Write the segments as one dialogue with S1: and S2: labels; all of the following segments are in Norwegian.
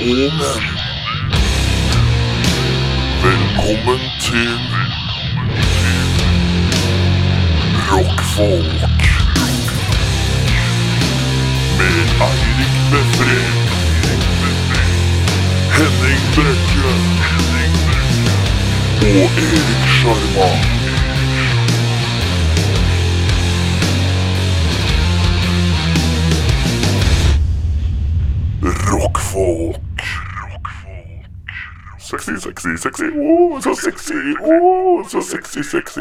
S1: Menn. Velkommen til Rockfolk. Med Eirik Befre. Henning Brekke. Og Erik Sjarma. Rockfolk. Sexy, sexy, sexy. Oh, så sexy. Oh, så sexy, sexy.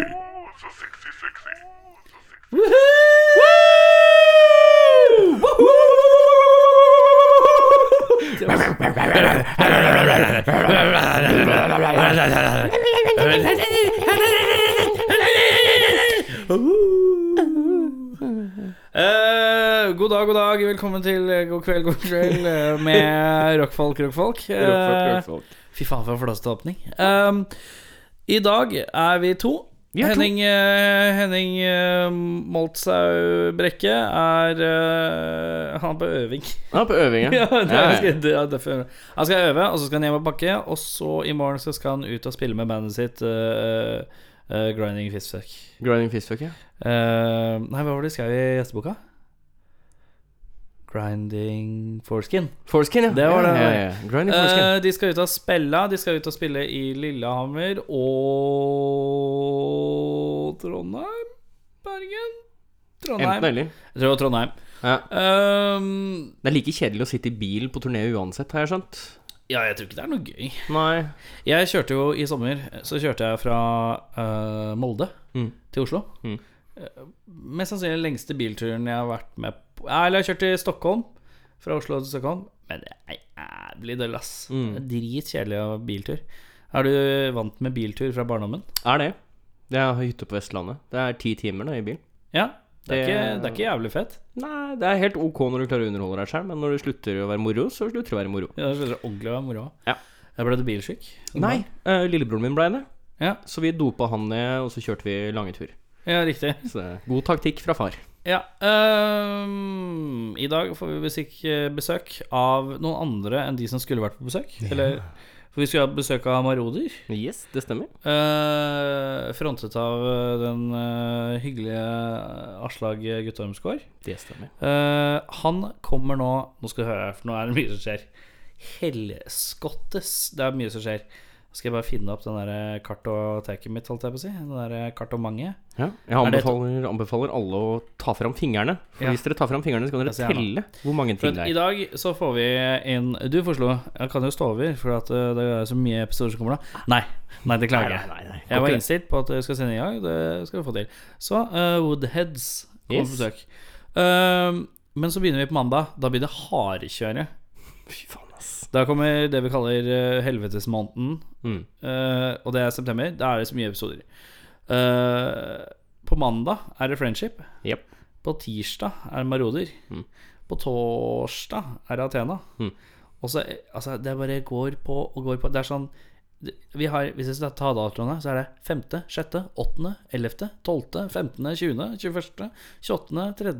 S2: Eh, god dag, god dag. Velkommen til God kveld, god kveld eh, med rockfolk, rockfolk. Eh, Fy faen, for en flåsete åpning. Um, I dag er vi to.
S3: Er to.
S2: Henning, eh, Henning uh, Moltzau Brekke er uh, Han er på øving.
S3: Ja, på øving, ja.
S2: ja, det
S3: Ja,
S2: er,
S3: ja.
S2: skal- det er derfor. Han skal øve, og så skal han hjem og pakke. Og så i morgen så skal han ut og spille med bandet sitt eh, eh, Grinding Fistfuck.
S3: Grinding fistfuck, ja.
S2: Eh, nei, hva var det de skrev i gjesteboka? Grinding Foreskin.
S3: Foreskin, ja.
S2: Det var det.
S3: Ja, ja, ja. Grinding Forskin.
S2: Eh, de skal ut og spille. De skal ut og spille i Lillehammer og Trondheim? Bergen? Trondheim.
S3: Enten eller.
S2: Jeg tror Trondheim.
S3: Ja.
S2: Um,
S3: Det er like kjedelig å sitte i bil på turné uansett, har jeg skjønt.
S2: ja, jeg tror ikke det er noe gøy.
S3: Nei.
S2: Jeg kjørte jo i sommer Så kjørte jeg fra uh, Molde
S3: Mm.
S2: til Oslo.
S3: Mm.
S2: Eh, mest sannsynlig den lengste bilturen jeg har vært med på Eller jeg har kjørt til Stockholm. Fra Oslo til Stockholm. Men det er jævlig døll, ass.
S3: Mm.
S2: Det er Dritkjedelig av biltur. Er du vant med biltur fra barndommen?
S3: Er det. Det er hytte på Vestlandet. Det er ti timer da, i bil.
S2: Ja. Det er,
S3: Det-
S2: ikke, det er ikke jævlig fett.
S3: Nei, det er helt ok når du klarer å underholde deg selv, men når det slutter å være moro, så slutter det å være moro.
S2: Ja, det er ordentlig å være moro.
S3: Ja.
S2: Jeg ble du bilsyk?
S3: Nei, uh, lillebroren min ble det.
S2: Ja,
S3: Så vi dopa han ned, og så kjørte vi lange tur.
S2: ja riktig.
S3: Så god taktikk fra far.
S2: Ja. Um, I dag får vi besøk, besøk av noen andre enn de som skulle vært på besøk. Eller For vi skulle ha besøk av Maroder.
S3: Yes, det stemmer.
S2: Uh, frontet av øh, den uh, hyggelige Aslag Guttormsgård.
S3: Det stemmer.
S2: Uh, han kommer nå Nå skal du høre for nå er det mye som skjer. Helskottes, det er mye som skjer. Skal jeg bare finne opp den der kartoteket mitt, holdt jeg på å si. Den der kartomanget.
S3: Ja, jeg
S2: Er
S3: anbefaler, anbefaler alle å ta fram fingrene. For
S2: Ja.
S3: hvis dere tar fram fingrene, så kan dere telle hvor mange ting det er.
S2: I dag så får vi inn Du foreslo. Jeg kan jo stå over, for at eh, det er så mye episoder som kommer da. Nei, nei det klarer jeg.
S3: Nei, nei, nei.
S2: Jeg var innstilt på at du skal sende i dag. Det skal vi få til. Så uh, Woodheads kommer
S3: Yes.
S2: på besøk. Uh, men så begynner vi på mandag. Da blir det hardkjøre.
S3: Fy faen.
S2: Da kommer det vi kaller uh, helvetesmåneden.
S3: Mm.
S2: uh, og det er september. Da er det så mye episoder. Uh, på mandag er det Friendship.
S3: Yep.
S2: På tirsdag er det Maroder.
S3: Mm.
S2: På torsdag er det Athena.
S3: Mm.
S2: Og så Altså, det bare går på og går på. Det er sånn vi har, Hvis jeg skal ta datoene, så er det 5., 6., 8., 11., 12., 15., 20., 21., 28., 3.,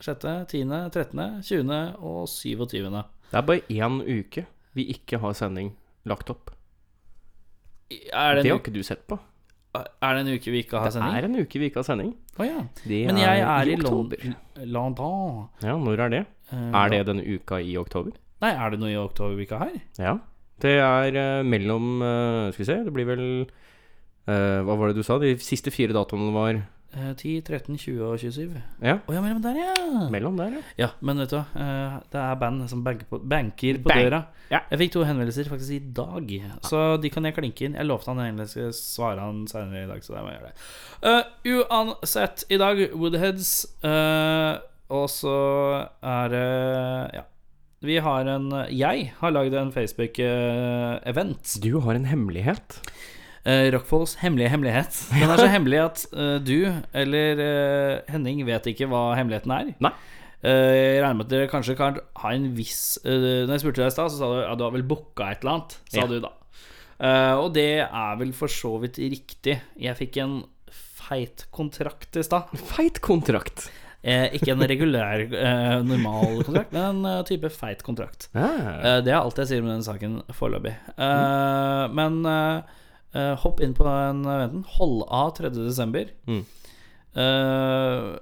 S2: 6., 10., 13., 20. og 27.
S3: Det er bare én uke vi ikke har sending lagt opp.
S2: Er det,
S3: Det har ikke du sett på.
S2: er det en uke vi ikke har
S3: Det
S2: sending?
S3: er en uke vi ikke har sending.
S2: Oh, ja.
S3: Det
S2: Men jeg er i
S3: oktober.
S2: London.
S3: Ja, når er det?
S2: Eh,
S3: Er det denne uka i oktober?
S2: Nei, er det noe i oktobervika her?
S3: Ja. Det er eh, mellom eh, Skal vi se, det blir vel Hva var det du sa? De siste fire datoene var
S2: 10, 13, 20 og 27.
S3: Ja,
S2: Oh, ja, mellom der, ja.
S3: mellom der, ja.
S2: Ja, men vet du hva. eh, det er band som banker på, banker på
S3: Bang.
S2: døra.
S3: Ja.
S2: Jeg fikk to henvendelser faktisk i dag, så de kan jeg klinke inn. Jeg lovte han egentlig skal svare han senere i dag, så jeg må gjøre det. Uh, uansett, i dag Woodheads, uh, og så er det Ja. Vi har en Jeg har lagd en Facebook-event.
S3: Du har en hemmelighet.
S2: Uh, Rockfolds hemmelige hemmelighet. Den er så hemmelig at uh, du eller uh, Henning vet ikke hva hemmeligheten er.
S3: Nei.
S2: Eh, jeg regner med at dere kanskje kan ha en viss Når jeg spurte deg i stad, så sa du ja, du har vel booka et eller annet. Sa
S3: Ja.
S2: du da. Eh, og det er vel for så vidt riktig. Jeg fikk en feit kontrakt i stad.
S3: Feit kontrakt.
S2: Eh, ikke en regulær, eh, normal kontrakt, men en eh, type feit kontrakt.
S3: Ah,
S2: Eh, det er alt jeg sier om den saken foreløpig. Eh, Men eh, hopp inn på den eventen. Hold av 3. desember.
S3: Mm.
S2: Uh,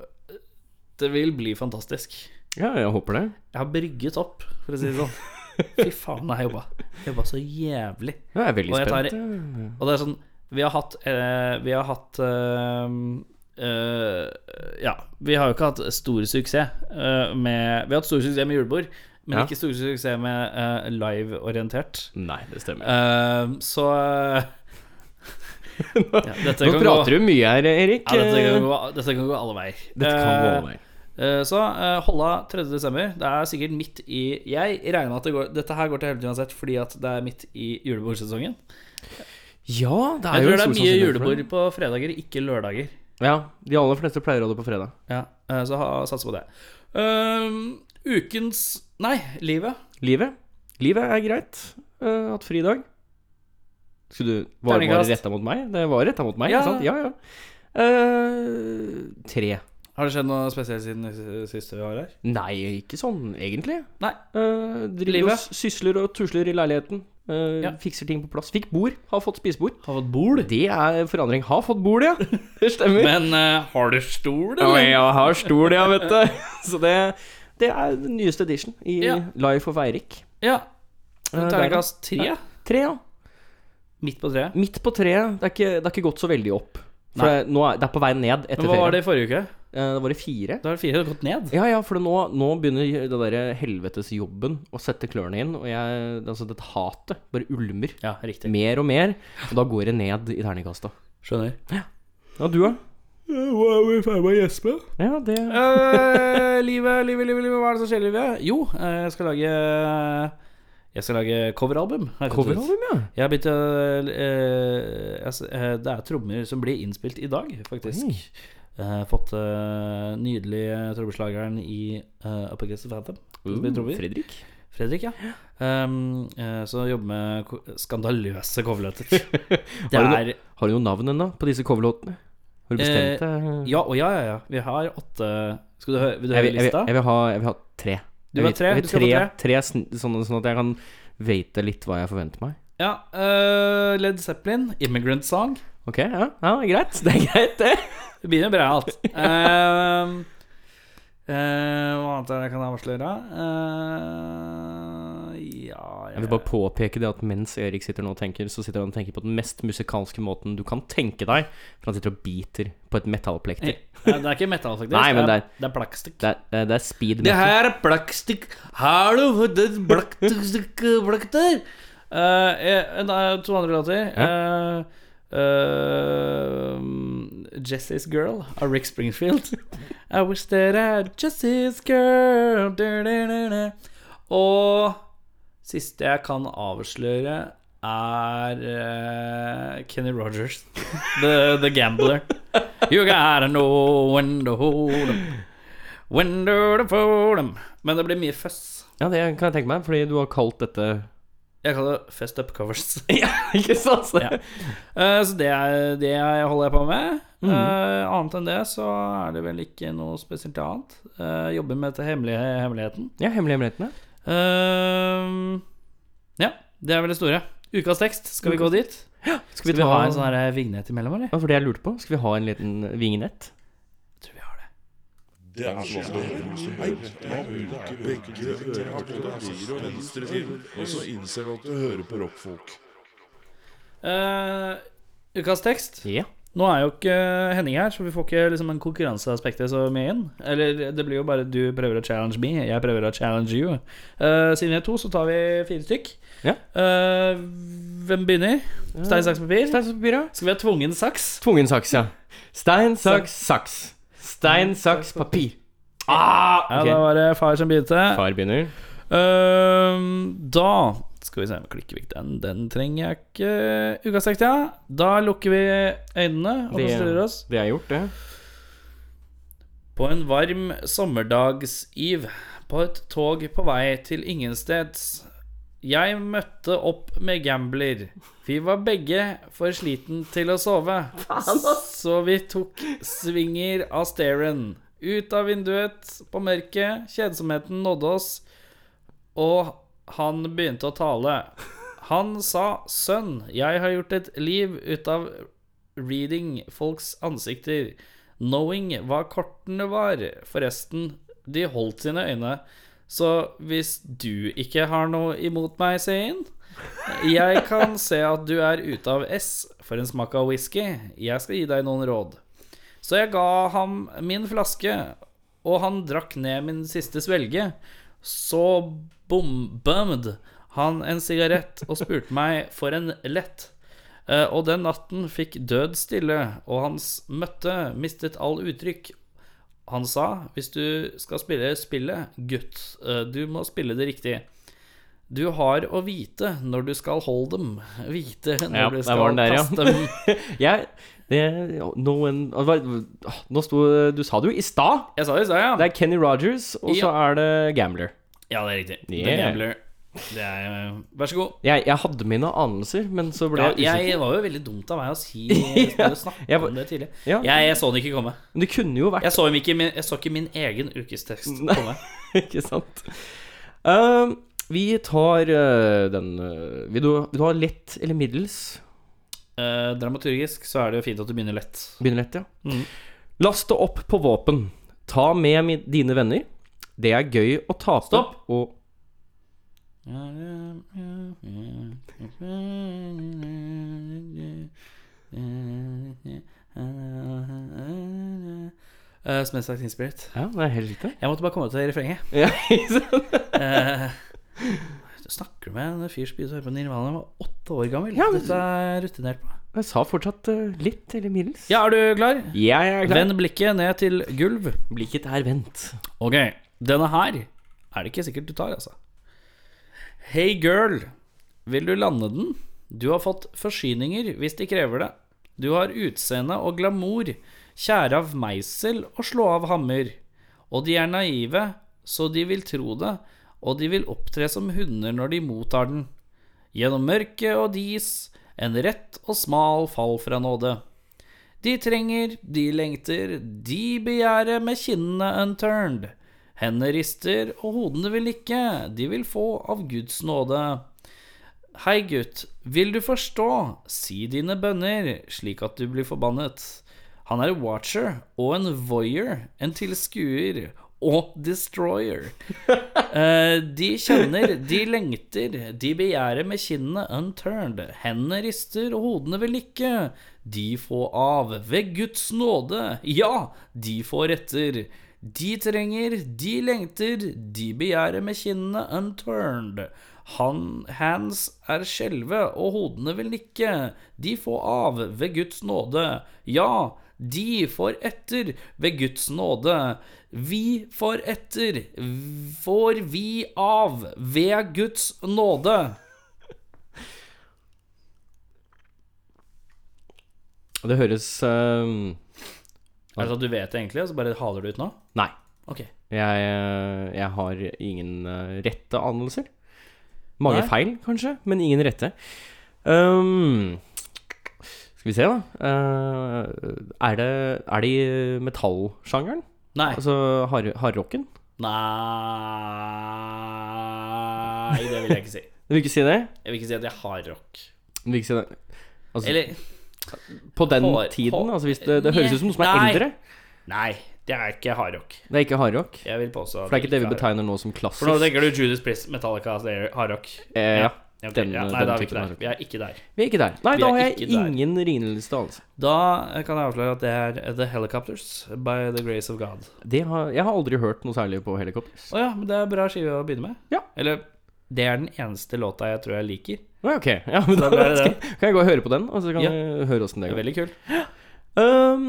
S2: det vil bli fantastisk.
S3: ja, jeg håper det.
S2: Jeg har brygget opp, for å si det sånn. Fy faen, jeg har jobba. Jobba så jævlig.
S3: Jeg er veldig
S2: Og tar-
S3: spent.
S2: Og det er sånn Vi har hatt uh, Vi har hatt eh, eh, Ja, vi har jo ikke hatt stor suksess med Vi har hatt stor suksess med julebord, men
S3: Ja.
S2: ikke stor suksess med uh, live-orientert.
S3: Nei, det stemmer.
S2: Uh, så ja,
S3: Nå prater
S2: gå,
S3: du mye her, Erik.
S2: ja, dette, kan gå, dette kan gå alle veier.
S3: Dette kan gå
S2: Eh,
S3: alle veier.
S2: Eh, Så uh, Holla 3. desember. Det er sikkert midt i Jeg regner med at det går, dette her går til helvete uansett fordi at det er midt i julebordsesongen.
S3: Ja, det er
S2: Jeg
S3: jo
S2: tror det er mye julebord på fredager, ikke lørdager.
S3: Ja, de aller fleste pleier å ha det på fredag.
S2: Ja, eh, Så ha, sats på det. Uh, ukens Nei, livet.
S3: Livet. Livet er greit. Uh, hatt fri i dag. Skulle du Var, det retta mot meg? Det var retta mot meg,
S2: Ja.
S3: ikke sant? Ja, ja. Uh, tre.
S2: Har det skjedd noe spesielt siden siste vi var her?
S3: Nei, ikke sånn egentlig.
S2: Nei.
S3: Uh, driver
S2: Livet.
S3: og sysler og tusler i leiligheten. Uh,
S2: Ja.
S3: Fikser ting på plass. Fikk bord. Har fått spisebord.
S2: Har fått bord.
S3: Det er forandring. Har fått bord, ja. Det stemmer.
S2: Men uh, har du stol,
S3: Ja, jeg har stol, ja, vet du. Så det, det er den nyeste edition i
S2: Ja.
S3: Life of Eirik.
S2: Ja. Terningkast tre.
S3: Tre, ja.
S2: Midt på treet.
S3: Midt på treet. Det er ikke, det er ikke gått så veldig opp. For
S2: Nei.
S3: det, nå er, det er på vei ned etter
S2: Men hva var det i forrige uke?
S3: Eh, det var det fire.
S2: Da har det fire gått ned.
S3: Ja, ja, for nå, nå begynner det derre helvetesjobben å sette klørne inn. Og jeg, altså dette hatet bare ulmer
S2: Ja, riktig.
S3: mer og mer. Og da går det ned i terningkasta.
S2: Skjønner.
S3: Ja, du, da?
S2: Hva er vi ferdig med å gjespe?
S3: Ja, det
S2: Eh, livet, livet, livet, livet, hva er det som skjer i livet? Jo, eh, jeg skal lage Jeg skal lage coveralbum.
S3: Coveralbum, ja.
S2: Jeg har begynt å eh, altså, eh, Det er trommer som blir innspilt i dag, faktisk.
S3: Oi.
S2: Jeg har fått uh, nydelige trommeslageren i uh, Up Against the Phantom.
S3: Uh, Fredrik.
S2: Fredrik, ja. Um, uh, så jobber med skandaløse coverlåter.
S3: Har du no- Har du noe navn ennå på disse coverlåtene? Har du bestemt
S2: Eh,
S3: deg?
S2: Ja og ja, ja, ja. Vi har åtte Skal du høre, vil du
S3: jeg,
S2: høre
S3: lista? jeg, vil, jeg, vil ha, jeg vil ha tre.
S2: Du
S3: har
S2: tre?
S3: Jeg
S2: Du skal få
S3: tre,
S2: tre.
S3: tre sånne, sånn at jeg kan vite litt hva jeg forventer meg.
S2: Ja, Uh, Led Zeppelin, 'Immigrant Song'.
S3: Ok, ja, ja greit. Det er greit, det.
S2: Det begynner bra, alt. Uh, uh, hva annet er det jeg kan avsløre? Uh, ja,
S3: Jeg vil bare påpeke det at mens Erik sitter nå og tenker, så sitter han og tenker på den mest musikalske måten du kan tenke deg. For han sitter og biter på et metallplekter.
S2: Ja, Det er ikke metall, faktisk.
S3: Nei, men
S2: det,
S3: det
S2: er,
S3: er-
S2: det er plakkstikk.
S3: Det er, det er speed
S2: Det her er plakstikk Har du fått et plakkstikk plakter? Uh, to andre låter. Uh, uh, Jessie's Girl av Rick Springfield. I wish that I Jessie's Girl. Du, du, du. Og siste jeg kan avsløre, er uh, Kenny Rogers. The, the Gambler. You gotta know when to hold them. When to fold them. Men det blir mye føss.
S3: Ja, det kan jeg tenke meg, fordi du har kalt dette
S2: Jeg kaller det Fest Up Covers.
S3: Ja, ikke sant?
S2: Ja. Uh, så det er det jeg holder på med.
S3: Mm.
S2: Uh, annet enn det så er det vel ikke noe spesielt annet. Uh, jobber med dette hemmelige hemmeligheten.
S3: Ja, Hemmelige hemmelighetene.
S2: Eh, ja, det er vel det store. Ukas tekst, skal vi gå dit?
S3: Skal
S2: Skal vi ha en sånn her vignett imellom, eller?
S3: Ja, for det jeg lurte på, skal vi ha en liten vignett?
S2: Jeg tror vi har det.
S1: Det er så vanskelig. Man bruker begge ører til høyre og venstre finger, og så innser du at du hører på rockfolk.
S2: Uh, ukas tekst.
S3: Ja.
S2: Nå er jo ikke Henning her, så vi får ikke liksom en konkurranseaspektet så mye inn. Eller det blir jo bare du prøver å challenge me, jeg prøver å challenge you. Uh, siden vi er to, så tar vi fire stykk.
S3: Ja.
S2: Uh, hvem begynner? Stein, saks, papir?
S3: Stein, saks, papir, ja.
S2: Skal vi ha tvungen saks?
S3: Tvungen saks, ja. Stein, saks, saks. Stein, saks, papir. Ah,
S2: Ja. Da var det far som begynte.
S3: Far begynner.
S2: Uh, da skal vi se om vi klikker vekk den. Den trenger jeg ikke. Ukas tekst, ja. Da lukker vi øynene og
S3: Det-
S2: konsentrerer oss.
S3: Det er gjort, det.
S2: På en varm sommerdagsiv på et tog på vei til ingensteds. Jeg møtte opp med gambler. Vi var begge for sliten til å sove. Så vi tok svinger av stairen. Ut av vinduet på mørket. Kjedsomheten nådde oss, og han begynte å tale. Han sa, 'Sønn, jeg har gjort et liv ut av reading folks ansikter', 'knowing hva kortene var'. Forresten, de holdt sine øyne. Så hvis du ikke har noe imot meg, Sein Jeg kan se at du er ute av S for en smak av whisky. Jeg skal gi deg noen råd. Så jeg ga ham min flaske, og han drakk ned min siste svelge. Så bom-bummed han en sigarett og spurte meg for en lett. Eh, og den natten fikk død stille, og hans møtte mistet all uttrykk. Han sa, hvis du skal spille spillet, gutt, eh, du må spille det riktig. Du har å vite når du skal holde dem, vite når
S3: Ja,
S2: du skal
S3: der, ja.
S2: dem.
S3: Jeg det, noen, Nå sto Du sa det jo i stad!
S2: Jeg sa det i stad, ja.
S3: Det er Kenny Rogers, og så er det Gambler.
S2: Ja, det er riktig. The Gambler. Det er Vær så god.
S3: Jeg, jeg hadde mine anelser, men så ble
S2: Ja,
S3: jeg usikker.
S2: jeg var jo veldig dumt av meg å si
S3: Ja, jeg
S2: om det tidlig.
S3: Ja.
S2: Jeg, jeg så den ikke komme.
S3: Men det kunne jo vært
S2: Jeg så, ikke, min- jeg så ikke min egen ukestekst komme.
S3: Ikke sant? Uh, vi tar uh, den uh, vil, du, vil du ha lett eller middels?
S2: Eh, dramaturgisk så er det jo fint at du begynner lett.
S3: Begynner lett, ja.
S2: Mhm.
S3: Laste opp på våpen. Ta med dine venner. Det er gøy å tape
S2: Stopp.
S3: og
S2: Uh, som sagt Inspirit.
S3: Ja, det er helt riktig.
S2: Jeg måtte bare komme til refrenget.
S3: Ja, ikke sant?
S2: Snakker du med en fyr som begynte å høre på Nirvana da han var åtte år gammel.
S3: Ja, men-
S2: Dette er rutinert på.
S3: Jeg sa fortsatt uh, litt eller middels.
S2: Ja, er du klar?
S3: Jeg er klar.
S2: Vend blikket ned til gulv.
S3: Blikket er vendt.
S2: Ok, denne her er det ikke sikkert du tar, altså. Hey girl, vil du lande den? Du har fått forsyninger hvis de krever det. Du har utseende og glamour, kjære av meisel og slå av hammer. Og de er naive, så de vil tro det, og de vil opptre som hunder når de mottar den. Gjennom mørke og dis, en rett og smal fall fra nåde. De trenger, de lengter, de begjærer med kinnene unturned. Hendene rister, og hodene vil ikke, de vil få av Guds nåde. Hei, gutt, vil du forstå, si dine bønner, slik at du blir forbannet. Han er watcher og en voyeur, en tilskuer og destroyer. Eh, de kjenner, de lengter, de begjærer med kinnene unturned. Hendene rister, og hodene vil ikke. De får av ved Guds nåde. Ja, de får etter. De trenger, de lengter, de begjærer med kinnene unturned. Han, hands er skjelve, og hodene vil nikke. De får av ved Guds nåde. Ja, de får etter ved Guds nåde. Vi får etter, får vi av ved Guds nåde.
S3: Det høres eh,
S2: Er det sånn at du vet det egentlig, og så bare haler du ut nå?
S3: Nei.
S2: Ok.
S3: Jeg, eh, jeg har ingen eh, rette anelser. Mange
S2: Nei.
S3: feil, kanskje, men ingen rette. Um, skal vi se, da. Uh, er, det, er det i metallsjangeren?
S2: Nei.
S3: Altså hard- hardrocken?
S2: Nei Det vil jeg ikke si.
S3: Du vil ikke si det?
S2: Jeg vil ikke si at jeg har rock.
S3: Du vil ikke si det? Altså,
S2: Eller
S3: på den
S2: hår-
S3: tiden?
S2: hår-
S3: Altså hvis det, det høres ut som noe som er
S2: Nei.
S3: eldre?
S2: Nei, det er ikke hardrock.
S3: Det er ikke hardrock?
S2: Jeg vil påstå
S3: For det er ikke det vi
S2: er
S3: betegner nå som klassisk?
S2: For nå tenker du Judas Priest, Metallica, hardrock.
S3: Eh, ja.
S2: Okay,
S3: Den-
S2: ja, nei, da er vi ikke der. Vi er ikke der.
S3: Vi er ikke der. Nei,
S2: Vi
S3: da har jeg ingen ringeliste, altså.
S2: Da kan jeg avsløre at det er The Helicopters by The Grace of God.
S3: Det har, jeg har aldri hørt noe særlig på Helicopters.
S2: Å ja, men det er bra skive å begynne med.
S3: Ja.
S2: Eller det er den eneste låta jeg tror jeg liker.
S3: Ok, ja, men da skal, kan jeg gå og høre på den, og så kan
S2: Ja.
S3: vi høre åssen det går.
S2: veldig kult.
S3: Um,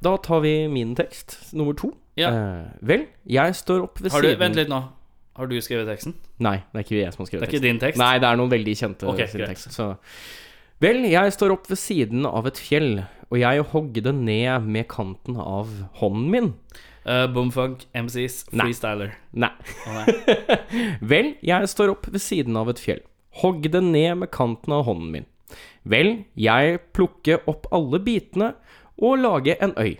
S3: da tar vi min tekst, nummer to.
S2: Ja.
S3: Uh, vel, jeg står opp ved
S2: Har du,
S3: siden
S2: vent litt nå. Har du skrevet teksten?
S3: Nei, det er ikke jeg som har skrevet teksten.
S2: Det er ikke din tekst?
S3: Nei, det er noen veldig kjente
S2: okay,
S3: sin tekst. Så. Vel, jeg står opp ved siden av et fjell, og jeg hogde ned med kanten av hånden min.
S2: Uh, Boomfunk, MCs, freestyler.
S3: Nei.
S2: Nei.
S3: Vel, jeg står opp ved siden av et fjell. Hogg det ned med kanten av hånden min. Vel, jeg plukke opp alle bitene og lage en øy.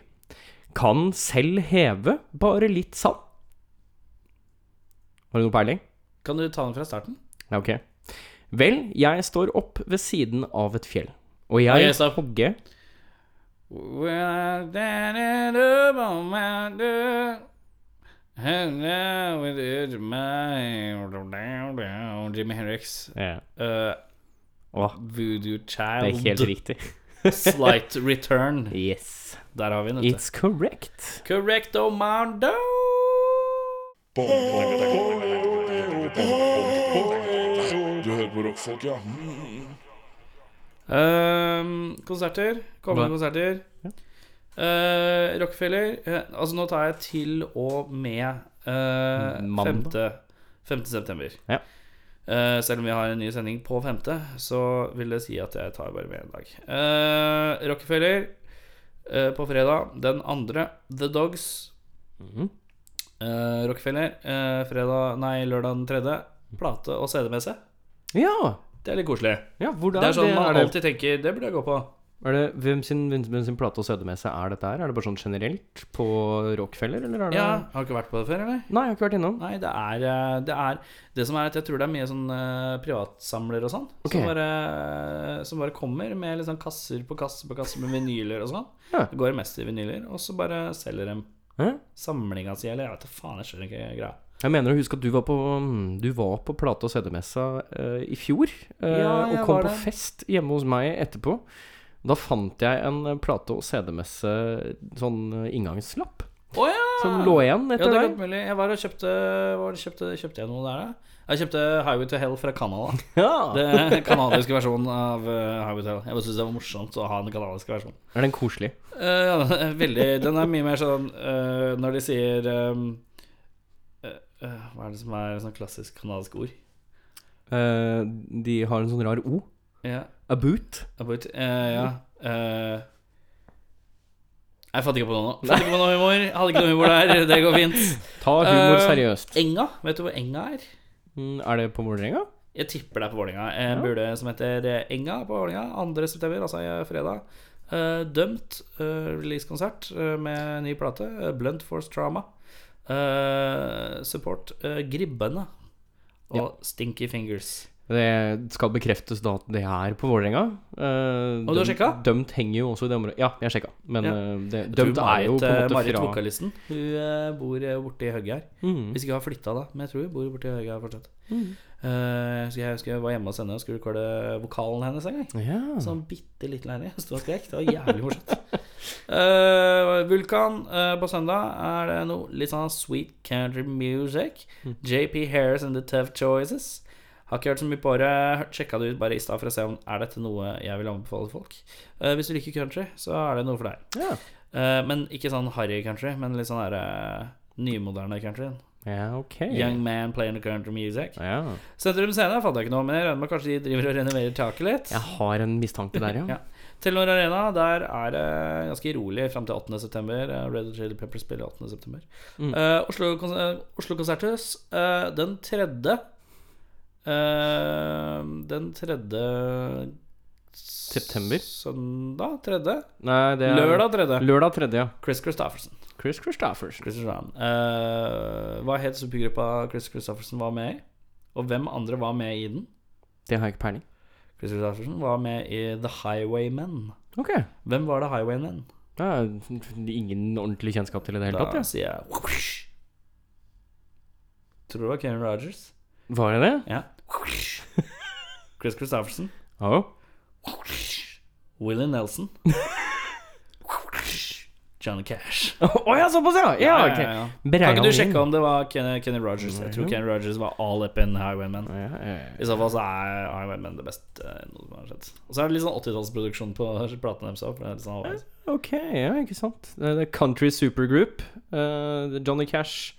S3: Kan selv heve, bare litt sand. Har du noe peiling?
S2: Kan du ta den fra starten?
S3: Ja, ok. Vel, jeg står opp ved siden av et fjell, og jeg,
S2: jeg
S3: hogger
S2: Well, standing up on my door. edge of my hand, down, down, Jimmy Hendrix.
S3: ja.
S2: Uh,
S3: Åh,
S2: Voodoo
S3: det
S2: Child.
S3: er helt riktig.
S2: Slight return.
S3: Yes.
S2: Der har vi den. vet du.
S3: It's correct.
S2: Correcto Mondo.
S1: Du hører på rockfolk, ja. Mm.
S2: Ehm, konserter. Kommende konserter. Uh, Rockefeller. eh, altså, nå tar jeg til og med uh, 5. 5. september.
S3: Ja.
S2: Uh, selv om vi har en ny sending på 5., så vil det si at jeg tar bare med en dag. Uh, Rockefeller uh, på fredag. Den andre The Dogs.
S3: Mhm.
S2: Eh, Rockefeller eh, fredag, nei, lørdag den tredje. Plate og CD-messe.
S3: Ja.
S2: Det er litt koselig.
S3: ja, hvordan
S2: Det er sånn man
S3: er det,
S2: alltid tenker Det burde jeg gå på.
S3: er det Hvem sin, hvem, sin plate og CD-messe er dette her? Er det bare sånn generelt på Rockefeller, eller er det
S2: Ja, Har du ikke vært på det før, eller?
S3: Nei, jeg har ikke vært innom.
S2: Nei, det er eh, Det, er, det som er at jeg tror det er mye sånn uh, privatsamlere og sånn.
S3: Okay.
S2: Som, bare, som bare kommer med sånn kasser på kasser på kasser med vinyler og sånn.
S3: Ja.
S2: Det går mest i vinyler, og så bare selger de
S3: Hæ?
S2: samlinga si, eller jeg vet da faen, jeg skjønner ikke greia.
S3: Jeg mener å huske at du var på, mm, du var på plate- og CD-messa uh, i fjor. Uh,
S2: Ja,
S3: og kom på fest hjemme hos meg etterpå. Da fant jeg en eh, plate- og CD-messe sånn inngangslapp
S2: Oh, ja!
S3: som lå igjen
S2: Ja,
S3: etter
S2: det er
S3: deg.
S2: godt mulig. Jeg var og kjøpte var det kjøpte, kjøpte jeg noe der, da? Jeg kjøpte Highway to Hell fra Canada.
S3: Ja.
S2: Det den kanadiske versjonen av Highway to Hell. Jeg bare syns det var morsomt å ha den canadiske versjonen.
S3: Er den koselig?
S2: Uh, ja, veldig Den er mye mer sånn uh, Når de sier eh, Hva er det som er sånn klassisk kanadisk ord?
S3: Eh, de har en sånn rar O.
S2: Ja,
S3: About.
S2: about, eh, ja. eh, jeg fatter ikke på noe nå. Fatter ikke på noe humor. Hadde ikke noe humor der. Det går fint.
S3: Ta humor
S2: Eh,
S3: seriøst.
S2: Enga. Vet du hvor Enga er?
S3: Mm, er det på Vålerenga?
S2: Jeg tipper det er på Vålerenga. En
S3: Ja.
S2: bule som heter eh, Enga på Vålerenga 2. september, altså i fredag. Uh, dømt eh, releasekonsert uh, med ny plate. Uh, Blunt Force Trauma. Eh, support uh, Gribbene og Stinky Fingers.
S3: Det skal bekreftes da at det er på Vålerenga. Uh,
S2: Og du har sjekka?
S3: Dømt henger jo også i det området. Ja, jeg sjekka. Men
S2: Ja.
S3: eh, det, dømt Marit, er jo på en
S2: eh,
S3: måte
S2: Marit
S3: fra
S2: vokalisten. Hun eh, bor uh, borti høgget her.
S3: mm.
S2: Hvis ikke hun har flytta, da. Men jeg tror hun bor borti høgget her fortsatt.
S3: Mm.
S2: Uh, jeg husker jeg var hjemme hos henne og skulle recorde vokalen hennes en gang.
S3: Ja.
S2: Sånn bitte liten leilighet. Sto og skrek. Det var jævlig morsomt. Eh, Vulkan uh, på søndag er det noe litt sånn sweet country music. JP Harris and The Tough Choices. Har ikke hørt så mye på det. Sjekka det ut bare i stad for å se om er dette noe jeg vil anbefale folk. Uh, hvis du liker country, så er det noe for deg.
S3: Ja.
S2: Eh, men ikke sånn harry country, men litt sånn derre nymoderne country.
S3: ja, ok.
S2: Young man playing the country music.
S3: Ja.
S2: Sentrum Scene fant jeg ikke noe, men jeg regner med kanskje de driver og renoverer taket litt.
S3: Jeg har en mistanke der, ja.
S2: Ja. Telenor Arena, der er det ganske rolig fram til 8. september. Eh, Red Chili Pepper spiller 8.
S3: Mm.
S2: Uh, Oslo, eh, Oslo Konserthus, eh, den tredje uh, Den tredje
S3: September?
S2: Søndag tredje?
S3: Nei, det er
S2: Lørdag tredje.
S3: Lørdag tredje, ja.
S2: Chris Christofferson.
S3: Chris Christofferson.
S2: Chris Christofferson. Eh, hva het supergruppa Chris Christofferson var med i? Og hvem andre var med i den?
S3: Det har jeg ikke peiling.
S2: Chris Christofferson var med i The Highwaymen.
S3: Ok.
S2: Hvem var The Highwaymen?
S3: Det er ingen ordentlig kjennskap til i det hele tatt. Da
S2: sier jeg whoosh. Tror det var Kenny Rogers.
S3: Var det det?
S2: Ja. Whoosh. Chris Christofferson.
S3: Ja.
S2: Whoosh. Willie Nelson. Johnny Cash.
S3: Å ja, såpass, ja! Ja, ok.
S2: Kan ikke du sjekke om det var Kenny, Kenny Rogers? Jeg tror Kenny Rogers var all up in Highwaymen.
S3: Ja, ja, ja.
S2: I så fall så er Highwaymen det beste eh, noe som har skjedd. Og så er det litt sånn 80-tallsproduksjon på platene deres òg. Sånn,
S3: Ok, ja, ikke sant. Det er Country Supergroup. Uh, Johnny Cash.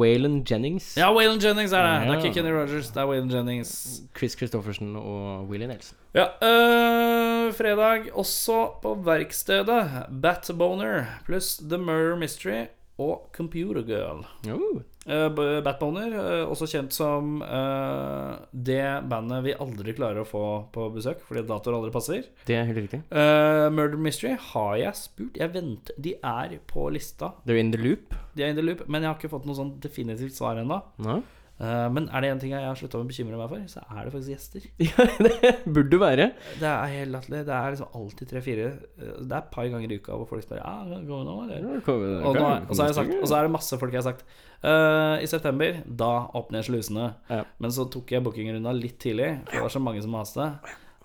S3: Waylon Jennings.
S2: ja, Waylon Jennings er det. Det er ikke Kenny Rogers, det er Waylon Jennings.
S3: Chris Christoffersen og Willie Nelson.
S2: Ja, øh, fredag også på verkstedet. Batboner pluss The Murder Mystery. Og Computer Girl.
S3: Oh.
S2: Uh, Batboner, eh, også kjent som eh, det bandet vi aldri klarer å få på besøk fordi datoer aldri passer.
S3: Det er helt riktig.
S2: Eh, Murder Mystery har jeg spurt. Jeg venter De er på lista.
S3: They're in the loop.
S2: De er in the loop, men jeg har ikke fått noe sånn definitivt svar ennå.
S3: Ja.
S2: Eh, men er det en ting jeg har slutta å bekymre meg for, så er det faktisk gjester.
S3: ja, det burde være.
S2: Det er helt latterlig. Det er liksom alltid tre-fire Det er et par ganger i uka hvor folk spør Ja, går det nå, eller? Og, nå, og, så sagt, og så er det masse folk jeg har sagt uh, I september, da åpner jeg slusene.
S3: Ja.
S2: Men så tok jeg bookingrunda litt tidlig, for det var så mange som maste.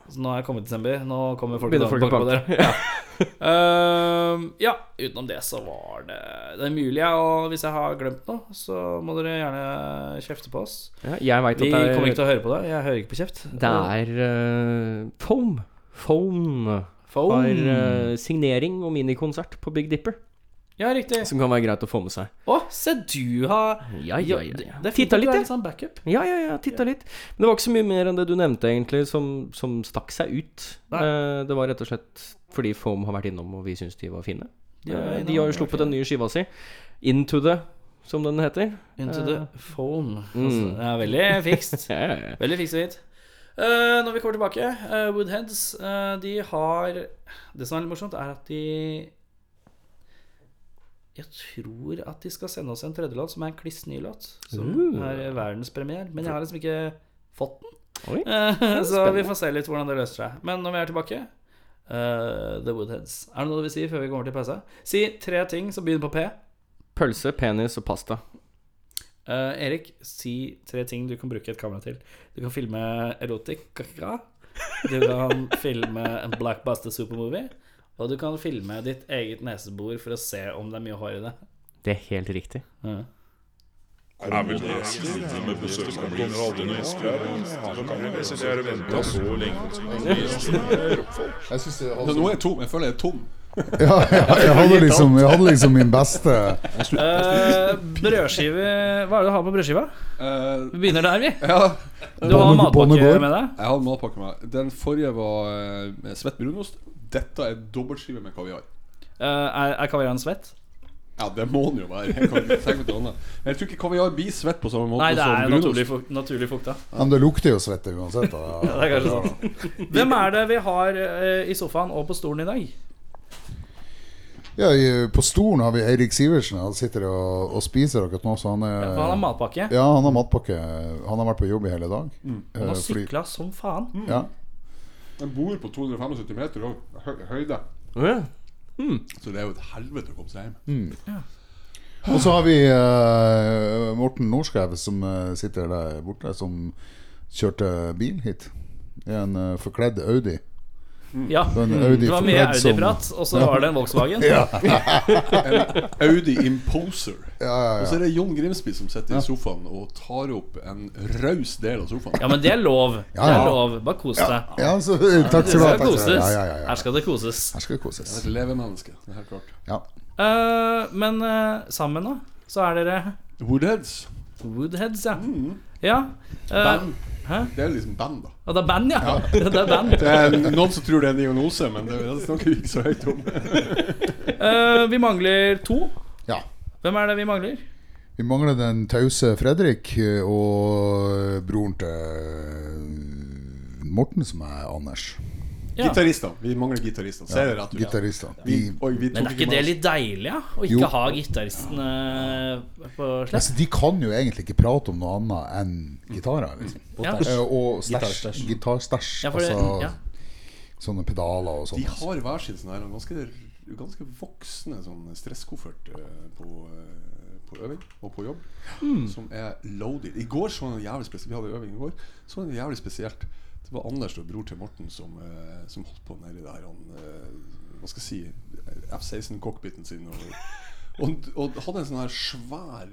S2: Så nå har jeg kommet i desember. Nå kommer folk
S3: Begynner
S2: til
S3: folk å
S2: banke på dere. Ja. uh, ja, utenom det så var det Det er mulig, jeg, og hvis jeg har glemt noe, så må dere gjerne kjefte på oss.
S3: Ja, jeg veit at
S2: Vi
S3: det er,
S2: kommer ikke til å høre på det. Jeg hører ikke på kjeft.
S3: det er uh, Foam. Foam
S2: Foam.
S3: har uh, signering og minikonsert på Big Dipper.
S2: Ja, riktig.
S3: Som kan være greit å få med seg.
S2: Å, se du har
S3: Ja, ja, ja, ja.
S2: Det er fint
S3: Titta litt, jeg.
S2: sånn backup.
S3: Ja, ja, ja, titta litt. Men det var ikke så mye mer enn det du nevnte, egentlig, som, som stakk seg ut.
S2: Nei.
S3: Eh, det var rett og slett fordi Foam har vært innom, og vi syns de var fine.
S2: De
S3: Eh, de har jo sluppet den nye skiva si, Into the, som den heter.
S2: Into the phone.
S3: Mm.
S2: Altså, det er veldig fikst.
S3: Ja, ja, ja.
S2: veldig fikst og fint. Eh, når vi kommer tilbake, eh, Woodheads eh, De har Det som er litt morsomt, er at de Jeg tror at de skal sende oss en tredje låt som er en kliss ny låt. Som
S3: Uh.
S2: er verdenspremiere. Men jeg har liksom ikke fått den.
S3: Oi.
S2: Eh, så vi får se litt hvordan det løser seg. Men når vi er tilbake uh, The Woodheads. Er det noe du vil si før vi kommer til pause? Si tre ting som begynner på P.
S3: Pølse, penis og pasta.
S2: Uh, Erik, si tre ting du kan bruke et kamera til. Du kan filme erotikk. Du kan filme en blackbuster supermovie. Og du kan filme ditt eget nesebor for å se om det er mye hår i det.
S3: Det er helt riktig.
S2: Ja.
S1: Er vel det siste med besøk som blir aldri.
S4: Jeg
S5: Så nå er jeg tom. Jeg føler jeg er tom.
S4: ja, jeg, jeg, hadde liksom, jeg hadde liksom min beste
S2: uh, brødskive Hva er det du har på brødskiva?
S5: Uh,
S2: Vi begynner der, vi.
S5: ja,
S2: Du har matpakke med deg.
S5: jeg hadde matpakke med meg. Den forrige var uh, med svett brunost. Dette er dobbeltskive med kaviar.
S2: Uh, er, er kaviaren svett?
S5: Ja, det må den jo være. Jeg kan ikke tenke annet. Men jeg tror ikke kaviar blir svett på samme måte
S2: Nei, det
S5: som
S2: er
S5: brunost.
S2: naturlig, fuk naturlig fukta.
S4: Men det lukter jo svette uansett. Da.
S2: Ja, det er kanskje sånn. Hvem er det vi har eh, i sofaen og på stolen i dag?
S4: Ja, i, på stolen har vi Eirik Sivertsen. Han sitter og, og spiser akkurat nå. Så han er,
S2: For han har matpakke.
S4: Ja, han har matpakke. Han har vært på jobb i hele dag.
S2: Han
S4: Eh,
S2: har
S4: fordi-
S2: sykla som faen.
S4: ja.
S5: Den bor på 275 meter og høyde.
S3: Oh, ja.
S5: Så det er jo et helvete å komme seg hjem.
S4: Og så har vi uh, Morten Norskau som uh, sitter der borte, som kjørte bil hit. I en uh, forkledd Audi.
S2: Ja.
S4: Audi
S2: Det var mye Audi-prat, og så var det en Volkswagen.
S5: En Audi Imposer.
S4: Ja, ja,
S5: Og så er det Jon Grimsby som sitter i sofaen og tar opp en raus del av sofaen.
S2: Ja, men det er lov.
S4: Ja,
S2: Det er lov. Bare kos deg.
S4: ja så, takk
S2: Det
S4: skal du ha. Her skal det
S2: koses.
S4: Ja, ja, ja,
S2: Her skal det koses.
S4: Det er
S5: Et levemenneske. Det er helt klart.
S4: Ja.
S2: Eh, men uh, sammen, da, så er dere
S5: Woodheads.
S2: Woodheads, ja. Ja. Uh,
S5: Band.
S2: Hæ?
S5: Det er liksom band, da.
S2: Ja, det er band, ja. det er band.
S5: Det er noen som tror det er diagnose, men det, det snakker vi ikke så høyt om.
S2: uh, vi mangler to.
S4: ja.
S2: Hvem er det vi mangler?
S4: Vi mangler den tause Fredrik eh, og broren til eh, Morten, som er Anders.
S2: Ja.
S5: Gitarister. Vi mangler gitaristene. Ser det rett ut?
S4: Gitaristene.
S5: Vi, oi, vi
S2: Men er ikke det litt deilig, ja? Å ikke
S4: Jo.
S2: ha gitaristene på slett?
S4: altså, de kan jo egentlig ikke prate om noe annet enn gitarer. Liksom.
S2: Ja.
S4: Og stæsj.
S6: Gitarstæsj.
S2: Ja,
S4: altså
S2: ja.
S4: sånne pedaler og sånn.
S5: De har hver sin sånn her ganske, ganske voksne sånn stresskoffert eh, på, eh, på øving og på jobb. Som er loaded. I går så var det jævlig spesielt. Vi hadde øving i går. Så var det jævlig spesielt. Det var Anders og bror til Morten som, eh, som holdt på nedi der. Han, eh, hva skal jeg si F-16-cockpiten sin. Og, og, og hadde en sånn her svær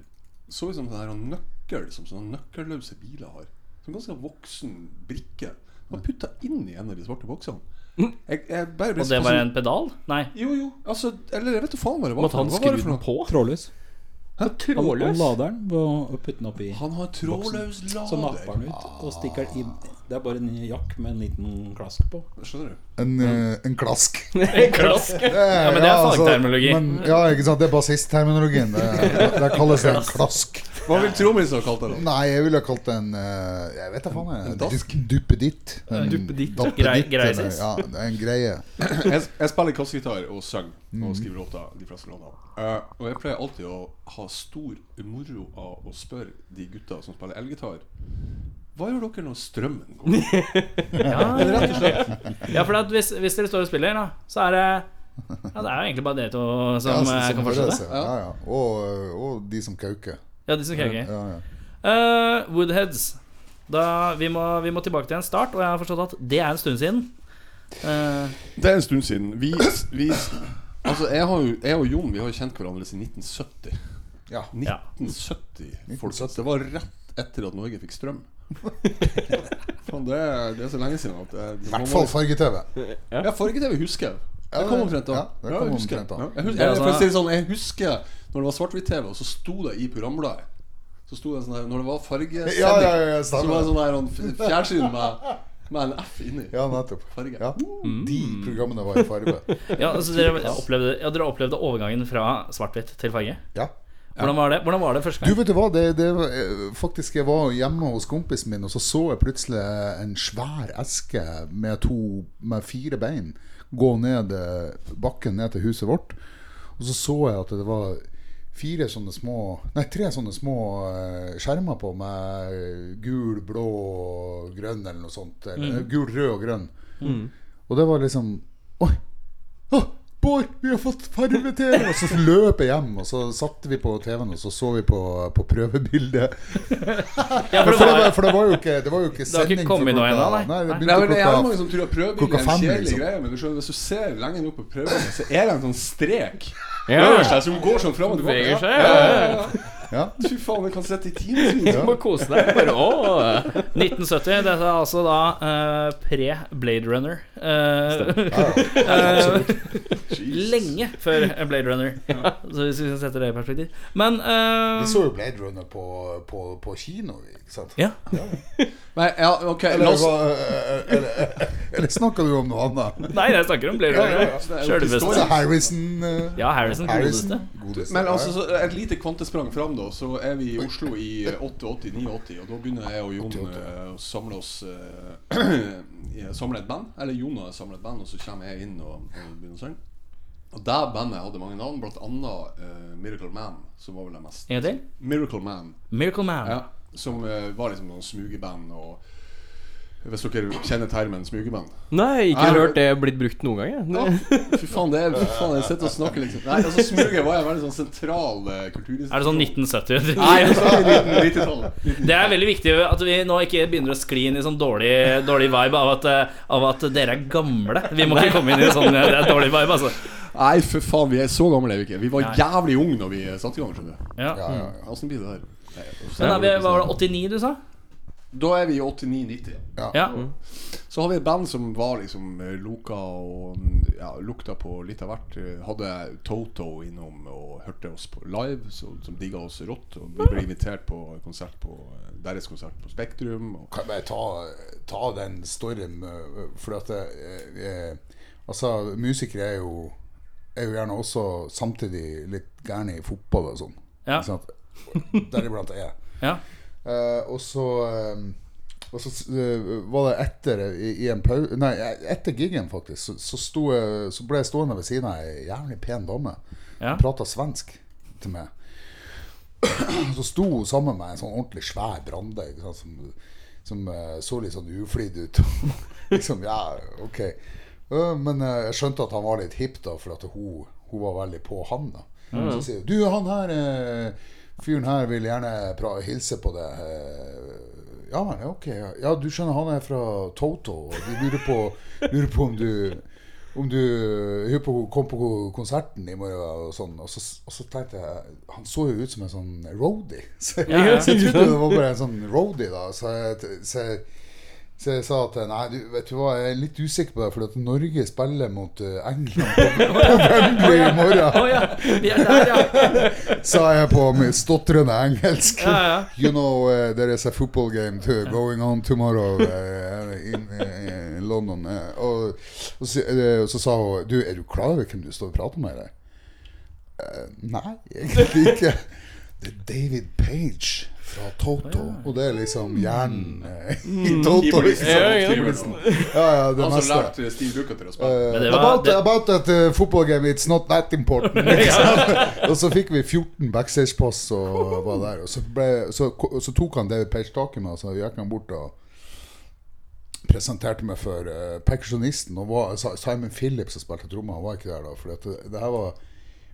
S5: Så ut som en sånn nøkkel som sånne nøkkelløse biler har. Som ganske voksen brikke. Han putta inn i en av de svarte boksene. Jeg, jeg bare ble
S2: Og det var en pedal? Nei.
S5: jo, jo. Altså, eller jeg vet da faen hva det var.
S3: Måtte han.
S5: Hva var
S3: skru den på?
S6: Trådløs. Han, han
S3: Trådløs?
S6: lader den og putter den oppi
S5: Han har trådløs lader.
S6: Så napper han ut og stikker den inn Det er bare en jakk med en liten klask på.
S5: Skjønner du?
S4: En, eh, en klask.
S2: Klask. Ja, men det er fagterminologi.
S4: men, ja, ikke sant. Det er bassistterminologien. Det, det kalles en klask.
S5: Hva vil trommisen ha kalt det? da?
S4: Nei, jeg ville kalt det en eh, Jeg vet da faen. jeg.
S5: En dask?
S4: Du- Duppeditt. En
S3: Duppeditt.
S2: Grei- greisis.
S4: Ja, det er en greie.
S5: Jeg, jeg spiller kassegitar og synger og skriver låter. De fleste låtene Uh, Og jeg pleier alltid å ha stor moro av å spørre de gutta som spiller elgitar Hva gjør dere når strømmen går?
S2: Ja,
S5: Rett og slett.
S2: ja for at hvis, hvis dere står og spiller, da, så er det Ja, det er jo egentlig bare dere to som
S4: Ja,
S2: eh,
S4: som- som
S2: kan fortsette.
S4: Ja, ja. Og, og de som kauker.
S2: Ja, de som kauker.
S4: Ja, ja.
S2: Uh, Woodheads. Da, vi, må, vi må tilbake til en start, og jeg har forstått at det er en stund siden. Uh...
S5: Det er en stund siden. Vi, vi Altså, jeg, har jo, jeg og Jon Vi har jo kjent hverandre siden 1970.
S4: ja.
S2: ja.
S5: 1970, folkens. Det var rett etter at Norge fikk strøm. Faen, det, er, det er så lenge siden
S4: I hvert fall farge-TV.
S5: Ja, farge-TV husker jeg. Det
S4: Ja,
S5: kom omtrent da.
S4: ja, ja,
S5: jeg husker.
S4: da.
S5: Ja, jeg, husker,
S2: Ja,
S5: jeg,
S2: altså-
S5: det sånn, jeg husker når det var svart-hvitt-TV, og så sto det i programbladet Så sto det sånn her Når det var fargesending,
S4: Ja, ja, ja,
S5: så var det sånn her sånn fjernsyn med, med en F inni.
S4: Ja, nettopp.
S5: Farge.
S4: Ja. De programmene var i farge.
S2: Ja, altså, dere, opplevde, ja, dere opplevde overgangen fra svart-hvitt til farge?
S4: Ja.
S2: Hvordan var det Hvordan var det første
S4: Du,
S2: gang?
S4: vet du hva? Det, det, eh, faktisk, jeg var hjemme hos kompisen min, og så så jeg plutselig en svær eske med, to, med fire bein gå ned eh, bakken ned til huset vårt. Og så så jeg at det var fire sånne små Nei, tre sånne små eh, skjermer på med gul, blå og grønn eller noe sånt. Eller, mm. Gul, rød og grønn. Og det var liksom Oi! Å, Bård, vi har fått farge-TV! Og så løp jeg hjem, og så satte vi på TV-en, og så så vi på, på prøvebildet.
S2: Ja, for
S4: For,
S2: det
S4: det, var, for det var jo ikke, det var jo ikke
S2: har ikke
S4: sending
S2: kommet noe ennå, nei.
S4: Nei, det
S5: Nei,
S4: begynte
S5: det er
S4: klokka
S5: mange som tror at prøvebildet er en kjedelig
S4: liksom.
S5: greie, men du skjønner, hvis du ser lenge nok på prøvebildet, så er det en sånn strek
S3: Ja.
S5: øverst der som går sånn fram og tilbake. Ja,
S3: ja.
S5: ja, ja. Fy faen, den kan sette i tid.
S3: Du må kose deg. Bare, å.
S2: 1970. Dette er altså da eh, pre-Blade Runner. Eh, eh, lenge før Blade Runner. Så hvis vi setter det i perspektiv. Men eh,
S4: Vi så jo Blade Runner på, på, på kino, sant?
S2: Ja.
S5: Nei, ja, ok,
S4: Eller,
S5: oss
S4: eller, eller, eller snakker du om noe annet?
S2: Nei, jeg snakker om Blade Runner.
S5: det er ja.
S2: Sjølveste.
S5: ikke
S4: Harrison uh,
S2: Ja, Harrison.
S4: Harrison
S2: Godeste.
S4: godeste.
S5: Men altså, så et lite kvantesprang fram, da. Så er vi i Oslo i eh, 88-89, og da begynner jeg og Jon
S4: 88.
S5: eh, å samle oss uh, Samle et band. Eller Jon og jeg samler et band, og så kommer jeg inn og, og begynner å synge. Og det bandet hadde mange navn, blant annet eh, Miracle Man, som var vel det mest
S2: En til.
S5: Miracle Man.
S2: Miracle Man.
S5: Ja, som eh, var liksom noen smugeband. Og hvis dere kjenner termen smugeband
S3: Nei, ikke
S5: Nei,
S3: hørt det blitt brukt noen gang. Ja.
S5: Ja, fy faen, det er fy faen, jeg sitter og snakker liksom Nei, altså Smuget var en veldig sånn sentral uh, kulturinstitusjon.
S2: Er det sånn 1970?
S5: Nei, det er sånn 90-tallet.
S2: Det er veldig viktig at vi nå ikke begynner å skli inn i sånn dårlig, dårlig vibe av at, eh, av at dere er gamle. Vi må ikke komme inn i sånn det dårlig vibe, altså.
S5: Nei, for faen, vi er så gamle er vi ikke. Vi var jævlig unge når vi satte i gang. skjønner du
S2: Ja.
S4: Ja, ja, ja.
S5: Åssen blir det der?
S2: Men er vi, hva var det, 89 du sa?
S5: Da er vi i 89-90.
S2: Ja.
S5: Så har vi et band som var liksom eh, loka og ja, lukta på litt av hvert. Eh, Hadde Toto innom og hørte oss på live, så, som digga oss rått. Og vi ble invitert på konsert på eh, deres konsert på Spektrum. Og
S4: Kan jeg bare ta, ta den eh, For at eh, Altså, musikere er jo Er jo gjerne også samtidig litt gærne i fotball og sånn.
S2: Ja.
S4: Deriblant er jeg.
S2: Ja.
S4: Uh, og så eh, og så uh, var det etter i, i en pau Nei, etter gigen, faktisk, så, så, sto så ble jeg stående ved siden av ei jævlig pen dame.
S2: Ja.
S4: Prata svensk til meg. Så sto hun sammen med en sånn ordentlig svær brande som, som uh, så litt sånn uflidd ut. liksom, ja, ok uh, Men jeg skjønte at han var litt hipp, da, for at hun, hun var veldig på han. da Så sier hun Du, han her fyren her vil gjerne hilse på deg. eh, Ja ok. Ja. ja, du skjønner, han er fra Toto. Og de lurer på, lurer på om du om du kom på konserten i morgen og sånn. Og så, og så tenkte jeg Han så jo ut som en sånn roadie. Så,
S2: Ja, ja.
S4: så jeg trodde det var bare en sånn roadie, da. Så jeg, så jeg så jeg sa at nei, du, vet du hva, jeg er litt usikker på det, for at Norge spiller mot eh, England på, på Wembley i morgen.
S2: Oh, ja. Er der, ja.
S4: Sa jeg på stotrende engelsk.
S2: Ja, ja.
S4: You know, uh, there is a football game too, going on tomorrow. Uh, in, in London. Og, og, så, og så sa hun Du, er du klar over hvem du står og prater med? Eh, nei, egentlig ikke. Det er David Page fra Toto. Og det er liksom hjernen eh, i Toto. Liksom. Ja, ja, det
S5: Han som
S4: meste.
S5: lærte Steve Lukather å spille.
S4: Eh,
S2: Men det var-
S4: about,
S2: det-
S4: about that uh, football game, it's not that important. Ikke sant? og så fikk vi 14 backstage-pass og var der. Og så, ble, så, så tok han David Page tak i meg, og så gikk han bort og presenterte meg for uh, perkusjonisten. Og var, Simon Phillips som spilte trommer, han var ikke der da. For det, det her var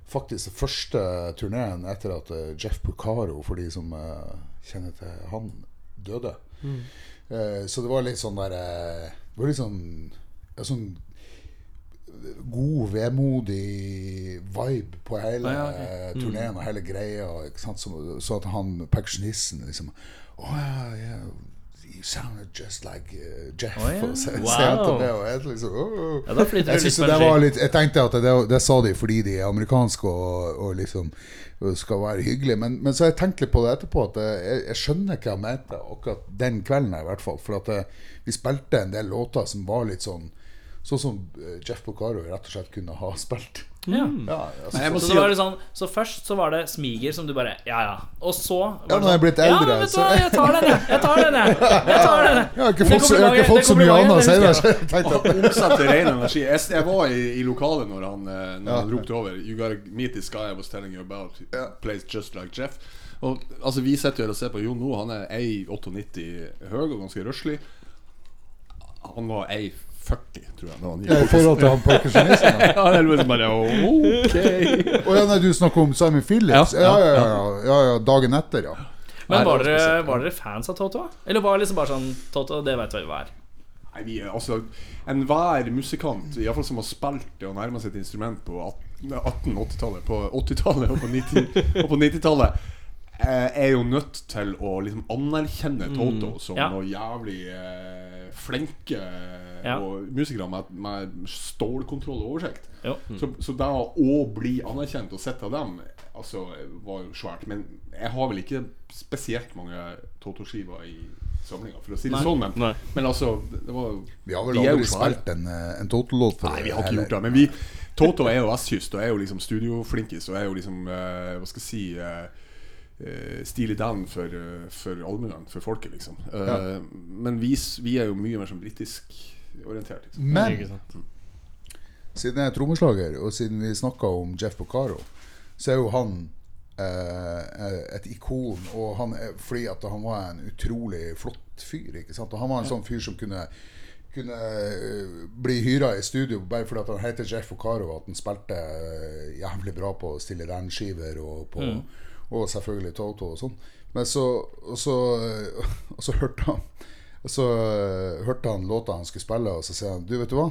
S4: faktisk den første turneen etter at eh, Jeff Pucaro, for de som eh, kjenner til han, døde. Eh, så det var litt sånn der Det var litt sånn, ja, sånn god, vemodig vibe på hele
S2: Ah, ja, okay.
S4: mm. turneen og hele greia. Så, så at han pensjonisten liksom Å ja, ja You sounded just like uh, Jeff.
S2: Oh, ja.
S4: Så,
S3: Wow.
S4: så det, og jeg liksom oh.
S2: Ja, da flyter
S4: jeg,
S2: litt
S4: det litt, jeg tenkte at det, det sa de fordi de er amerikanske og, og liksom og skal være hyggelige. Men, men så har jeg tenkt litt på det etterpå, at jeg, jeg skjønner hva jeg mente akkurat den kvelden. i hvert fall For at eh, vi spilte en del låter som var litt sånn Sånn som eh, Jeff Pocaro rett og slett kunne ha spilt.
S2: Ja.
S4: Ja, altså,
S2: så,
S5: Så,
S2: det sånn, så først så var det smiger som du bare Ja, ja. Og så
S4: Ja,
S2: nå
S4: er jeg er blitt
S2: Ja,
S4: eldre,
S2: men vet du hva, jeg tar den, jeg. Jeg tar den, jeg. Jeg tar den, jeg.
S4: jeg har ikke fått, så- har ikke fått så mye annet senere.
S5: ren energi. Jeg, jeg var i, i lokalet når han, eh, når
S4: Ja.
S5: han ropte over You gotta meet this guy I was telling you about. Plays just like Jeff. Og altså Vi sitter jo her og ser på Jon nå. Han er 1,98 høy og ganske røslig. Han var 1,40, tror jeg. Da han
S4: I
S5: gikk
S4: forhold til han perkusjonisten.
S5: ja, det er liksom bare Ok.
S4: Å ja, nei, du snakker om Simon Phillips? Ja, ja, ja. ja, ja, ja dagen etter, ja.
S2: Men var dere, var dere fans av Toto? Eller var det liksom bare sånn Toto, det vet vi hva er.
S5: Nei, vi, altså Enhver musikant i fall som har spilt det og nærma seg et instrument på 1880-tallet, på 80-tallet og på 90 og på 90-tallet, eh, er jo nødt til å liksom anerkjenne Toto som
S2: Ja.
S5: noe jævlig eh, flinke
S2: Ja.
S5: og musikere med, med stålkontroll og oversikt.
S2: Mm.
S5: Så, så da å bli anerkjent og sett av dem Altså var jo svært. Men jeg har vel ikke spesielt mange Toto-skiver i samlinga, for å si det
S2: Nei.
S5: sånn. Men, men altså det var,
S4: Vi har vel aldri spilt en, eh, en Toto-låt før?
S5: Nei, vi har ikke
S4: heller.
S5: gjort det. Men vi Toto er jo vestkyst og er jo liksom studioflinkis og er jo liksom uh, Hva skal jeg si eh, eh, down Dan for, uh, for allmuen, for folket, liksom. Eh,
S4: Ja.
S5: Men vi, vi er jo mye mer sånn britisk orientert. Liksom.
S4: Men
S3: Ikke
S4: siden jeg er trommeslager, og siden vi snakka om Jeff Boccaro, så er jo han eh, et ikon. Og han er, fordi at han var en utrolig flott fyr. Ikke sant? Og han var en sånn fyr som kunne kunne eh, bli hyra i studio bare fordi at han heter Jeff Pocaro, og at han spilte eh, jævlig bra på Stille Dan-skiver og, på, og selvfølgelig Toto og sånn. Men så Og så, og så hørte han Og så eh, hørte han låta han skulle spille, og så sier han Du, vet du hva?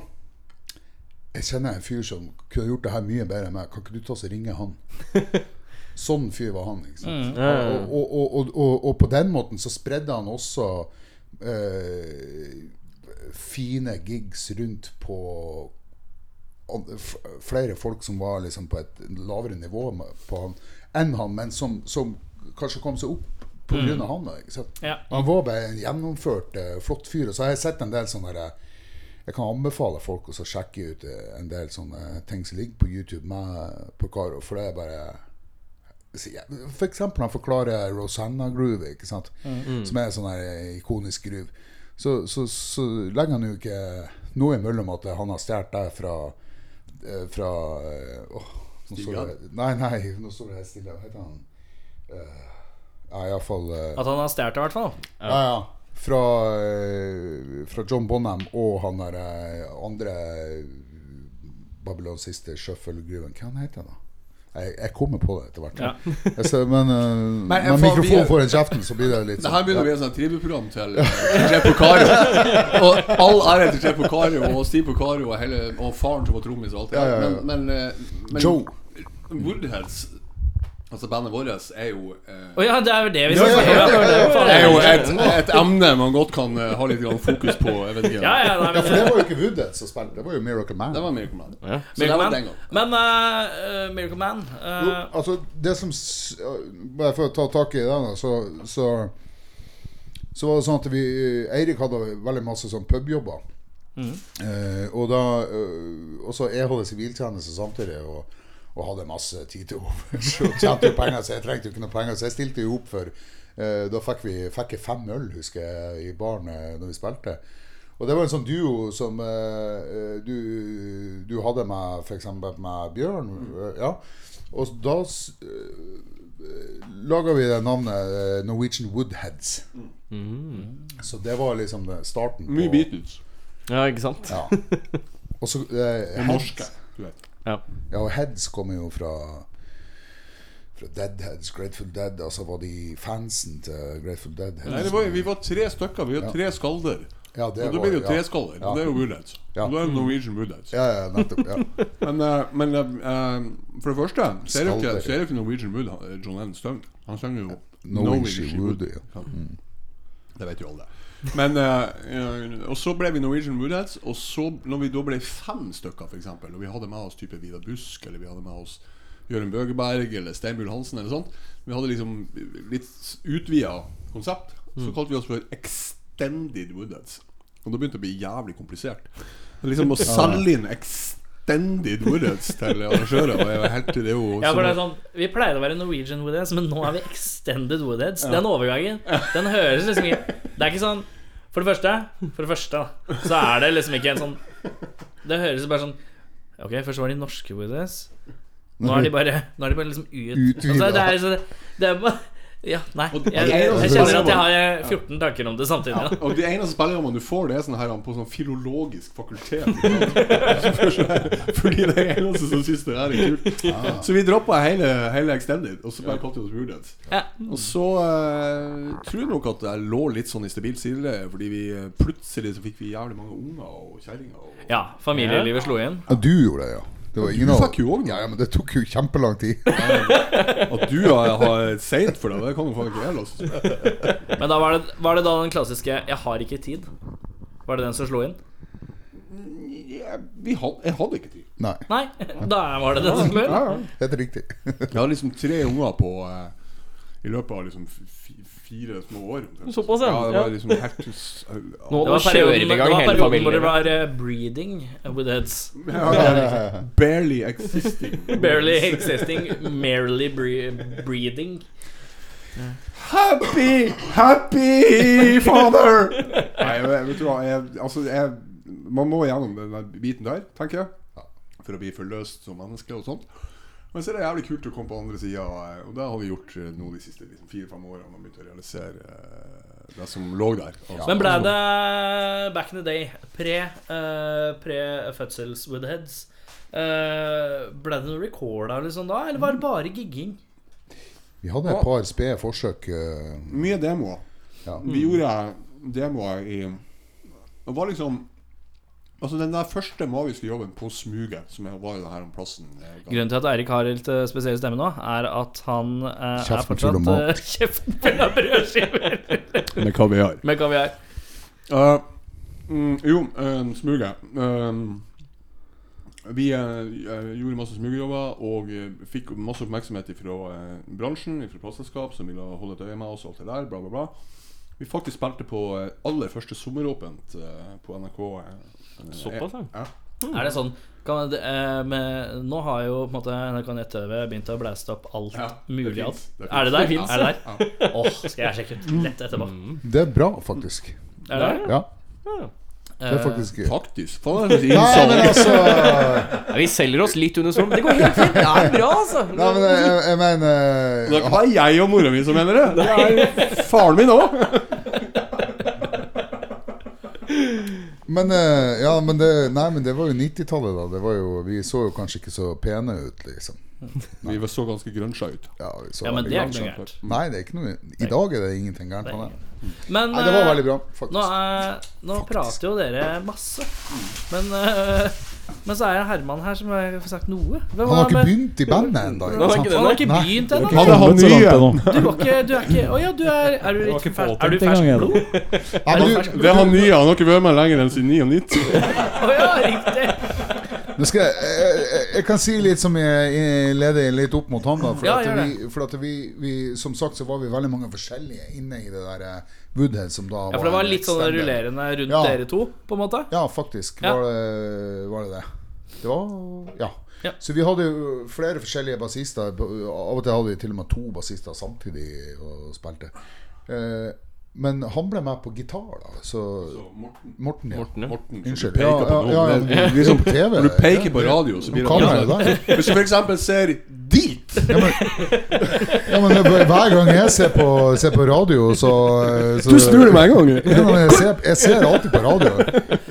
S4: Jeg kjenner en fyr som kunne gjort det her mye bedre enn meg. Kan ikke du ta og ringe han? Sånn fyr var han. Ikke sant? Og, og, og, og, og, og på den måten så spredde han også eh, fine gigs rundt på flere folk som var liksom på et lavere nivå på han, enn han, men som, som kanskje kom seg opp på grunn av han. Da?
S2: Ja.
S4: Han var bare en gjennomført, eh, flott fyr. Så har jeg sett en del sånne der, Jeg kan anbefale folk å sjekke ut eh, en del sånne ting som ligger på YouTube med Pocaro, for det er bare så For han forklarer Rosanna Groove, ikke sant? som er en sånn her ikonisk groove. Så, så, så legger han jo ikke noe imellom at han har stjålet det fra eh, Fra eh, åh, nå Nei, nei, nå står det her stille. Hva heter han? Uh, ja, iallfall uh,
S2: At han har stjålet det, i hvert fall.
S4: ja, ja. Fra, uh, fra John Bonham og han der uh, andre Babylons siste shuffle-grooven. Hva han heter han da? Jeg, jeg kommer på det etter hvert.
S2: Ja.
S4: Jeg ser- men uh, når mikrofonen får en kjeften, så blir det litt
S5: Det her begynner å bli et sånt tribuprogram til, Jeff Pocaro. Og all ære til Jeff Kario og Steve Pocaro og, og faren som var trommis og alt det der.
S4: ja, ja.
S5: Men, men, eh, men
S4: Joe.
S5: Woodheads, altså bandet vårt, er jo eh,
S2: oh, ja, det er jo det vi skal
S4: ja, ja, ja, ja.
S5: Det er jo et, et emne man godt kan uh, ha litt fokus på. Jeg vet ikke.
S2: Ja, ja, nei,
S4: Ja,
S2: men,
S4: for det var jo ikke Woodheads som spilte, det var jo Miracle Man.
S5: Det var Miracle Man.
S3: Ja.
S5: Så det var den
S2: Man. Men eh, Miracle Man uh,
S4: Jo, altså det som Bare for å ta tak i det, så, så så var det sånn at vi Eirik hadde veldig masse sånn pubjobber. Eh, og da eh, Og så jeg hadde siviltjeneste samtidig. Og, og hadde masse tid til overs. Og tjente jo penger, så jeg trengte jo ikke noe penger. Så jeg stilte jo opp for eh, Da fikk, vi, fikk jeg fem øl, husker jeg, i baren eh, når vi spilte. Og det var en sånn duo som eh, eh, du, du hadde med f.eks. med Bjørn. eh, ja. Og da eh, laga vi det navnet eh, Norwegian Woodheads. Så det var liksom starten på
S5: Mye Beatles.
S3: Ja, ikke sant?
S4: Ja. Og så eh,
S5: norske. Du.
S3: Ja.
S4: Ja, og Heads kommer jo fra Fra Deadheads, Grateful Dead. Altså var de fansen til Grateful Dead.
S5: Nei, det var, vi var tre stykker. Vi var tre skalder.
S4: ja, det
S5: Og da blir det jo
S4: ja.
S5: tre skaller. Og det er jo Woodheads.
S4: Ja.
S5: Og da er det Norwegian Woodheads.
S4: Ja, ja, nettopp. Ja.
S5: Men, uh, men uh, for det første så er det ikke, er det ikke Norwegian Wood John Lennon synger. Han synger jo
S4: Norwegian Wood, ja.
S5: Ja. Det vet jo alle. Men eh, Og så ble vi Norwegian Woodheads. Og så, når vi da ble fem stykker, f.eks., og vi hadde med oss type Vidar Busk, eller vi hadde med oss Jørund Bøgeberg eller Steinbjørn Hansen, eller sånt Vi hadde liksom litt utvida konsept. Så kalte vi oss for Extended Woodheads. Og da begynte det å bli jævlig komplisert. Liksom å selge inn Extended Woodheads til arrangører og jeg var helt, det er jo
S2: Ja, for det er sånn Vi pleide å være Norwegian Woodheads, men nå er vi Extended Woodheads. Den overgangen, den høres liksom ikke Det er ikke sånn For det første, for det første da, så er det liksom ikke en sånn Det høres bare sånn Ok, først var de norske Woodheads. Nå er de bare Nå er de bare liksom ut. Altså, det er så Det er bare Ja, nei. Jeg, jeg kjenner at jeg har eh, 14 tanker om det samtidig. Ja.
S5: Og de eneste spillerne du får, det er sånn her på sånn filologisk fakultet. Fordi det er eneste som syns det er kult. Så vi droppa hele, hele Extended, og så bare oss Woodheads.
S2: Ja.
S5: Og så uh, tror jeg nok at jeg lå litt sånn i stabilt sideleie, fordi vi eh, plutselig så fikk vi jævlig mange unger og kjerringer. Og...
S2: ja, familielivet slo inn.
S4: ja, du gjorde det, ja. Det var ingen
S5: du fikk jo også noe.
S4: ja, ja, men det tok jo kjempelang tid.
S5: At du har, har seint for deg, det kan jo faen ikke jeg låse.
S2: Men da var det, var det da den klassiske 'jeg har ikke tid'? Var det den som slo inn?
S5: Jeg, vi had, jeg hadde ikke tid.
S4: Nei,
S2: Nei, da var det den som slo inn.
S5: Ja, ja.
S4: helt riktig.
S5: Jeg har liksom tre unger på eh, I løpet av liksom fire små år.
S3: Såpass, ja.
S5: ja. Det var liksom helt s-
S3: Nå,
S2: Det var
S3: kjører
S2: perioden,
S3: vi i
S2: det var perioden hvor det var uh, breeding with heads.
S5: ja, Barely existing.
S2: Barely existing, merely bre breeding.
S5: Happy, happy father! Nei, jeg- vet du hva jeg, Altså, jeg, man må gjennom den biten der, tenker jeg. For å bli forløst som menneske og sånt. Men så er det jævlig kult å komme på andre sida, og det har vi gjort eh, nå de siste liksom, fire-fem årene. Og begynt å realisere eh, det som lå der. Altså,
S2: Men ble det back in the day, pre, uh, pre-fødsels with heads eh, Ble det noe recorda liksom da, eller var det bare gigging?
S4: Vi hadde et par spede forsøk. Uh...
S5: Mye demoer.
S4: Ja.
S5: Vi gjorde demoer i Det var liksom Altså Den der første magiske jobben på Smuget, som jeg var i denne her plassen eh,
S2: Grunnen til at Eirik har litt eh, spesiell stemme nå, er at han eh, er fortsatt eh, Kjeften full av brødskiver
S5: Med kaviar.
S2: med kaviar.
S5: Uh, mm, jo, uh, smuget. Uh, vi gjorde masse smugejobber og fikk masse oppmerksomhet fra uh, bransjen, fra plateselskap som ville holde et øye med oss. og alt det der, bla bla bla Vi faktisk spilte på aller første sommeråpent på NRK. Eh,
S3: Såpass, ja.
S5: Mm.
S2: Er det sånn kan, det, eh, med, Nå har jo på en måte NRK nett-TV begynt å blæste opp alt
S5: Ja, det
S2: mulig.
S5: finnes,
S2: alt.
S5: det
S2: Er det der?
S5: finnes.
S2: Er det der? Åh, skal jeg sjekke ut lett etterpå.
S4: Det er bra, faktisk.
S2: Er det Ja.
S4: Ja, det er faktisk gøy.
S5: Faktisk. Faen, er
S4: Nei, men altså
S3: Ja, vi selger oss litt under storm. Det går helt fint. Det er bra, altså.
S4: Nei, men jeg, jeg mener
S5: Det er ikke bare jeg og mora mi som mener det. Det er faren min òg.
S4: Men, eh, ja, men det, nei, men det var jo 90-tallet, da. Jo, vi så jo kanskje ikke så pene ut, liksom.
S5: Vi så ganske grønsja ut.
S4: Ja, så
S2: Ja, men det er ikke noe gærent.
S4: Nei, det er ikke noe I dag er det ingenting gærent med det.
S2: Men
S4: Nei, det var
S2: eh,
S4: veldig bra,
S2: Nå,
S4: faktisk.
S2: er, nå prater jo dere masse. Men, uh, men så er det Herman her som har sagt noe. Hvem
S4: Han har ikke
S2: med-
S4: begynt i bandet ennå.
S3: Han har ikke
S2: begynt ennå.
S5: Han
S6: så langt ennå.
S2: Du, var ikke, du er ikke Å ja, du er Er du litt fersk, er du fersk blod? Er du fersk
S4: du,
S5: Det er han nye. Han har ikke vært med lenger enn siden 99.
S2: Å ja, riktig.
S4: Skal jeg, jeg, jeg, kan si litt som jeg, leder litt opp mot han. da For,
S2: Ja,
S4: at, vi, for at vi, vi Som sagt så var vi veldig mange forskjellige inne i det der eh, Woodhead, som da var
S2: Ja, for det var litt sånn rullerende rundt
S4: Ja.
S2: dere to, på en måte.
S4: Ja, faktisk. Var, det, var det det. Det var Ja.
S2: Ja.
S4: Så vi hadde jo flere forskjellige bassister. Av og til hadde vi til og med to bassister samtidig og spilte. Eh, men han ble med på gitar, da. Så
S5: Morten,
S4: Morten, ja.
S3: Morten, ja.
S5: Morten
S4: Unnskyld.
S5: som du
S4: Ja,
S5: peker på
S4: ja, ja, ja.
S5: Når du peker på radio, så blir det Hvis du f.eks. ser dit
S4: Ja, men det- hver gang jeg ser på, ser på radio, så, så
S5: Du snur deg med en gang.
S4: Ja, men jeg, ser, jeg ser alltid på radio.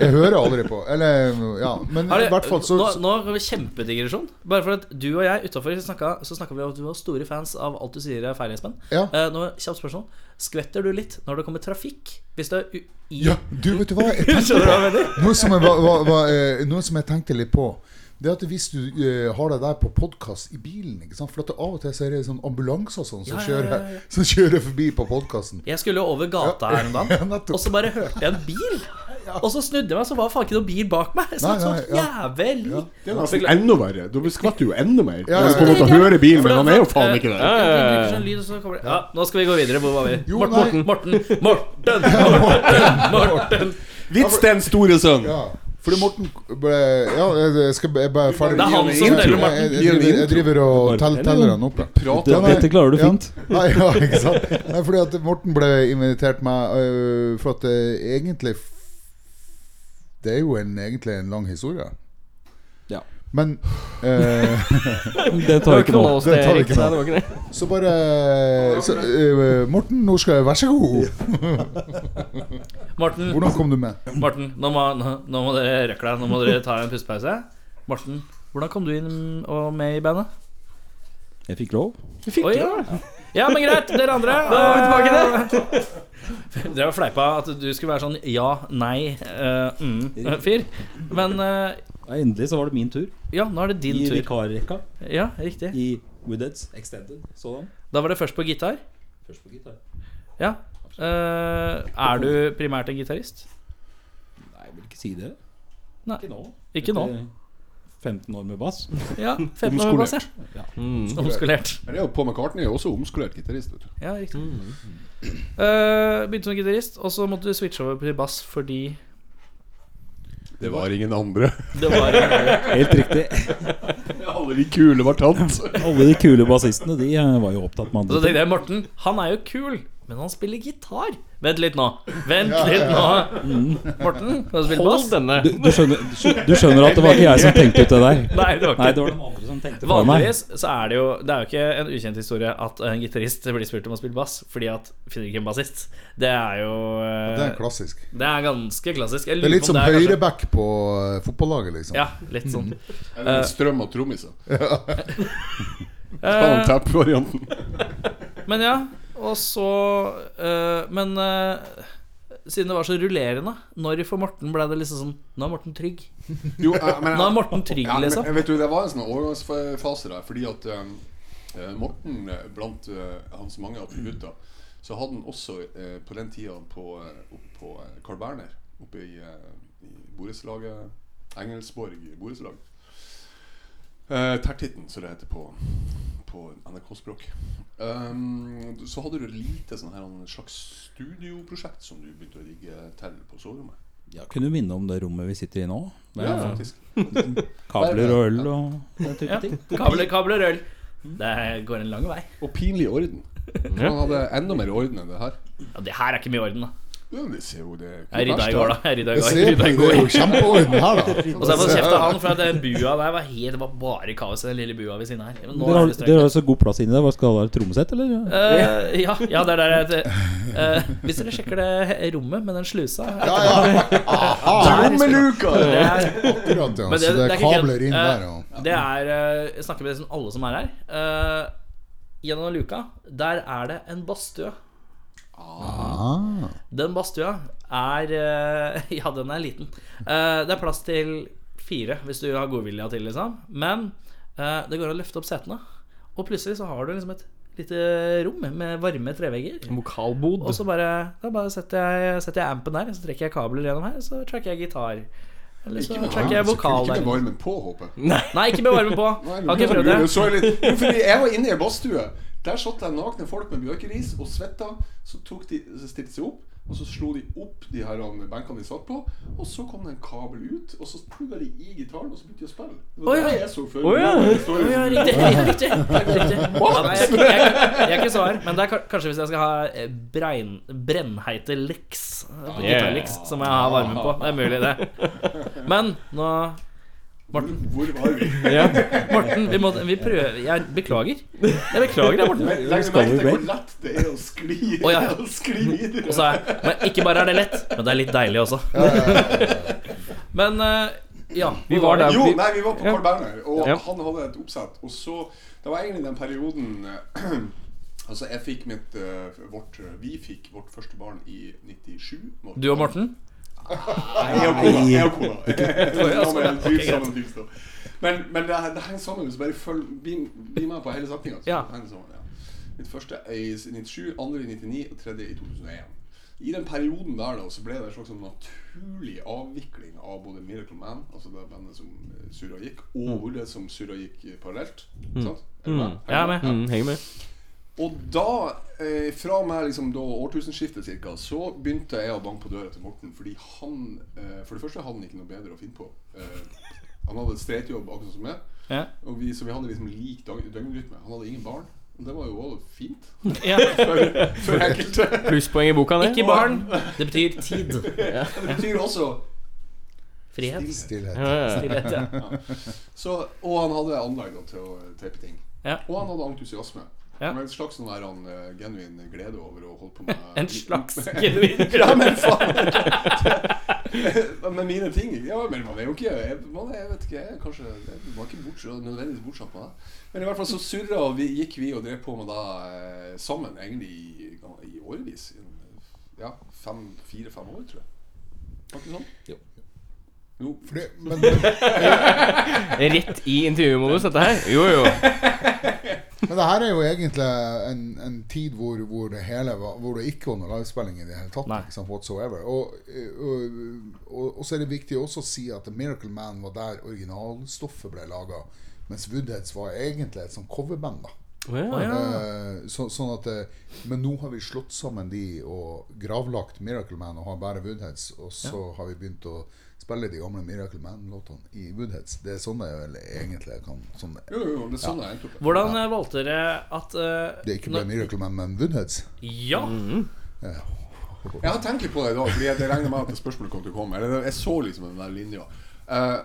S4: Jeg hører aldri på. Eller, ja. Men i hvert fall så,
S2: nå, nå har vi kjempedigresjon. Bare for at du og jeg utafor snakka, så snakka vi om at du var store fans av alt du sier er feil, Espen.
S4: Ja.
S2: Eh, nå, kjapt spørsmål. Skvetter du litt når det kommer trafikk? Hvis du er u i
S4: Ja, du, vet du hva? Jeg tenkte? Noe som jeg, var, var, var, eh, noe som jeg tenkte litt på Det at hvis du uh, har det der på podkast i bilen ikke sant? For at det av og til så er det sånn ambulanser sånn som,
S2: Ja, ja,
S4: kjører,
S2: ja, ja.
S4: som kjører forbi på podkasten.
S2: Jeg skulle over gata her om
S4: Ja,
S2: dagen, og så bare hørte jeg en bil. Og så snudde jeg meg, så var det faen ikke noen bil bak meg. Så
S4: Nei, nei,
S2: sånn
S4: ja.
S2: jævlig
S5: Det er nesten enda verre. Du skvatter jo enda mer.
S4: Ja,
S5: Når du
S4: ja,
S5: på en måte
S2: ja.
S5: hører bilen, men han er jo faen ikke der.
S2: Ja, nå skal vi gå videre. Hvor var vi?
S4: Jo,
S2: Morten,
S4: Morten,
S2: Morten, Morten, Morten, Morten.
S5: Vits den store sønn.
S4: Fordi Morten ble Ja, jeg skal jeg bare ferdig.
S2: Det er han som teller, Morten.
S4: Jeg, jeg, driver, jeg driver og
S6: teller,
S4: han
S5: opp
S4: Ja, nei,
S6: Dette klarer du fint.
S4: Ja, ja, ikke sant? Nei, fordi at Morten ble invitert med uh, For at det egentlig Det er jo en, egentlig en lang historie. Men øh,
S6: Det tar ikke noe.
S4: Det tar ikke
S3: var det.
S4: Så bare så, øh, Morten, nå skal jeg Vær så god.
S2: Morten,
S4: Hvordan kom du med?
S2: Morten nå, må, nå, nå må dere røkle. Nå må dere ta en pustepause. Morten, hvordan kom du inn og med i bandet?
S6: Jeg fikk lov.
S2: Oi, ja. ja, men greit. Dere andre. eh, Dere har fleipa at du skulle være sånn ja, nei, uh, mm, fyr. Men eh,
S6: Ja, endelig så var det min tur.
S2: ja, nå er det din
S6: I
S2: tur.
S6: vikarrekka
S2: Ja, riktig.
S6: i Woodheads Extended. Sådan.
S2: Da var det først på gitar.
S6: Først på gitar.
S2: Ja. Uh, er du primært en gitarist?
S6: Nei, jeg vil ikke si det.
S2: Nei.
S6: Ikke nå.
S2: Ikke nå.
S6: 15 år med bass.
S2: Ja, 15 år med bass, ja.
S3: Mm.
S2: Omskolert.
S5: Men det er jo Paul McCartney er også omskolert gitarist. vet du.
S2: Ja, riktig. Eh, begynte som gitarist, og så måtte du switche over til bass fordi
S5: Det var ingen andre.
S2: det var
S6: Helt riktig.
S5: Alle de kule var tatt.
S6: Alle de kule bassistene De eh, var jo opptatt med andre. så
S2: tenkte jeg, Morten, han er jo kul, men han spiller gitar. Vent litt nå. Vent litt nå. Morten, kan du spille bass?
S3: denne.
S6: Du, du, skjønner, du skjønner at det var ikke jeg som tenkte ut det der.
S2: Nei, det var ikke Nei,
S6: det var de andre som tenkte for meg.
S2: Vanligvis så er det jo Det er jo ikke en ukjent historie at en gitarist blir spurt om å spille bass fordi at finner ikke en bassist. Det er jo eh,
S4: Det er klassisk.
S2: Det er ganske klassisk.
S4: Det er litt som høyreback på øh, fotballaget, liksom.
S2: Ja, litt sånn.
S5: Eller en strøm av trommiser. Ta
S2: Eh,
S5: den tapp-varianten.
S2: men ja, og så eh, Men eh, siden det var så rullerende, når for Morten ble det liksom sånn Nå er Morten trygg.
S5: Jo, eh, men,
S2: Nå er Morten trygg,
S5: Ja, men,
S2: liksom.
S5: vet du, Det var en sånn overgangsfase der, fordi at um, eh, Morten, eh, blant eh, hans mange attributter, så hadde han også eh, på den tida på, eh, opp på eh, Carl Berner, oppe i, eh, i borettslaget Engelsborg borettslag. Uh, Tertitten, som det heter på, på NRK-språk. Um, så hadde du et lite sånn her, en slags studioprosjekt som du begynte å rigge til på soverommet.
S6: Ja, kunne du minne om det rommet vi sitter i nå? Med
S5: Ja, faktisk.
S6: kabler og øl og den type
S2: Ja.
S6: ting.
S2: Kabler, kabler, øl. Det går en lang vei.
S5: Og pinlig orden. Han hadde enda mer orden enn det her.
S2: Ja, det her er ikke mye orden, da.
S5: Ja, det ser jo det
S2: Jeg rydda i går, da. Jeg rydda i går. Jeg i
S4: det, er
S2: går.
S4: jo kjempeorden her, da.
S2: Og så har jeg fått kjeft av han, for at den bua der var helt Det var bare kaos i den lille bua ved siden her.
S6: Dere
S2: er
S6: har,
S2: det
S6: dere har så god plass inni der. Hva Skal det være trommesett, eller?
S2: Uh, ja, ja, det er der jeg uh, Hvis dere sjekker det rommet med den slusa
S4: Ja, ja. Aha.
S5: Trommeluka!
S2: det
S4: Akkurat, ja.
S2: Det-
S4: Så det
S2: det er
S4: er kabler inn
S2: Eh,
S4: der. ja.
S2: det er Jeg snakker med alle som er her. Eh, gjennom luka, der er det en badstue.
S4: Ah.
S2: Den badstua er eh, Ja, den er liten. Eh, det er plass til fire hvis du har godvilja til, liksom. Men eh, det går an å løfte opp setene. Og plutselig så har du liksom et lite rom med varme trevegger.
S3: Vokalbod.
S2: Og så bare, da bare setter, jeg, setter jeg ampen der, så trekker jeg kabler gjennom her, så tracker jeg gitar. Eller så trekker jeg vokal der.
S5: ikke med varmen på, håper jeg.
S2: Nei, ikke med varmen på. Har ikke prøvd det.
S5: Så jeg var inne i badstue. Der satt det nakne folk med bjørkeris og svetta. Så tok de, så stilte de seg opp, og så slo de opp de her um, benkene de satt på. Og så kom det en kabel ut, og så plugga de i gitaren, og så begynte de å spille. Det var
S2: ja.
S5: det jeg så før.
S3: Oh, ja.
S2: oh, ja, riktig. Riktig. riktig. Nei, jeg, jeg, jeg er ikke svar, men det er kanskje hvis jeg skal ha eh, brein, brennheite licks på
S3: Yeah.
S2: så må jeg ha varmen på. Det er mulig, det. Men nå Morten,
S5: Hvor var vi?
S3: Ja.
S2: Morten vi, må, vi prøver Jeg beklager. Jeg beklager det, Morten.
S5: Legg merke til hvor lett det er å skli,
S2: Å, ja.
S5: å skli videre.
S2: Og så er, men ikke bare er det lett, men det er litt deilig også. Men eh, ja.
S3: Vi var der.
S5: Jo, nei, vi var på. Carl Berner, og
S3: Ja.
S5: han hadde et oppsett. Og så Det var egentlig den perioden eh, Altså, jeg fikk mitt eh, vårt, Vi fikk vårt første barn i 97. Morten.
S2: Du og Morten?
S5: Nei, jeg og kona. Jeg og kona.
S2: ja, ja.
S5: Ok,
S2: Ok, greit.
S5: greit. Men, men det, det henger sammen. Så bare følg Bli, med på hele setninga.
S2: Ja.
S5: Ja. Mitt første er i 97, andre i 99 og tredje i 2001. I den perioden der da, så ble det en slags sånn naturlig avvikling av både Miracle Man, altså det bandet som eh, surra gikk, og det som surra gikk eh, parallelt. Sant? Er du med?
S2: Jeg er med.
S3: Mm, henger med.
S5: Og da, eh, fra meg liksom da årtusenskiftet cirka, så begynte jeg å banke på døra til Morten. Fordi han eh, For det første hadde han ikke noe bedre å finne på. Eh, han hadde streitjobb akkurat som meg.
S2: Ja.
S5: Og vi, så vi hadde liksom lik døgnrytme. Han hadde ingen barn. Og det var jo også fint
S2: ja.
S5: for, for enkelte.
S3: Plusspoeng i boka, det.
S2: Ikke barn. Det betyr tid.
S5: Det betyr også
S2: Frihet.
S4: Stillhet.
S3: Ja, ja, ja.
S2: Stillhet, ja.
S5: så, Og han hadde anlegg til å teipe ting.
S2: Ja.
S5: Og han hadde entusiasme.
S2: Ja.
S5: En slags sånn der, han, uh, genuin glede over å holde på med
S2: En slags genuin
S5: Ja, men faen! med mine ting. Ja, men man er jo ikke jeg, man er, jeg vet ikke, jeg, kanskje jeg var ikke bortsett nødvendigvis bortsatt med det. Men i hvert fall så surra og vi, gikk vi og drev på med det eh, sammen egentlig i, i årevis. Ja, fire-fem år, tror jeg. Var ikke sånn? Jo. jo.
S4: fordi, men,
S3: Rett i intervjumodus, dette her. Jo, jo.
S4: Men det her er jo egentlig en, en tid hvor, hvor, det hele var, hvor det ikke var noe livespilling i det hele tatt. Liksom, whatsoever. Og, og, og, og så er det viktig også å si at The Miracle Man var der originalstoffet ble laga. Mens Woodheads var egentlig et sånn coverband. da
S3: Å, ja.
S4: Eh, så, sånn at eh, Men nå har vi slått sammen de og gravlagt Miracle Man og har bare Woodheads. Og så har vi begynt å spille de gamle Miracle Man-låtene i Woodheads. Det er sånn jeg vel egentlig kan sånn det,
S5: Jo, jo, det er sånn jeg.
S2: Hvordan eh, valgte dere at uh,
S4: det ikke ble Miracle Man, men Woodheads.
S2: Ja.
S4: Ja.
S5: Jeg har tenkt litt på det i dag, Fordi jeg regner med at spørsmålet kom til å komme. Eller jeg så liksom den der linja. Eh,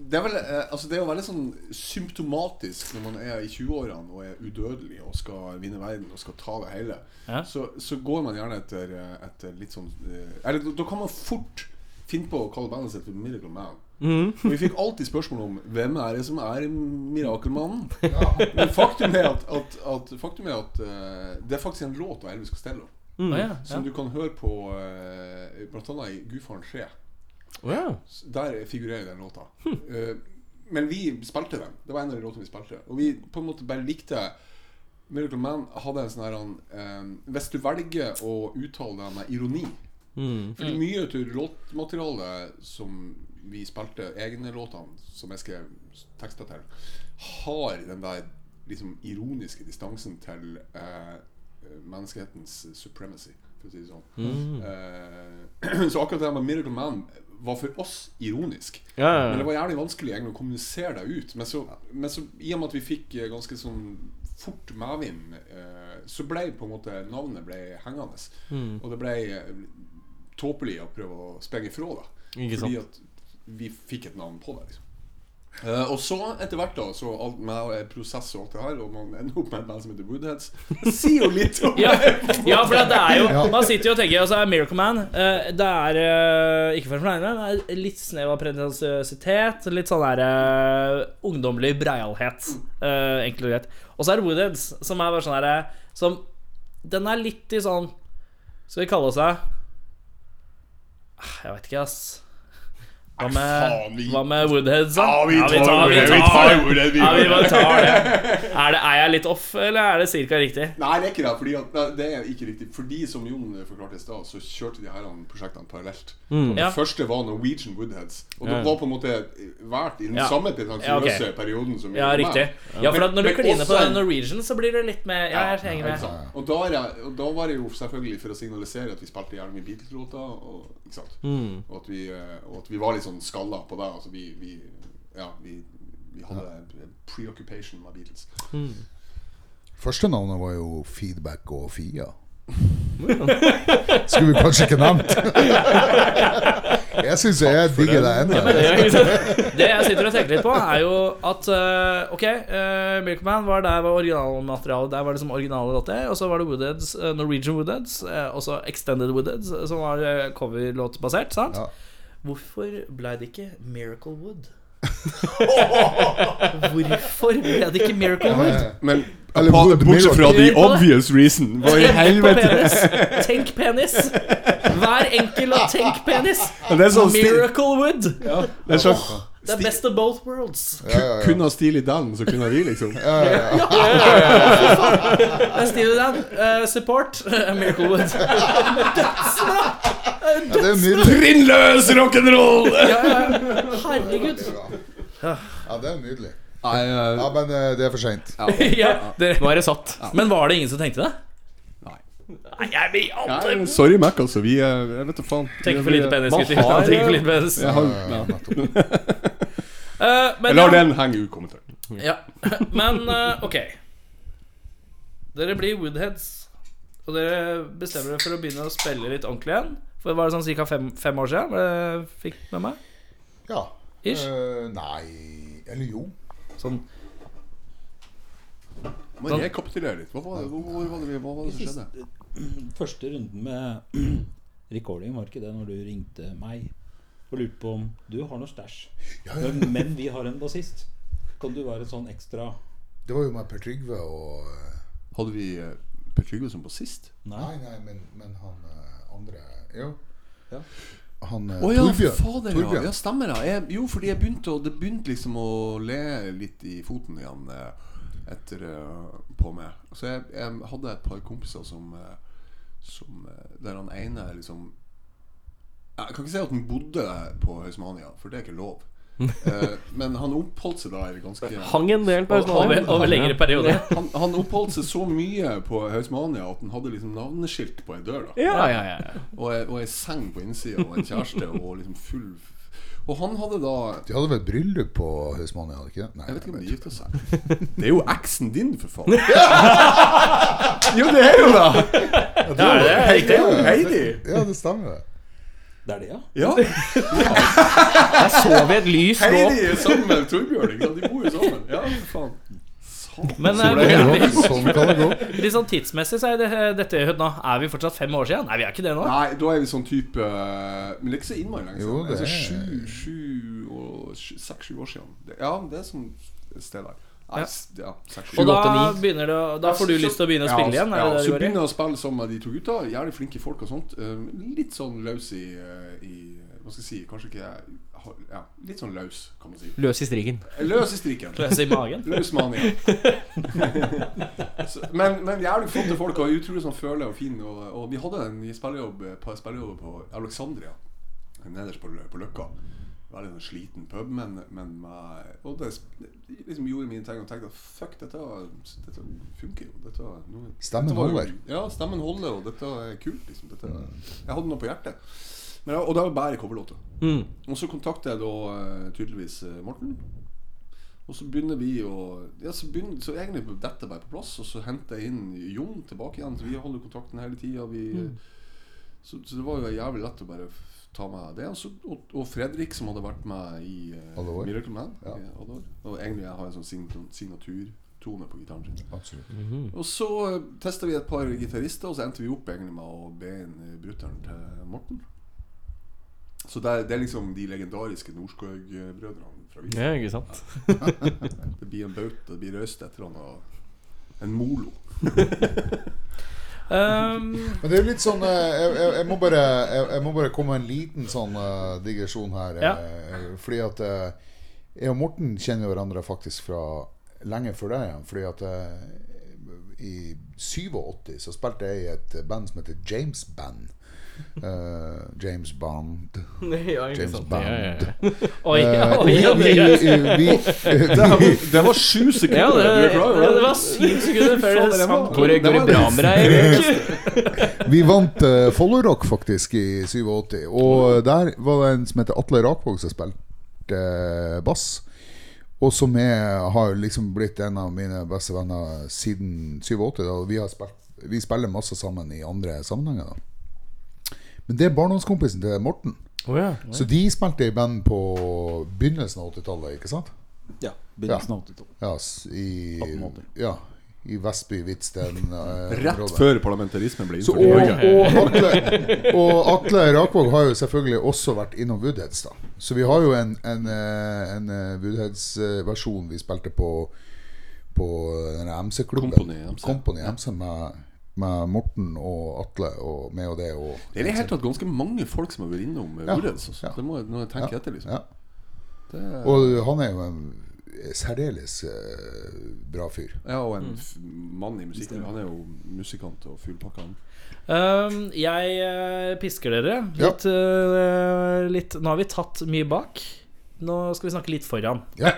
S5: det, er vel, altså det er jo veldig sånn symptomatisk når man er i 20-årene og er udødelig og skal vinne verden og skal ta det hele.
S2: Ja.
S5: Så, så går man gjerne etter, etter litt sånn Eller da kan man fort finne på å kalle bandet sitt for Miracle Man. Og vi fikk alltid spørsmål om hvem er det som er Mirakelmannen. Men faktum er at, at, at, faktum er at uh, det er faktisk en låt av Elvis Costello.
S2: Å, ja, ja.
S5: Som du kan høre på uh, blant annet i Gudfaren 3.
S3: Oh, ja.
S5: Der figurerer den låta. Eh, men vi spilte den. Det var en av de låtene vi spilte. Og vi på en måte bare likte Miracle Man hadde en sånn her eh, Hvis du velger å uttale deg med ironi Fordi mye av låtmaterialet som vi spilte, egne låtene som jeg skrev tekster til, har den der liksom ironiske distansen til eh, menneskehetens supremacy, for å si det sånn. Eh, så akkurat det med Miracle Man var for oss ironisk.
S3: Ja, ja,
S5: Men det var jævlig vanskelig egentlig å kommunisere det ut. Men så, men så i og med at vi fikk eh, ganske sånn fort medvind, eh, så ble på en måte navnet ble hengende.
S3: Mm.
S5: Og det ble eh, tåpelig å prøve å sprenge ifra det.
S3: Ikke
S5: Fordi at vi fikk et navn på det. liksom Uh, og så etter hvert da Så alt med eh, prosess og alt det her Og man ender opp med et band som heter Woodheads Det sier jo litt om
S2: Ja, ja, for det er jo Man sitter jo og tenker altså, Miracle Man uh, Det er uh, ikke for å fornærme, men er litt snev av pretensiøsitet. Litt sånn der eh, ungdommelig breialhet. enkelt og greit. Og så er det Woodheads, som er bare sånn herre Som Den er litt i sånn Skal vi kalle seg Jeg vet ikke, ass. Hva med, hva med Woodheads, da?
S5: Ja, vi tar
S2: vi tar, vi
S5: Woodhead, vi
S2: tar
S5: tar. Vi
S2: Ja, vi bare tar det. Er, det. er jeg litt off, eller er det cirka riktig?
S5: Nei, det er ikke det. Fordi det er ikke riktig. Fordi som Jon forklarte i stad, så kjørte de her prosjektene parallelt. Mm, Det
S2: Ja.
S5: første var Norwegian Woodheads. Og det var på en måte hvert i den
S2: Ja.
S5: samme pretensiøse
S2: Ja, ok.
S5: perioden som
S2: Ja, riktig. Ja, for når du kliner på den Norwegian, så blir det litt mer Ja, jeg henger med.
S5: Og da, jeg, og da var det jo selvfølgelig for å signalisere at vi spilte jævlig mye Beatles-låter. Og.
S3: Mm.
S5: og, eh, og at vi var litt sånn skalla på det. Altså vi, vi Ja, vi, vi hadde preoccupation med Beatles.
S4: Første navnet var jo Feedback og Fia. Skulle vi kanskje ikke nevnt. Jeg syns jeg digger deg ennå.
S2: Det jeg sitter og tenker litt på, er jo at uh, Ok, uh, Milkman var der var originalmaterialet. Der var det originale låter. Og så var det Woodheads, uh, Norwegian Woodheads, uh, også Extended Woodheads, eh, som var uh, coverlåtbasert. Sant?
S4: Ja.
S2: Hvorfor ble det ikke Miracle Wood? Hvorfor ble det ikke Miracle Wood?
S5: Men
S4: Eller Wood
S5: bortsett fra the obvious reason Hva i helvete?
S2: Tenk penis! Vær enkel og tenk penis!
S5: Sånn
S2: Miracle Wood!
S5: det er sånn
S2: Det er best of both worlds.
S4: Ja, ja, ja.
S5: Kun ha Steely Dan, så kunne vi, liksom.
S2: Ja, er i Dan. Uh, support Miracle Wood. Dødsbra!
S4: Dødsbra!
S5: Trinnløs rock'n'roll!
S2: Ja, ja. Herregud.
S4: Ja, det er nydelig.
S5: Eh,
S4: Ja, men eh, det er for seint.
S2: Ja, det,
S3: Nå er det satt.
S2: men var det ingen som tenkte det?
S5: Nei.
S2: Jeg blir
S5: Nei, sorry, Mac, altså. Vi er Jeg vet da faen.
S2: Tenker for lite penis, gutter. Tenker for lite penis.
S5: Jeg, har, ja.
S2: uh, men
S5: jeg lar den henge ukommentert.
S2: Ja, men uh, ok Dere blir Woodheads Og dere bestemmer dere for å begynne å spille litt ordentlig igjen For var det sånn ca. fem, fem år siden dere fikk med meg?
S4: Ja.
S2: Ish.
S4: Uh, nei Eller jo.
S2: Sånn
S5: Men rekapitulere litt. Hva var det, hva var det, hva var det som skjedde?
S6: Første runden med recording var ikke det når du ringte meg og lurte på om du har noe stæsj. Men, men vi har en bassist. Kan du være sånn ekstra
S4: Det var jo med Per Trygve og eh,
S5: Hadde vi eh, Per Trygve som bassist?
S4: Nei, nei, men, men han eh, andre Jo.
S5: Ja.
S4: Han
S5: Å ja,
S4: Torbjørn.
S5: fader, ja. Ja. Stemmer det. Jo, fordi jeg begynte å, det begynte liksom å le litt i foten igjen eh, etter eh, på meg. Så jeg, jeg hadde et par kompiser som, eh, som eh, Der han ene liksom Jeg kan ikke si at han bodde på Hausmania, for det er ikke lov. Eh, men han oppholdt seg der ganske
S3: Hang en del på
S2: over, over lengre periode
S5: han, han oppholdt seg så mye på Hausmania at han hadde liksom navneskilt på ei dør. da
S3: Ja, ja, ja.
S5: og ei, og ei seng på innsida og en kjæreste og liksom full Og han hadde da
S4: De hadde vel bryllup på Hausmannen, hadde ikke? Nei,
S5: Jeg vet ikke om de gifta seg. Det er jo eksen din, for faen. jo, det er jo det!
S2: Ja, er det riktig?
S5: Heidi.
S4: Ja, det stemmer. det.
S6: Det er det, ja?
S5: Ja,
S3: Der så vi et lys nå.
S5: Heidi er sammen med Torbjørn. De bor jo sammen. Ja, for faen.
S2: Men eh,
S4: Sånn kan det gå.
S2: litt sånn tidsmessig så er det, dette nå Er vi fortsatt fem år siden? Nei, vi er ikke det nå
S5: Nei, da er vi sånn type eh, Men det er ikke så innmari lenge
S4: Jo, det
S5: Altså,
S4: er-
S5: sju, sju og seks-sju år siden. Ja, det er sånn sted der.
S2: Ja.
S5: ja, seks, sju,
S2: Og da begynner det Da får du lyst til å begynne å spille igjen? Er
S5: ja,
S2: det
S5: så
S2: du
S5: begynner jeg å spille som de to gutta. Jævlig flinke folk og sånt. Eh, litt sånn løs i, eh, i Hva skal jeg si? Kanskje ikke ha- ja, Litt sånn løs, kan man si.
S3: Løs i striken.
S5: Løs i striken.
S2: Løs i magen?
S5: Løs mania. Så- men, men jævlig flotte folk og utrolig sånn føle og fin. Og, og vi hadde en spillejobb på, spillejobb på Alexandria, nederst på, på Løkka. Veldig sånn sliten pub, men, men Og det liksom gjorde mine ting og tenkte at fuck, dette, dette funker jo. Dette, nå-
S4: Stemmen
S5: dette var
S4: holder.
S5: Ja, stemmen holder, og dette er kult. Liksom. Dette, jeg hadde noe på hjertet. Men, og det var bare coverlåter.
S3: Mm.
S5: Og så kontakter jeg da eh, tydeligvis eh, Morten. Og så begynner vi å Ja, så, begynner, så egentlig dette bare på plass. Og så henter jeg inn Jon tilbake igjen. Så vi holder kontakten hele tida. Så, så det var jo jævlig lett å bare ta med det. Og, så, og, og Fredrik, som hadde vært med i uh. Miracle Man.
S4: Ja.
S5: i. Og egentlig jeg har en sånn sign- signaturtone på gitaren sin.
S4: Absolutt.
S5: Og så uh, testa vi et par gitarister, og så endte vi opp egentlig med å be inn brutter'n til Morten. Så det er, det er liksom de legendariske Norskog-brødrene fra Wien.
S3: Ja, ikke sant?
S5: Det blir en baut, det blir Røst etter han og en molo.
S2: Um,
S4: Men det er jo litt sånn eh, Jeg, jeg, jeg, må, bare, jeg, jeg må bare komme med en liten sånn uh, digresjon her.
S2: Ja.
S4: eh, fordi at uh, jeg og Morten kjenner hverandre faktisk fra lenge før deg igjen. Fordi at uh, i 87 så spilte jeg i et band som heter James Band. Eh, James Bond.
S3: Ja, ikke
S4: James
S3: sant.
S4: Bond.
S3: Ja, ja, ja.
S2: oi,
S4: Eh,
S2: oi, oi,
S4: vi, vi, vi,
S5: Det var sju sekunder!
S3: Ja, det,
S5: det?
S2: det var syv sekunder før det
S5: det.
S3: Går det bra med deg,
S4: Vi vant uh, Follow Rock faktisk i 87, og der var det en som heter Atle Rakvåg som spilte uh, bass. Og som er, har liksom blitt en av mine beste venner siden 87. Da. Vi, har spilt, vi spiller masse sammen i andre sammenhenger. Da. Men det er barndomskompisen til Morten.
S3: Oh, ja.
S4: Så de spilte i band på begynnelsen av 80-tallet, ikke sant?
S6: Ja. Begynnelsen av 80-tallet.
S4: Ja, i,
S6: 1880.
S4: ja, i Vestby, Hvitsten eh,
S5: Rett
S4: området.
S5: før parlamentarismen ble innført i Norge.
S4: og, Atle, Rakvåg har jo selvfølgelig også vært innom Woodheads. da Så vi har jo en, en, eh, en eh, Woodheads-versjon vi spilte på På denne MC-klubben.
S5: Company MC.
S4: Company MC med, med Morten og Atle og meg og det. Og,
S5: Det er i det hele tatt ganske mange folk som har vært innom
S4: Ja,
S5: Woodheads. Altså.
S4: ja.
S5: Det må jeg, tenke
S4: Ja,
S5: etter, liksom.
S4: ja.
S5: Det er,
S4: Og han er jo en særdeles uh, bra fyr.
S5: ja, og en mm. mann i musikken. Han er jo musikant og fuglpakka, han.
S2: Um, jeg uh, pisker dere
S4: Ja.
S2: litt, eh, litt Nå har vi tatt mye bak. Nå skal vi snakke litt foran.
S4: Ja.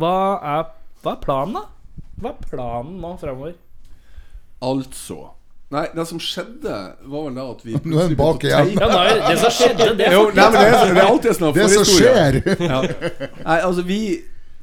S2: Hva er, hva er planen, da? Hva er planen nå framover?
S5: Altså Nei, det som skjedde, var vel da at vi
S4: Nå er
S5: begynte
S4: bak igjen.
S2: Ja, nå er det som skjedde, det
S5: Jo, nei, men det er, det er alltid sånn
S4: Det som skjer!
S5: Ja. Nei, altså vi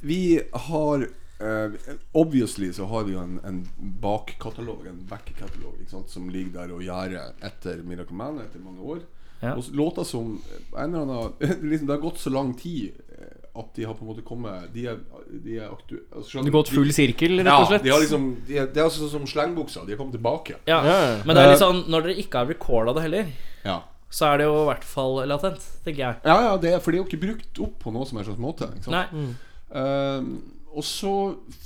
S5: Vi har uh, Obviously så har vi jo en, en bakkatalog, en backkatalog, som ligger der og gjerder etter Miracle Man etter mange år.
S2: Ja.
S5: Og låter som en eller annen liksom, Det har gått så lang tid eh, at de har på en måte kommet De er, de er aktuelle altså,
S3: Du gått full sirkel, rett
S5: Ja,
S3: og slett?
S5: de har liksom de er, Det er altså som slengbukser. De har kommet tilbake.
S2: Ja,
S3: Ja.
S2: Men det er litt sånn når dere ikke har recorda det heller,
S5: Ja,
S2: så er det jo i hvert fall latent, tenker jeg.
S5: ja, ja det er, for det er jo ikke brukt opp på noe som helst slags måte. Ikke sant?
S2: Nei.
S5: Ehm, og så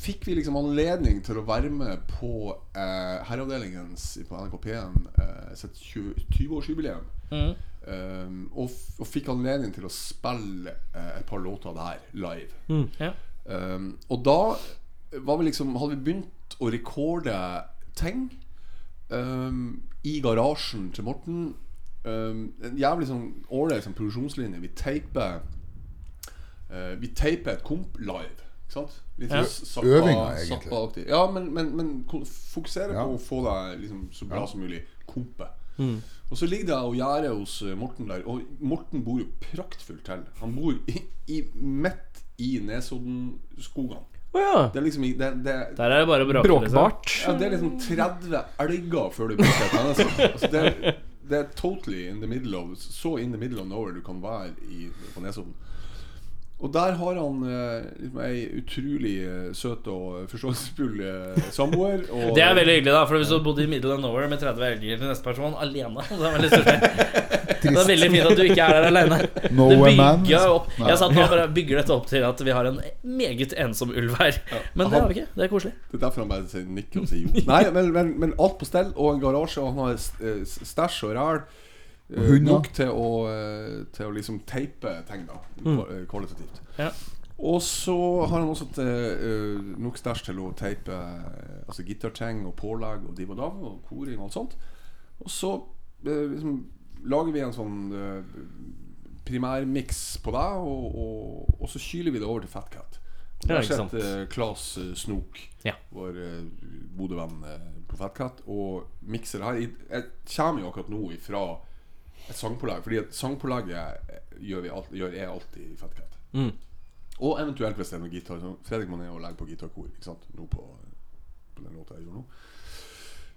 S5: fikk vi liksom anledning til å være med på eh, Herreavdelingens på NRK P1 eh, sitt 20 20-årsjubileum. Ehm, og, f og fikk anledning til å spille uh, et par låter der live.
S2: Ja.
S5: um, og da var vi liksom, hadde vi begynt å rekorde ting um, i garasjen til Morten. Ehm, en jævlig sånn årlig sånn produksjonslinje. Vi teiper uh, Vi teiper et komp live. Ikke sant? Litt
S2: Ja.
S5: sånn Zappa-
S4: Øvinga, egentlig.
S5: Ja, men, men, men fokusere
S4: Ja.
S5: på å få deg liksom så bra som mulig kompet. Og så ligger det og gjerder hos eh, Morten der. Og Morten bor jo praktfullt til. Han bor i, i, midt i Nesodden-skogene.
S3: Å ja.
S5: Det er liksom det, det,
S2: Der er det bare å bråke. liksom.
S3: Bråkbart.
S5: ja, det er liksom 30 elger før du bruker et menneske. Altså det, er- det er totally in the middle of Så in the middle of nowhere du kan være i, på Nesodden. Og der har han eh, liksom ei utrolig eh, søt og forståelsesfull eh, samboer. Og,
S2: Det er veldig hyggelig, da. For hvis du bodde i middle of nowhere med 30 elger til neste person alene Det er veldig. Det er veldig fint at du ikke er der alene.
S4: No
S2: Det
S4: man.
S2: bygger opp Jeg satt nå og bare bygger dette opp til at vi har en meget ensom ulv her. Men det har vi ikke. Det er koselig.
S5: Det er derfor han bare nikker og sier jo. Nei, men, men, men alt på stell, og en garasje, og han har stæsj og ræl. Eh. Nok til å, eh, til å liksom teipe ting, da. kva- eh, Kvalitativt.
S2: Ja.
S5: Og så har han også til, nok stæsj til å teipe Altså gitarting og pålegg og div og dav og koring og alt sånt. Og så liksom lager vi en sånn primærmiks på det, og, og, og så kyler vi det over til Fat Cat.
S3: Ja,
S5: Der sitter eh, Klas eh, Snok,
S3: Ja.
S5: vår uh, gode venn på Fat Cat, og mikser det her. Jeg kommer jo akkurat nå ifra et sangpålag. fordi at sangpålegget eh, gjør, vi alt, gjør jeg alltid i Fat Cat.
S3: Mm.
S5: Og eventuelt hvis det er noe gitar. Så Fredrik må ned og legge på gitarkor ikke sant? Nå på, på den låta jeg gjorde nå.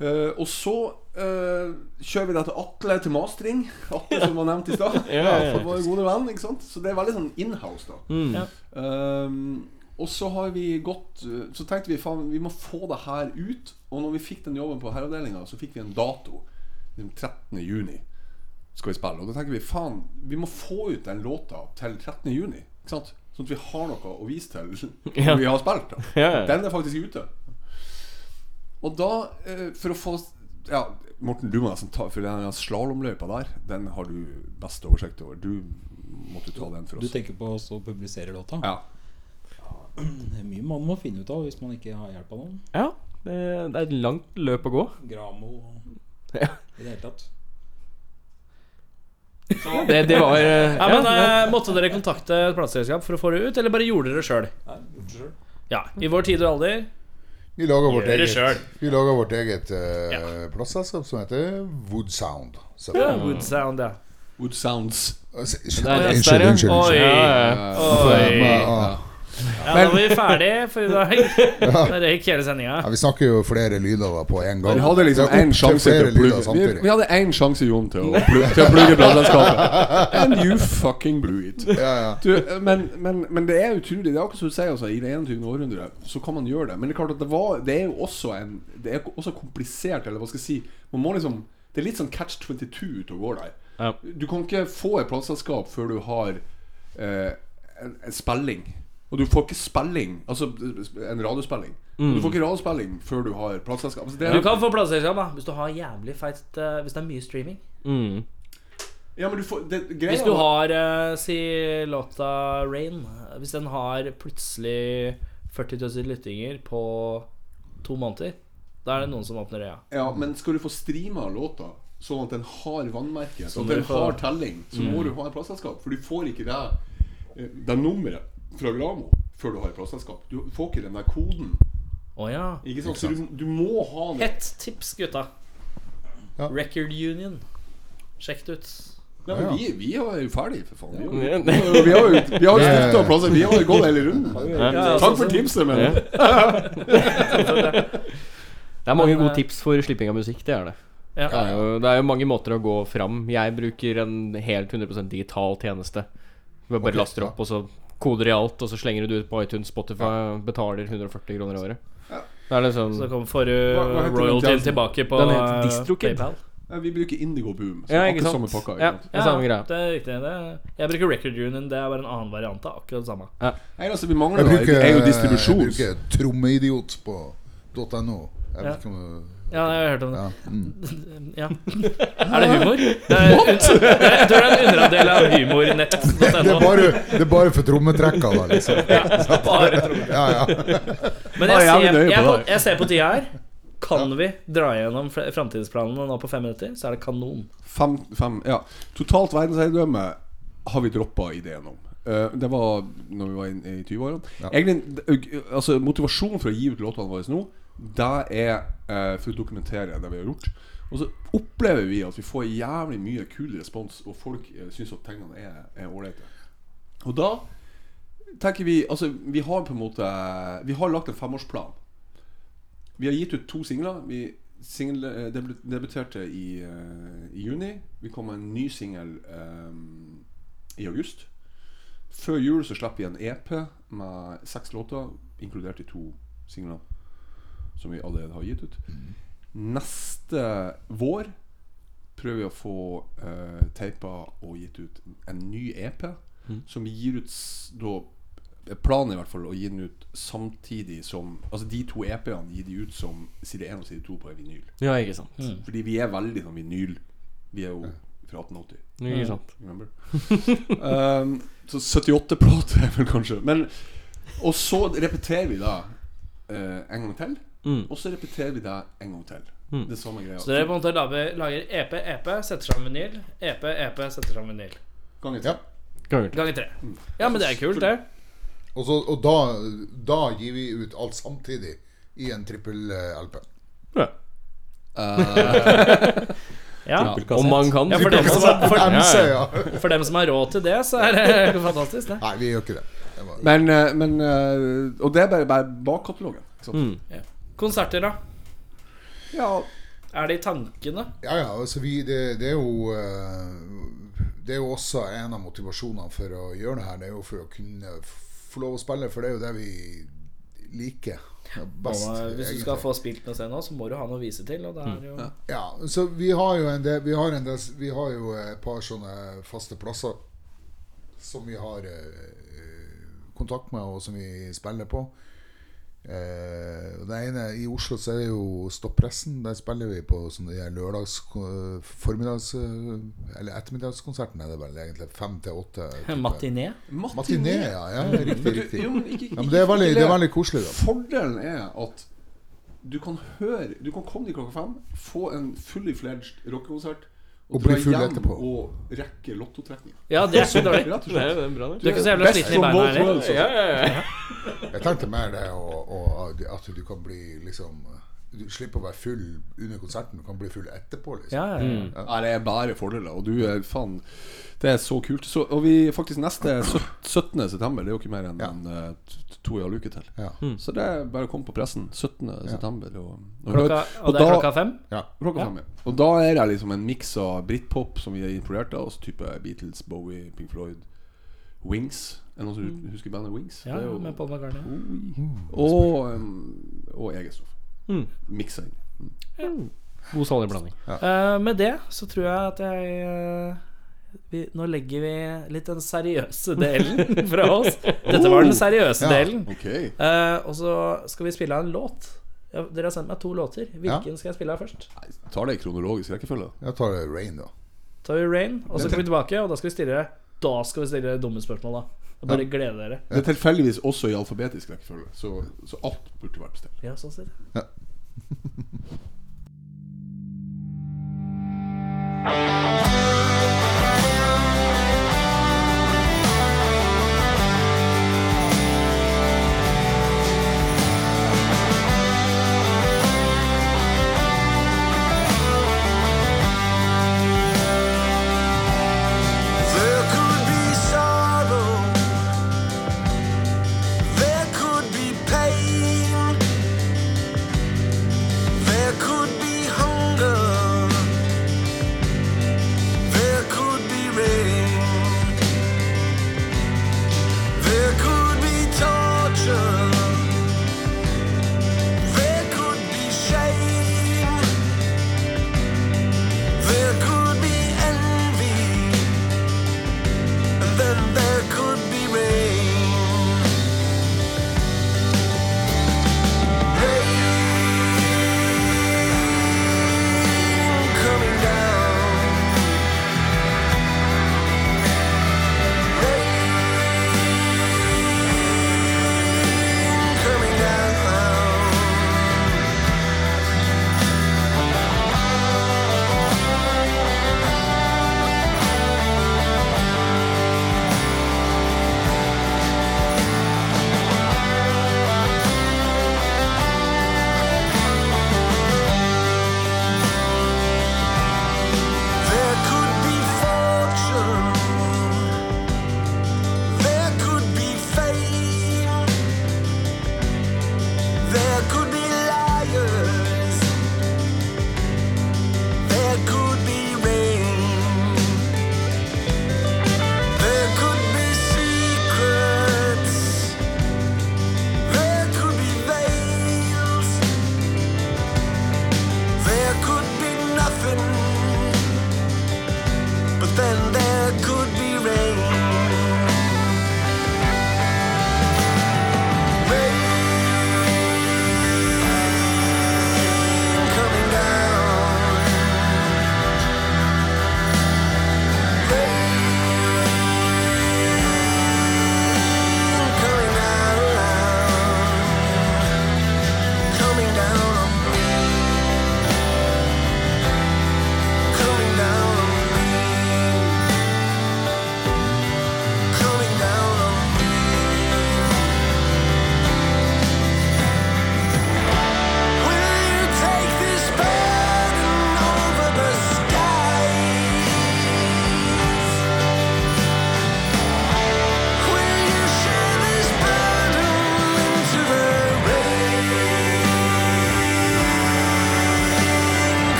S5: Uh, og så uh, kjører vi det til Atle til mastering. Atle som var nevnt i stad.
S3: Ja, ja, ja.
S5: vår gode venn. Ikke sant? Så det er veldig sånn inhouse, da.
S3: Mm.
S2: Ja.
S5: Um, og så har vi gått Så tenkte vi faen, vi må få det her ut. Og når vi fikk den jobben på herreavdelinga, så fikk vi en dato. Liksom 13. juni skal vi spille. Og da tenker vi faen, vi må få ut den låta til 13. juni. Ikke sant? Sånn at vi har noe å vise til når vi har spilt. Den er faktisk ute. Og da, eh, for å få Ja, Morten, du må nesten ta For den slalåmløypa der, den har du best oversikt over. Du måtte ta den for oss.
S6: Du tenker på oss å publisere låta?
S5: Ja.
S6: Det er mye man må finne ut av hvis man ikke har hjelp av noen.
S3: Ja, det, er et langt løp å gå.
S6: Gramo og
S3: Ja.
S6: i det hele tatt.
S3: Det, det var eh,
S2: Ja, men
S3: ja,
S2: eh, Måtte dere kontakte et plateselskap for å få det ut, eller bare gjorde dere det sjøl? Ja. I vår tid og alder
S4: Vi lager vårt eget, vi lager vårt eget uh,
S2: Ja.
S4: plateselskap som heter Wood Sound.
S2: Ja, Wood Sound, ja.
S5: Wood Sounds.
S4: Altså,
S3: Det er
S4: Unnskyld, unnskyld.
S2: Oi. Oi.
S4: Men,
S2: Ja, da var vi ferdige for i dag. Da røyk hele sendinga.
S4: ja, vi snakker jo flere lyder på en gang.
S5: Vi hadde liksom én sjanse til å plugge vi, vi hadde én sjanse, Jon, til å plugge, til å plugge plateselskapet. And you fucking blew it.
S4: Ja, ja.
S5: Du, men, men, men det er utrolig. Det er akkurat som du sier, altså, i det 21. århundre så kan man gjøre det. Men det er klart at det, var, det er jo også en Det er også komplisert, eller hva skal jeg si Man må liksom Det er litt sånn catch 22 ute og går der. Du kan ikke få et plateselskap før du har eh, en, en spilling. Og du får ikke spilling, altså en radiospilling. Du får ikke radiospilling før du har plateselskap. Altså,
S2: Du kan få plateselskap da hvis du har jævlig feit uh, Hvis det er mye streaming.
S3: Mm.
S5: Ja, men du får det, greia
S2: Hvis du har, uh, si låta Rain Hvis den har plutselig 40 000 lyttinger på to måneder, da er det noen som åpner øya.
S5: Ja, men skal du få streama låta sånn at den har vannmerke, sånn at den har telling, så må du ha en plateselskap. For du får ikke det, eh, det nummeret fra Gramo før du har et plateselskap. Du får ikke den der koden.
S2: Oh, ja.
S5: Ikke sant? Så du, du må ha den.
S2: Hett tips, gutta.
S4: Ja.
S2: Record Union. Sjekk det ut.
S5: Ja, men vi, vi er jo ferdig, for faen. Vi, har jo- vi har jo vi har jo plasser. Vi har jo gått hele runden. Takk for tipset, men.
S3: Det er mange gode tips for slipping av musikk. Det er det.
S2: Ja.
S3: Det er, jo, det er jo mange måter å gå fram. Jeg bruker en helt 100% digital tjeneste. Du bare
S4: okay,
S3: laster opp, og så koder i alt, og så slenger du det ut på iTunes, Spotify, betaler 140 kroner i året.
S5: Ja.
S3: Det er liksom
S2: Så kom, får du
S5: heter
S2: royaltyen tilbake på
S3: Den heter
S2: eh,
S3: DistroKid.
S2: PayPal.
S5: Ja, vi bruker Indigo Boom.
S3: Ja, ikke
S5: akkurat
S3: sant?
S5: samme pakka.
S3: Ja, det er samme greia.
S2: det er riktig. Det. Jeg bruker Record Union. Det er bare en annen variant av akkurat det samme.
S5: Nei, altså, vi mangler
S4: Jeg
S5: da,
S4: bruker,
S5: er jo
S4: jeg bruker trommeidiot på .no. Jeg
S2: Ja.
S4: vet ikke om
S2: Ja, jeg har hørt om det.
S4: ja. mm.
S2: Ja. Er det humor? Det er, jeg tror det er en underavdel av
S4: Det er bare, det er bare for trommetrekka, da, liksom.
S2: Bare trommer.
S4: Ja, ja.
S2: Men
S5: Ja,
S2: jeg
S5: jeg er
S2: ser, jeg,
S5: det.
S2: jeg ser på tida her. Kan vi dra gjennom fr- framtidsplanene nå på fem minutter, så er det kanon.
S5: Fem, fem, ja. Totalt verdensherredømme har vi droppa ideen om. Eh, det var når vi var inn- i 20-årene.
S4: Ja.
S5: Egentlig, altså Motivasjonen for å gi ut låtene våre nå, det er eh, for å dokumentere det vi har gjort. Og så opplever vi at vi får jævlig mye kul respons, og folk uh, syns at er er ålreite. Og da tenker vi Altså, vi har på en måte Vi har lagt en femårsplan. Vi har gitt ut to singler. Vi single, eh, debuterte i, uh, i juni. Vi kom med en ny singel um, i august. Før jul så slipper vi en EP med seks låter, inkludert de to singlene som vi allerede har gitt ut. Neste vår prøver vi å få uh, teipa og gitt ut en ny EP, som vi gir ut da Planen er i hvert fall å gi den ut samtidig som Altså de to EP-ene gir de ut som side 1 og side 2 på en vinyl.
S3: Ja, ikke sant.
S5: Fordi vi er veldig sånn vinyl. Vi er jo fra 1880.
S3: Ikke sant.
S5: Um, så 78 plater er vel kanskje Men Og så repeterer vi da uh, en gang til.
S3: Mm.
S5: Og så repeterer vi det en gang til. Det er samme greia.
S2: Så dere på en måte lager, lager EP, EP, setter sammen vinyl. EP, EP, setter sammen vinyl.
S5: Ganger
S4: Ja.
S5: til.
S3: Ganger tre.
S2: Ganger tre. Ja, men det er kult, det.
S4: Og, så, og da, da gir vi ut alt samtidig i en trippel-LP.
S3: Ja.
S2: Ja.
S3: Om man kan.
S2: Ja, for dem, som for,
S4: ja.
S2: for dem som har råd til det, så er det fantastisk, det.
S4: Nei, vi gjør ikke det. det var,
S5: Men, eh, men eh, Og det er bare, bare bak katalogen. Ja?
S3: Mm.
S2: Konserter, da?
S5: Ja,
S2: Er det i tankene?
S4: ja, ja, altså vi, det, det er jo eh, Det er jo også en av motivasjonene for å gjøre det her. Det er jo for å kunne få lov å spille, for det er jo det vi liker best.
S2: Og, hvis du
S4: egentlig.
S2: skal få spilt noe nå, så må du ha noe å vise til. Og det er jo
S4: Ja, så vi har jo en del Vi har, en del, vi har jo et par sånne faste plasser som vi har eh, kontakt med, og som vi spiller på. Eh, det ene, I Oslo så er det jo Stoppressen. Der spiller vi på sånne lørdags formiddags Eller ettermiddagskonserten er det vel egentlig. Fem til åtte.
S2: Matiné.
S4: Matiné, ja. ja riktig. Riktig.
S5: jo, ikke, ikke,
S4: Ja, men det er veldig, det er veldig koselig. da
S5: Fordelen er at du kan høre Du kan komme dit klokka fem, få en fully fledged rockekonsert
S4: Og bli full etterpå.
S5: Og rekke lottotrekning.
S2: Ja, det er ikke dårlig.
S5: Rett og slett.
S3: jo bra.
S2: Du er ikke så jævla sliten i beina heller.
S3: Ja, ja, ja.
S4: Jeg tenkte mer det og, og, at du kan bli liksom Du slipper å være full under konserten. Du kan bli full etterpå. liksom
S2: Ja, ja, ja.
S5: Nei, det er bare fordeler. Og du er faen Det er så kult. Så, og vi faktisk neste 17. september, det er jo ikke mer enn
S4: Ja.
S5: en, eh, to og en halv uke til.
S4: Ja.
S5: Så det er bare å komme på pressen 17. september. Og, og,
S2: Klokka, og det er
S5: da-
S2: klokka fem?
S4: Ja.
S5: Klokka fem, ja. Og da er det liksom en miks av britpop som vi er imponert av, og type Beatles, Bowie, Pink Floyd, Wings. Er det noen som husker bandet Wings?
S2: Ja,
S5: Det er jo-
S2: med Paul McCartney.
S5: og, og, og eget stoff.
S3: Mm.
S5: Miksa inn.
S3: God salig blanding.
S2: Eh, med det så tror jeg at jeg uh, vi, Nå legger vi litt den seriøse delen fra oss. Dette var den seriøse
S4: oh,
S2: delen.
S5: Ja,
S2: okay. uh, og så skal vi spille av en låt. Ja, dere har sendt meg to låter. Hvilken skal jeg spille av først?
S5: Nei, tar det i kronologisk rekkefølge.
S4: Jeg tar Rain, da.
S2: tar vi Rain, og så kommer vi tilbake, og da skal vi stille Da skal vi stille dumme spørsmål, da. Og bare glede dere.
S5: Det er tilfeldigvis også i alfabetisk rekkefølge, så, så alt burde vært bestilt.
S2: Ja, sånn ser det.
S7: There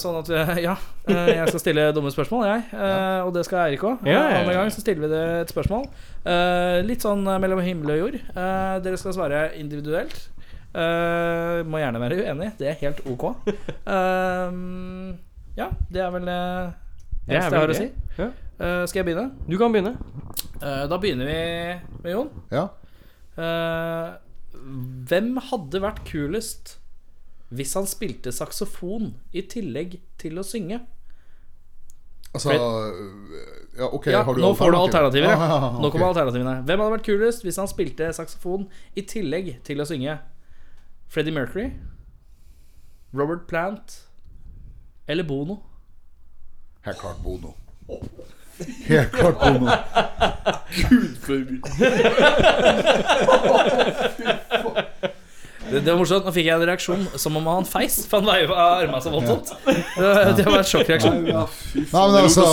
S2: sånn at vi, Ja, eh, jeg skal stille dumme spørsmål, jeg. Eh, Og det skal Eirik òg.
S3: Ja, ja.
S2: Andre gang så stiller vi det et spørsmål. Eh, Litt sånn eh, mellom himmel og jord. Eh, Dere skal svare individuelt. Eh, Må gjerne være uenig. Det er helt ok. Eh, Ja, det er vel eh, det eneste jeg har å si. Eh, Skal jeg begynne?
S3: Du kan begynne.
S2: Eh, Da begynner vi med Jon.
S4: Ja.
S2: Eh, hvem hadde vært kulest hvis han spilte saksofon i tillegg til å synge?
S4: Altså Ja, OK,
S2: Ja,
S4: har du
S2: nå får du alternativer.
S4: Ja,
S2: Ja.
S4: ja, ja,
S2: Nå kommer alternativene. Hvem hadde vært kulest hvis han spilte saksofon i tillegg til å synge? Freddie Mercury? Robert Plant? Eller Bono?
S4: Helt klart Bono. Helt klart Bono.
S2: Det, det var morsomt. Nå fikk jeg en reaksjon som om han feis, for han veiva armene så voldsomt. Det, det var en sjokkreaksjon.
S5: Ja, fy
S4: Nei, men altså,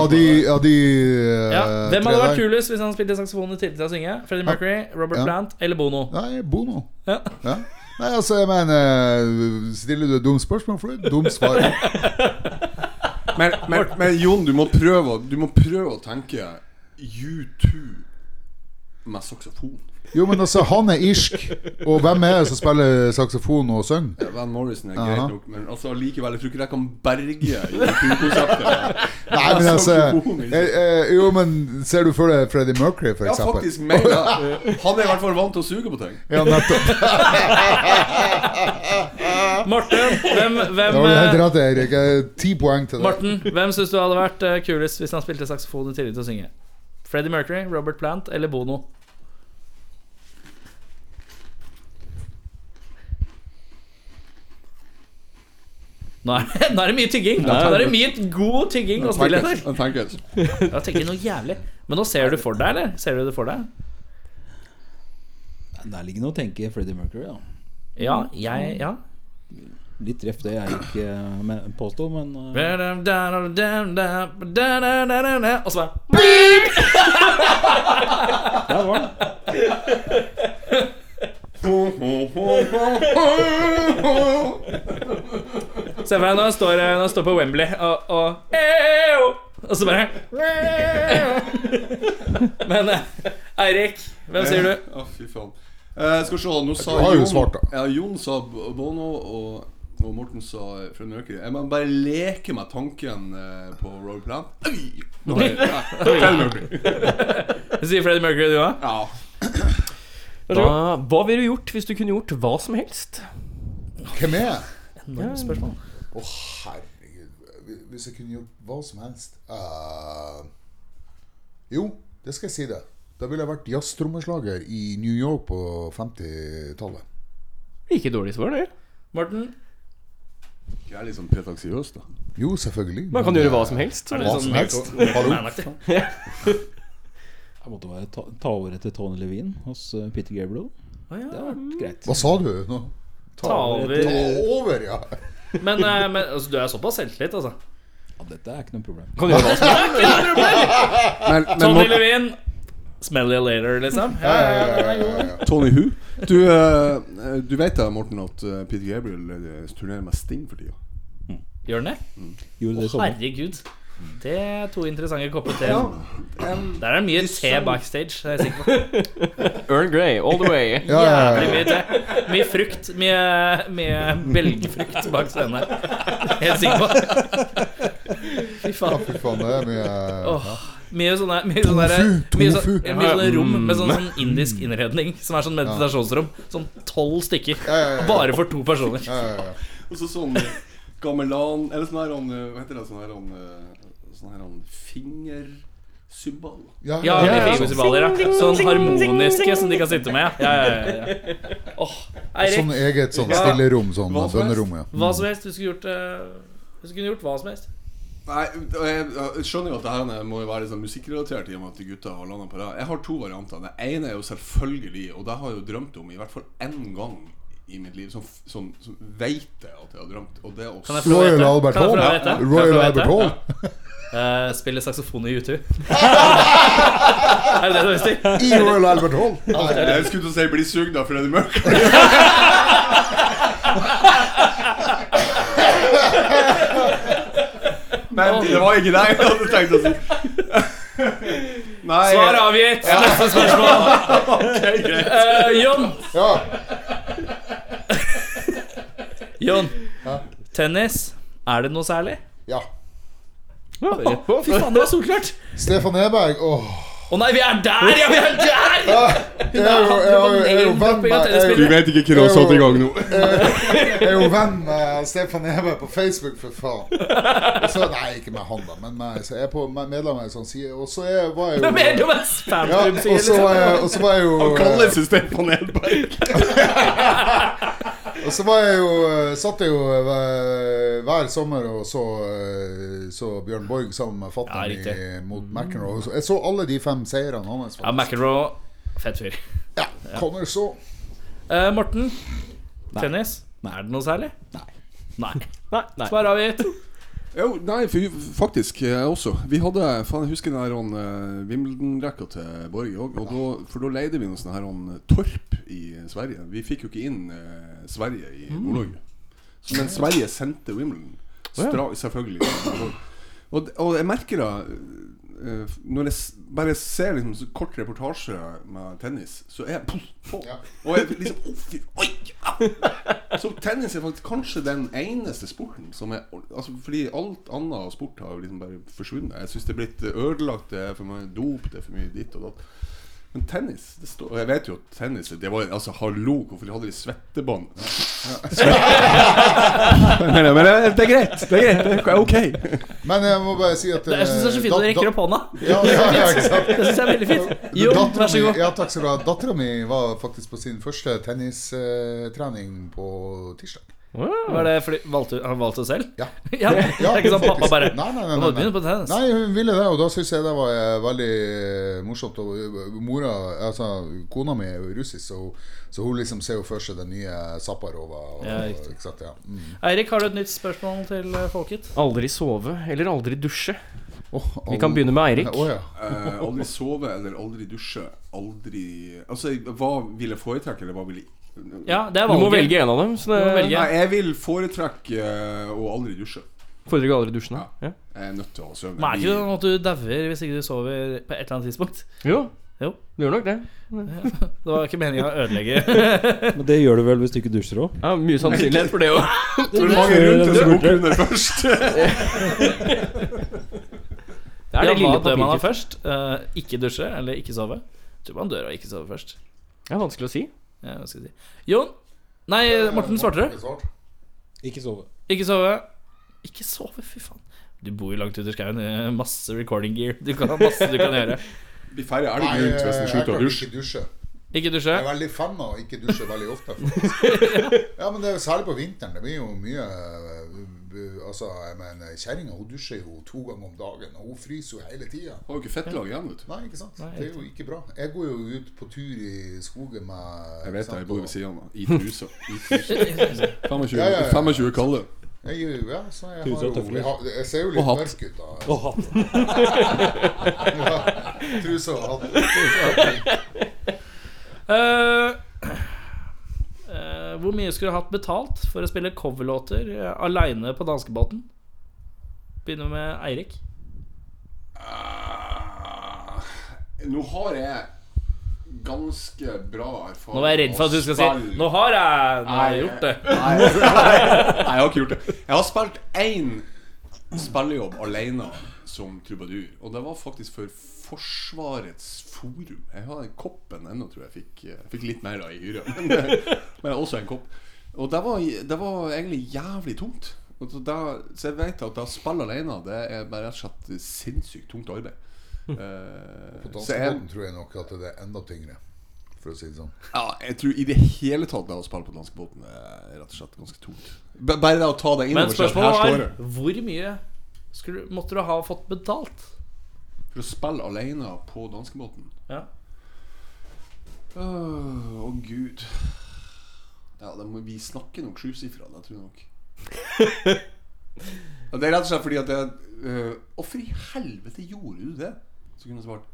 S5: av
S4: de, av de eh,
S2: Ja. Hvem hadde vært kulest hvis han spilte saksofon i tillegg til å synge? Freddie Mercury, Robert
S4: Ja.
S2: Plant eller Bono?
S4: Nei, Bono.
S2: Ja.
S4: Ja. Nei, altså, jeg mener Stiller du et dumt spørsmål, får du et dumt svar.
S5: Men, men, men Jon, du må prøve, du må prøve å tenke U2 med saksofon.
S4: Jo, men altså, han er irsk, og hvem er det som spiller saksofon og synger?
S5: Ja, Van Morrison er
S4: Aha.
S5: greit nok, men altså allikevel Jeg tror ikke jeg kan berge U2-konseptet.
S4: Nei, men altså
S5: ikke?
S4: eh, eh, Jo, men ser du for deg Freddie Mercury, for
S5: Ja, faktisk Men, ja. Han er i hvert fall vant til å suge på ting.
S4: Ja, nettopp.
S2: Morten, hvem, hvem
S4: Det var helt
S2: eh,
S4: rett, Erik. Eh, Ti poeng til deg.
S2: Morten, hvem syns du hadde vært eh, kulest hvis han spilte saksofon i tillegg til å synge? Freddie Mercury, Robert Plant eller Bono? Nå er, det, nå er det mye tygging. Nå er det mye god tygging og stillhet her.
S5: Tenker
S2: Jeg tenker noe jævlig. Men nå ser du for deg, eller? Ser du det for deg?
S6: Der ligger noe å tenke Freddie Mercury, da.
S2: Ja, jeg Ja.
S6: Litt treff det jeg ikke eh, påsto, men eh,
S2: Og så bare
S6: Der var den.
S2: Se for deg når han står, når han står på Wembley og, og Eo! Og så bare Men eh, Eirik, hvem sier du?
S5: Å, fy faen. Eh, skal vi se, nå sa
S4: Du har jo svart, da.
S5: Ja, Jon sa B- Bono, og, og Morten sa Fred Mercury. Jeg må bare leke meg tanken eh, på Royal Plan. Oi! Nå er jeg- ja, Freddie Mercury.
S2: Sier Freddie Mercury, du òg?
S5: Ja.
S3: Da, hva ville du gjort hvis du kunne gjort hva som helst?
S4: Hvem er jeg?
S2: Enormt spørsmål.
S4: Å, herregud. Hvis jeg kunne gjort hva som helst uh, Jo, det skal jeg si det. Da ville jeg vært jazztrommeslager i New York på 50-tallet.
S3: Ikke dårlig svar, det.
S2: Morten?
S5: Jeg er litt sånn pretensiøs, da.
S4: Jo, selvfølgelig.
S3: Man kan
S4: men,
S3: gjøre hva
S4: eh,
S3: som helst.
S4: Hva
S2: litt
S4: som
S2: sånn
S4: helst.
S6: Jeg måtte bare ta, ta over etter Tony Levine hos eh, Peter Gabriel.
S2: Å,
S6: Det
S2: ja.
S6: har vært greit.
S4: Hva sa du nå?
S2: Ta over
S4: Ta over, ja.
S2: Men, eh, men altså, du er såpass selvtillit, altså.
S6: Ja, dette er ikke noe problem.
S3: Kan gjøre hva som helst.
S5: Men, men
S2: Tony Levin, smell you later, liksom. Ja,
S4: Ja,
S2: ja,
S4: ja,
S2: ja,
S4: ja, ja, ja.
S5: Tony Who? Du, eh, du vet da, Morten, at eh, Peter Gabriel turnerer med Sting for tida?
S2: Gjør den det?
S6: I
S2: Å, herregud. Det er to interessante kopper te. Der er det mye te backstage. Det er jeg sikker på.
S3: Earl Grey, all the way.
S4: Ja, ja,
S2: Jævlig
S4: ja.
S2: mye te. Mye frukt. Mye, mye belgfrukt bak scenen her. Helt sikker på. Fy faen.
S4: Fy faen, det er mye
S2: oh. mye sånne, mye sånne,
S4: Tofu,
S2: mye så,
S4: tofu.
S2: mye sånne rom med sånn, sånn indisk innredning, som er sånn meditasjonsrom. Sånn tolv stykker.
S4: ja, ja.
S2: Bare for to personer.
S4: ja, ja, ja.
S5: Og så sånn gamelan Eller sånn her Hva heter det? Sånn her han eh, Sånn her finger... Symbol.
S4: Ja,
S2: Ja,
S4: ja, ja.
S2: fingermusikballer, ja. Sånn harmoniske som de kan sitte med. Ja, ja, ja, ja. Åh,
S4: Sånn eget sånn
S5: Ja.
S4: stillerom, sånn
S5: Hva
S4: bønnerom, ja.
S2: hva som helst. Du skulle gjort uh, du skulle gjort hva som helst.
S5: Nei, jeg, jeg skjønner jo at det her må jo være sånn musikkrelatert i og med at gutta har landet på det. Jeg har to varianter. Det ene er jo selvfølgelig, og det har jeg jo drømt om i hvert fall én gang i mitt liv, som, som, som veit jeg at jeg har drømt, og det er å
S2: Kan jeg få lov å
S4: Royal? Albert Hall. Royal Albert? Hall.
S2: Eh, spille saksofon i U2. er det det du vil si?
S4: I Royal Albert Hall.
S5: Jeg skulle til å si 'bli sugd av Freddie Mercury'. Men det var ikke deg jeg hadde tenkt å si. Nei
S2: Svar avgitt. Neste spørsmål. Eh, Jon.
S4: Ja.
S2: Jon. Tennis. Er det noe særlig?
S4: ja.
S3: Rett på.
S2: Fy faen, det var solklart.
S4: Stefan Eberg, åh.
S2: Å nei, vi er der! Ja, vi er der!
S4: Ja, jeg er jo, jeg er jo, jeg er jo venn med jeg
S5: Du vet ikke hva du har satt i gang nå.
S4: jeg er jo venn med Stefan Eberg på Facebook, for faen. Og så, nei, ikke med han, da, men med, så jeg er på med- medlem av en sånn side. Og så er, var jeg jo
S2: Mer som en
S4: ja, og så var jeg, og så var jeg jo
S5: Han kaller seg Stefan Edberg.
S4: Og så var jeg jo eh, Satt jeg jo eh, hver sommer og så, eh, så Bjørn Borg sammen med fatter'n ja, mot McEnroe. Jeg så alle de fem seirene hans.
S2: Ja, McEnroe. Fett fyr.
S4: Ja, kommer så.
S2: Uh, Morten. Tennis. Er det noe særlig? Nei. Nei.
S3: Nei, nei.
S2: Svar avgitt.
S5: Jo, nei, for, faktisk jeg også. Vi hadde faen, Jeg husker den her uh, Wimbledon-rekka til Borge òg. For da leide vi noe sånn her han, Torp i Sverige. Vi fikk jo ikke inn uh, Sverige i Nord-Norge. Men Sverige sendte Wimbledon. Stra selvfølgelig. Og, og jeg merker da eh, Når jeg bare ser liksom så kort reportasje med tennis, så er jeg puff, på.
S4: Ja.
S5: Og jeg liksom fy, oi, ja. Så tennis er faktisk kanskje den eneste sporten som er altså Fordi alt annet sport har liksom bare forsvunnet. Jeg syns det er blitt ødelagt. Det er for mye dop, det er for mye ditt og datt. Men tennis det står, jeg vet jo at tennis Det var altså Hallo, hvorfor hadde de svettebånd? men, men det er greit. Det er greit, det er ok.
S4: Men jeg må bare si at
S2: Jeg syns det er så fint at du rekker opp hånda.
S4: Ja, ja, ja?
S2: Det syns jeg er veldig fint. Jo,
S4: Datteren
S2: vær så god.
S4: Ja, takk skal du ha. Dattera mi var faktisk på sin første tennistrening på tirsdag.
S2: Var det fordi valgte, Han valgte det selv?
S4: Ja.
S2: Ja, det
S4: Ja,
S2: er ikke sånn pappa bare
S4: Nei, nei, nei,
S2: nei,
S4: nei,
S2: du begynne på tennis.
S4: Nei, hun ville det, og da syns jeg det var eh, veldig eh, morsomt. Og eh, mora, altså Kona mi er jo russisk, så, så hun liksom ser jo for seg den nye Zaparova. Og,
S2: Ja,
S4: ikke sant, ja. mm.
S2: Eirik, har du et nytt spørsmål til folket?
S3: Aldri sove eller aldri dusje.
S4: Åh,
S3: Vi kan begynne med Eirik.
S4: Oh, ja.
S5: Eh, aldri sove eller aldri dusje. Aldri Altså, hva vil jeg foretrekke, eller hva vil jeg
S2: Ja, det er
S3: Du må velge en av dem. Så det
S2: velge.
S5: Nei, jeg vil foretrekke eh, å aldri dusje.
S3: foretrekker aldri dusjen.
S5: Ja.
S3: Ja.
S5: Jeg er nødt til å ha.
S2: Men er det ikke sånn at du dauer hvis ikke du sover på et eller annet tidspunkt?
S3: Jo,
S2: Jo.
S3: du gjør nok det.
S2: Det var ikke meninga å ødelegge.
S6: Men det gjør du vel hvis du ikke dusjer òg?
S3: Ja, Mye sannsynlighet for det òg.
S5: Hvor mange rundt det som går under først?
S3: Det er det lille
S2: dør man
S3: har
S2: først? Uh, ikke dusje eller ikke sove? Jeg tror man dør av ikke sove først.
S3: Det er vanskelig å si.
S2: Ja, hva skal jeg si. Jon? Nei, Morten, svarte du?
S6: Ikke sove.
S2: Ikke sove. Ikke sove, fy faen. Du bor jo langt ute i skauen. Masse recording gear. Du kan ha masse du kan gjøre.
S5: Blir færre elg rundt hvis en slutter å dusje.
S4: ikke dusje.
S2: Ikke dusje.
S4: Jeg er veldig fan av å ikke dusje veldig ofte. Ja, men det er jo særlig på vinteren. Det blir jo mye uh, Altså, jeg mener, Kjerringa dusjer jo to ganger om dagen, og hun fryser jo hele tida.
S5: Har jo ikke fettlag igjen, vet du.
S4: Nei, ikke sant?
S2: Nei,
S4: Det er jo ikke bra. Jeg går jo ut på tur i skogen med
S5: Jeg vet det, jeg bor ved siden av. I trusa. I 25,
S4: Ja, ja, ja.
S5: 25 kalde.
S4: Jeg, ja, så jeg, har jo, jeg, har, jeg ser jo litt mørk ut da.
S6: Og hatt.
S4: Ja, Truse og hatt.
S2: Eh, eh, mye skulle du hatt betalt for å spille coverlåter uh, aleine på danskebåten? Begynner med Eirik.
S5: Uh, Nå har jeg ganske bra erfaring
S2: Nå er jeg redd for at du skal si 'Nå har jeg, nå har jeg gjort det'.
S5: Nei, nei, jeg har ikke gjort det. Jeg har spilt én spillejobb alene som trubadur. Og det var faktisk for Forsvarets forum. Jeg har den koppen ennå, tror jeg. Fikk, jeg fikk litt mer da i hyra. Men, men også en kopp. Og det var, det var egentlig jævlig tungt. Da, så jeg vet at å spille alene, det er bare rett og slett sinnssykt tungt arbeid.
S4: På
S5: Eh, så
S4: danskebåten tror jeg nok at det er enda tyngre, for å si det sånn.
S5: ja, jeg tror i det hele tatt det å spille på danskebåten er rett og slett ganske tungt. Bare det å ta det
S2: Men
S5: innover seg at
S2: spørsmålet
S5: er
S2: hvor mye skulle, måtte du ha fått betalt?
S5: For å spille alene på danskebåten
S2: Ja.
S5: Åh, Å gud Ja, det må, vi snakker nok sjusifra Det tror jeg nok ja, Det er rett og slett fordi at jeg øh, Hvorfor i helvete gjorde du det? Så kunne jeg svart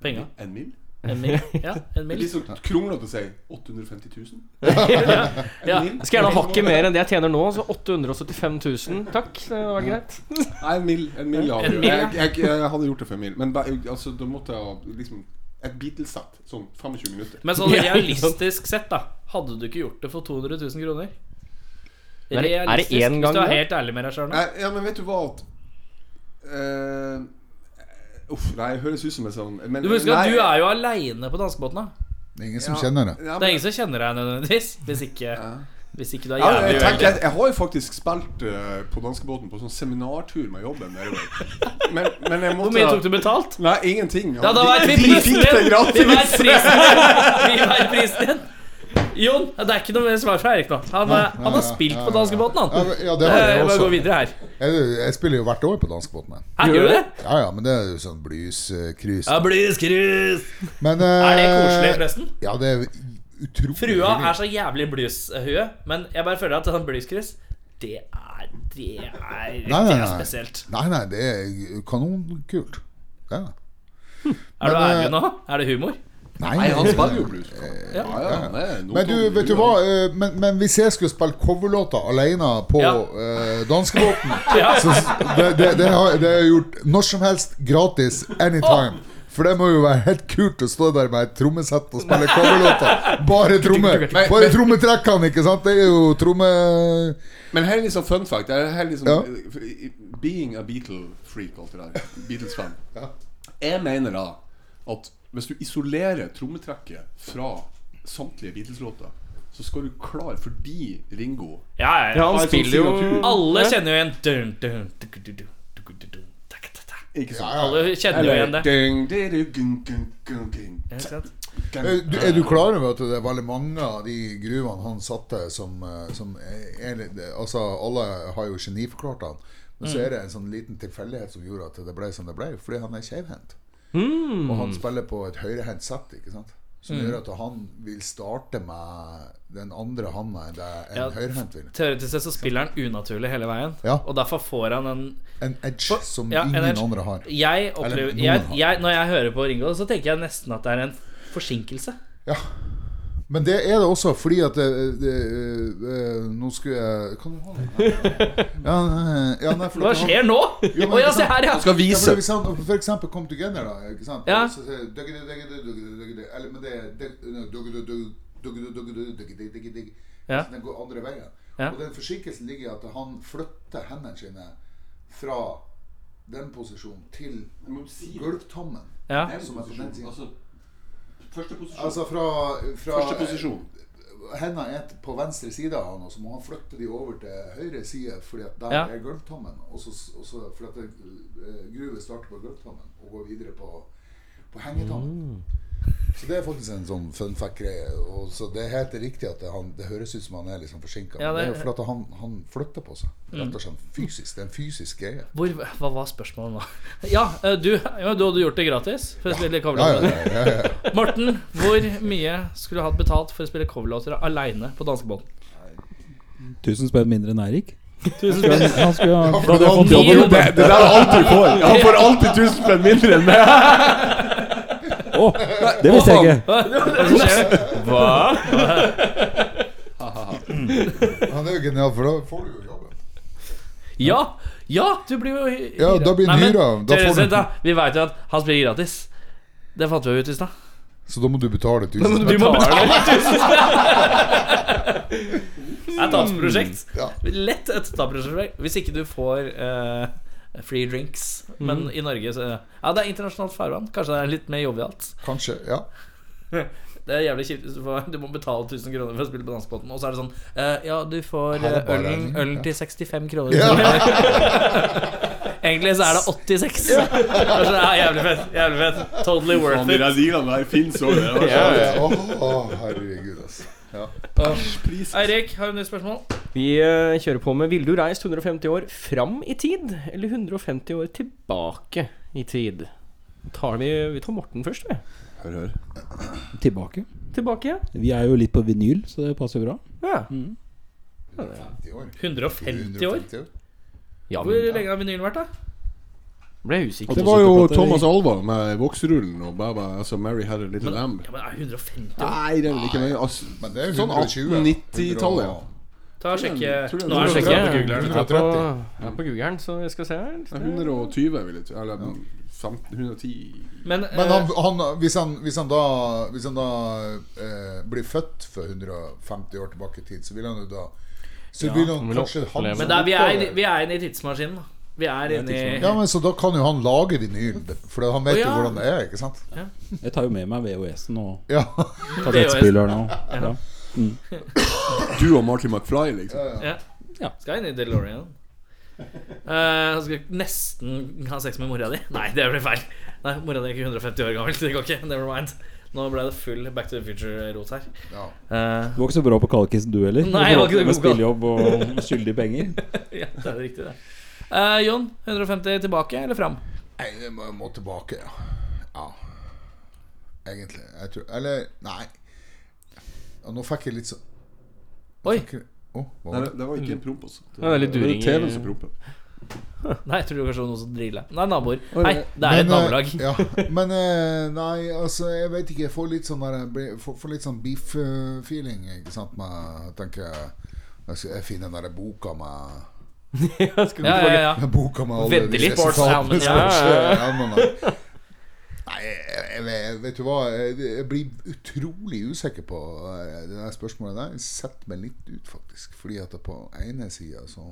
S2: Penger.
S5: En mil?
S2: En mil? Ja, en mil.
S5: Litt sånn kronglete å si 850 000.
S2: ja, ja.
S3: Jeg skal gjerne ha hakket mer enn det jeg tjener nå, så 875 000. Takk, det var greit.
S5: Nei, en mil. En mil, ja.
S2: En mil, ja.
S5: jeg, jeg, jeg hadde gjort det for en mil. Men ba, altså, da måtte jeg ha liksom et Beatles-sett. Sånn 25 minutter.
S2: Men sånn realistisk sett, da. Hadde du ikke gjort det for 200 000 kroner?
S3: Er det- er det
S2: Realistisk,
S3: én gang
S2: Hvis du er helt ærlig med deg sjøl nå.
S5: Ja, men vet du hva at eh, Uff, nei, det høres ut som en sånn men,
S2: Du må huske at
S5: nei,
S2: du er jo aleine på danskebåten. da.
S4: Det er ingen som
S5: ja,
S4: kjenner det.
S5: Ja,
S2: Det er ingen som kjenner deg nødvendigvis. Hvis ikke, hvis ikke du er
S5: Ja,
S2: jævlig
S5: jeg, tenker, jeg, jeg har jo faktisk spilt eh, på danskebåten på sånn seminartur med jobben. nedover. Men, men jeg måtte
S2: Hvor mye tok du betalt?
S5: Nei, ingenting.
S2: Ja, da
S5: de,
S2: veit vi
S5: de
S2: prisen
S5: fikk det
S2: din!
S5: gratis.
S2: Prisen din! Vi vet prisen din. Jon, det er ikke noe mer svar fra Erik nå. Han, eh, han har spilt på danskebåten,
S4: Ja,
S2: han.
S4: ja, det har jeg
S2: Eh, bare
S4: også.
S2: gå videre her.
S4: Jeg, jeg spiller jo hvert år på danskebåten. jeg.
S2: Gjør du det?
S4: Ja ja, men det er jo sånn blues-cruise.
S2: Ja, Bluescruise.
S4: Uh,
S2: Er det koselig, forresten?
S4: Ja, det er utrolig
S2: Frua er så jævlig blueshue, men jeg bare føler at sånn bluescruise, det er Det er,
S4: Nei,
S2: det
S4: nei,
S2: er spesielt.
S4: Nei, nei, det er kanonkult. Ja.
S2: Er du
S4: Men, eh,
S2: ærlig nå? Er det humor?
S4: Nei,
S5: Nei, han spiller jo blues.
S2: Ja.
S5: Ja, ja, noe
S4: Men du, vet du hva? eh, Men, men hvis jeg skulle spille coverlåter alene på
S2: Ja.
S4: uh, danskebåten
S2: Ja.
S4: Det, det, det, har, det har jeg gjort når som helst gratis anytime. For det må jo være helt kult å stå der med et trommesett og spille coverlåter. Bare trommer. Bare trommetrekkene, ikke sant? Det er jo tromme...
S5: Men her er litt sånn fun fact. Det er liksom
S4: Ja.
S5: Being a Beatle-freak, alt det der. Beatles-fan.
S4: Ja.
S5: Jeg mener da at hvis du isolerer trommetrekket fra samtlige Beatles-låter så skal du klare, fordi Ringo
S2: Ja, ja,
S3: ja. Han spiller jo
S2: Alle kjenner jo igjen dun, dun, dun, dun,
S5: ikke.
S2: Alle kjenner jo igjen det.
S4: Er du klar over at det er veldig mange av de gruvene han satte som, eh, som er, Altså, alle har jo geniforklart han, men så mm. er det en sånn liten tilfeldighet som gjorde at det ble som det ble, fordi han er skeivhendt.
S3: Mm.
S4: Og han spiller på et høyrehendt sett, ikke sant. Som gjør at han vil starte med den andre handa enn det en
S2: Ja.
S4: høyrehendt vil.
S2: Teoretisk sett så spiller han unaturlig hele veien,
S4: Ja.
S2: og derfor får han en
S4: En edge
S2: For-
S4: som
S2: ja,
S4: ingen
S2: edge.
S4: andre har.
S2: Jeg opplever jeg, jeg, Når jeg hører på Ringo, så tenker jeg nesten at det er en forsinkelse.
S4: Ja. Men det er det også fordi at det, det, eh, Nå skulle jeg Kan du ha den? Ja, eh, ja, nei,
S2: Hva skjer nå? Å
S4: men
S2: se her, ja!
S5: Skal skal
S4: Ja,
S5: vise.
S4: for han for eksempel Come Together, da. Ikke sant?
S2: Ja.
S4: Så Eller men det er.
S2: Ja.
S4: Så den går andre veien.
S2: Ja.
S4: Og den forsinkelsen ligger i at han flytter hendene sine fra den posisjonen til gulvtommen.
S2: ja.
S4: Som er på den siden.
S5: Første posisjon.
S4: Altså fra, fra
S5: Første posisjon.
S4: Hendene er på venstre side av han, og så må han flytte de over til høyre side, fordi at der
S2: Ja.
S4: er gulvtommen. Og så, og så fordi at eh, gruvet starter på gulvtommen og går videre på, på hengetommen. Så det er faktisk en sånn fun fact-greie. Og Så det er helt riktig at det, han, det høres ut som han er liksom forsinka.
S2: Ja,
S4: det,
S2: det-
S4: er jo fordi at han, han flytter på seg. Rett og slett fysisk. Det er en fysisk greie.
S2: Hvor, hva var spørsmålet nå? Ja, eh, du, ja, du hadde gjort det gratis for å spille
S4: Ja, ja,
S2: coverlåter.
S4: ja, ja, ja.
S2: Morten, hvor mye skulle du hatt betalt for å spille coverlåter aleine på danskebåten?
S6: 1000 spenn mindre enn Eirik. Han skulle ha fått
S4: da-
S6: jobb.
S5: Det, det der er alt du får. Han får alltid 1000 spenn mindre enn meg.
S6: Å, det visste jeg ikke.
S2: Hva?
S4: Han er jo genial, for da får du jo jobben.
S2: Ja! Ja, du blir jo hy-
S4: Ja, da blir han
S2: Nei, men,
S4: hyra. Da får du-
S2: da, Vi veit jo at han spiller gratis. Det fant vi jo ut i stad.
S4: Så da må du betale 1000
S2: Du må betale 1000 spenn! Det er et tapsprosjekt.
S4: Ja.
S2: Lett et tapsprosjekt. Hvis ikke du får eh, free drinks. Men i Norge så Ja, det er internasjonalt farvann. Kanskje det er litt mer jovialt.
S4: Kanskje. Ja.
S2: Det er jævlig kjipt du, må betale 1000 kroner for å spille på Danskebåten, og så er det sånn uh, Ja, du får
S4: øl
S2: eh,
S4: ja.
S2: til 65 kroner.
S4: Ja.
S2: Egentlig så er det 86. Kanskje det er jævlig fett. Jævlig fett Totally worth
S5: de
S2: it.
S5: der dealene der fins òg.
S4: Herregud, altså. Ja.
S2: Eirik, har du nytt spørsmål?
S3: Vi eh, kjører på med Ville du reist 150 år fram i tid, eller 150 år tilbake i tid? Tar vi, vi tar Morten først, vi.
S5: Hør, hør.
S6: Tilbake.
S3: Tilbake, ja.
S6: Vi er jo litt på vinyl, så det passer bra.
S3: ja.
S4: 50 år.
S2: 150 år?
S4: 150 år.
S3: ja
S2: Hvor
S3: men,
S2: lenge har vinylen vært, da?
S3: Ble jeg usikker.
S5: Det var jo Thomas Alva med vokserullen og Baba, altså Mary Had a Little Lamb.
S2: Ja, men er 150
S5: Nei, det er vel ikke mye. Altså,
S4: Men det er jo
S5: sånn 1890-tallet, ja.
S2: Ta og sjekke Nå er
S3: Sjekke. Jeg er på, er Googlen, så jeg skal se her.
S5: Er 120, vil jeg tro. Eller 110
S2: Men,
S4: Men han,
S2: eh,
S4: han, hvis, han, hvis han da, hvis han da eh, blir født for 150 år tilbake i tid, så vil han jo da Så vil han
S3: han
S4: kanskje han
S2: men da, vi, er, inne- vi er inne i tidsmaskinen. da. Vi er inne i
S4: Ja, men Så da kan jo han lage vinyl, for han vet jo hvordan det er, ikke sant?
S6: Jeg tar jo med meg VHS-en og
S4: Ja,
S6: kassettspilleren og ja.
S5: Du og Marty McFly, liksom.
S2: ja.
S6: Ja.
S2: Skal inn i DeLorean. Uh, skal nesten ha sex med mora di. Nei, det blir feil. Nei, Mora di er ikke 150 år gammel. Det går ikke. Never mind. Nå ble det full Back to the Future-rot her.
S4: ja.
S2: Uh,
S6: Du var ikke så bra på Kalkis, du heller?
S2: Nei, jeg var ikke så
S6: Med spillejobb og skyldige penger.
S2: ja, det er riktig, det. Eh, Jon, 150 tilbake eller fram?
S4: Nei, jeg må, må tilbake, ja. ja. Egentlig. Jeg tror Eller, nei. Ja, nå fikk jeg litt så
S2: Oi.
S4: fikk jeg- Å,
S5: Nei,
S4: var
S5: det,
S4: det?
S5: det var ikke en promp, altså.
S3: Det var litt
S5: det var TV-en som prompet.
S2: Nei, jeg tror kanskje det var noe som driller. Nei, naboer. Nei, det er
S4: Men, et
S2: nabolag.
S4: Ja, men eh, nei, altså Jeg vet ikke. Jeg får litt sånn sånn beef-feeling. Ikke sant? Med, jeg tenker Jeg, jeg finner den derre boka med
S3: Ja,
S2: Ja, ja, ja.
S4: med Boka med alle Vente
S2: litt. Sports
S4: resultatene.
S2: ja,
S3: ja, ja.
S4: Nei, jeg, jeg, vet du hva Jeg, blir utrolig usikker på eh, det der spørsmålet der. Jeg setter meg litt ut, faktisk. Fordi at på ene sida så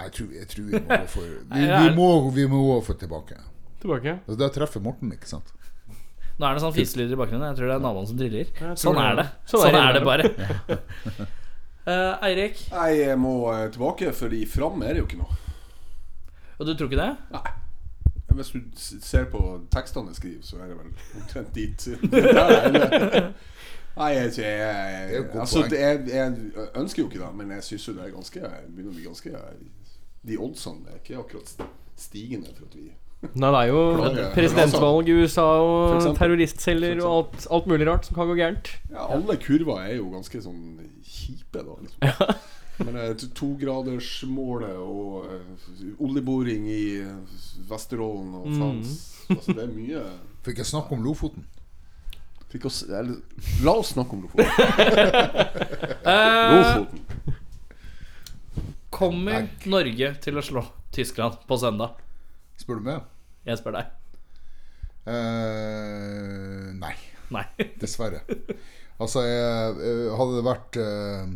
S4: jeg tror, jeg tror vi må gå for Vi, vi, må, vi må gå for tilbake.
S3: Tilbake.
S4: Altså, Da treffer Morten, ikke sant?
S2: Nå er det sånn fiselyder i bakgrunnen. Jeg tror det er naboen som driller. Sånn er det.
S3: Sånn
S2: Sånn
S3: er det
S2: det bare. Eh, Eirik,
S5: Nei, jeg må eh, tilbake, Fordi fram er det jo ikke noe.
S2: og du tror ikke det?
S5: Nei. Hvis du ser på tekstene jeg skriver, så er det vel omtrent dit. Nei, jeg, jeg,
S4: Det er
S5: jeg, altså, er, jeg ønsker jo ikke det, men jeg syns jo det er ganske begynner å bli ganske De oddsene er ikke akkurat stigende for at vi
S3: Nei, det er jo presidentvalg i USA og terroristceller og alt, alt mulig rart som kan gå gærent.
S5: Ja, alle kurver er jo ganske sånn kjipe, da. Liksom. Men eh, togradersmålet og eh, oljeboring i eh, Vesterålen og faens Altså, det er mye
S4: Fikk jeg snakke om Lofoten?
S5: Fikk oss, eller, La oss snakke om Lofoten.
S2: Eh,
S5: Lofoten.
S2: kommer Norge til å slå Tyskland på søndag?
S4: Spør du meg?
S2: Jeg spør deg.
S4: Uh, nei,
S2: Nei.
S4: dessverre. Altså, jeg, eh, hadde det vært eh,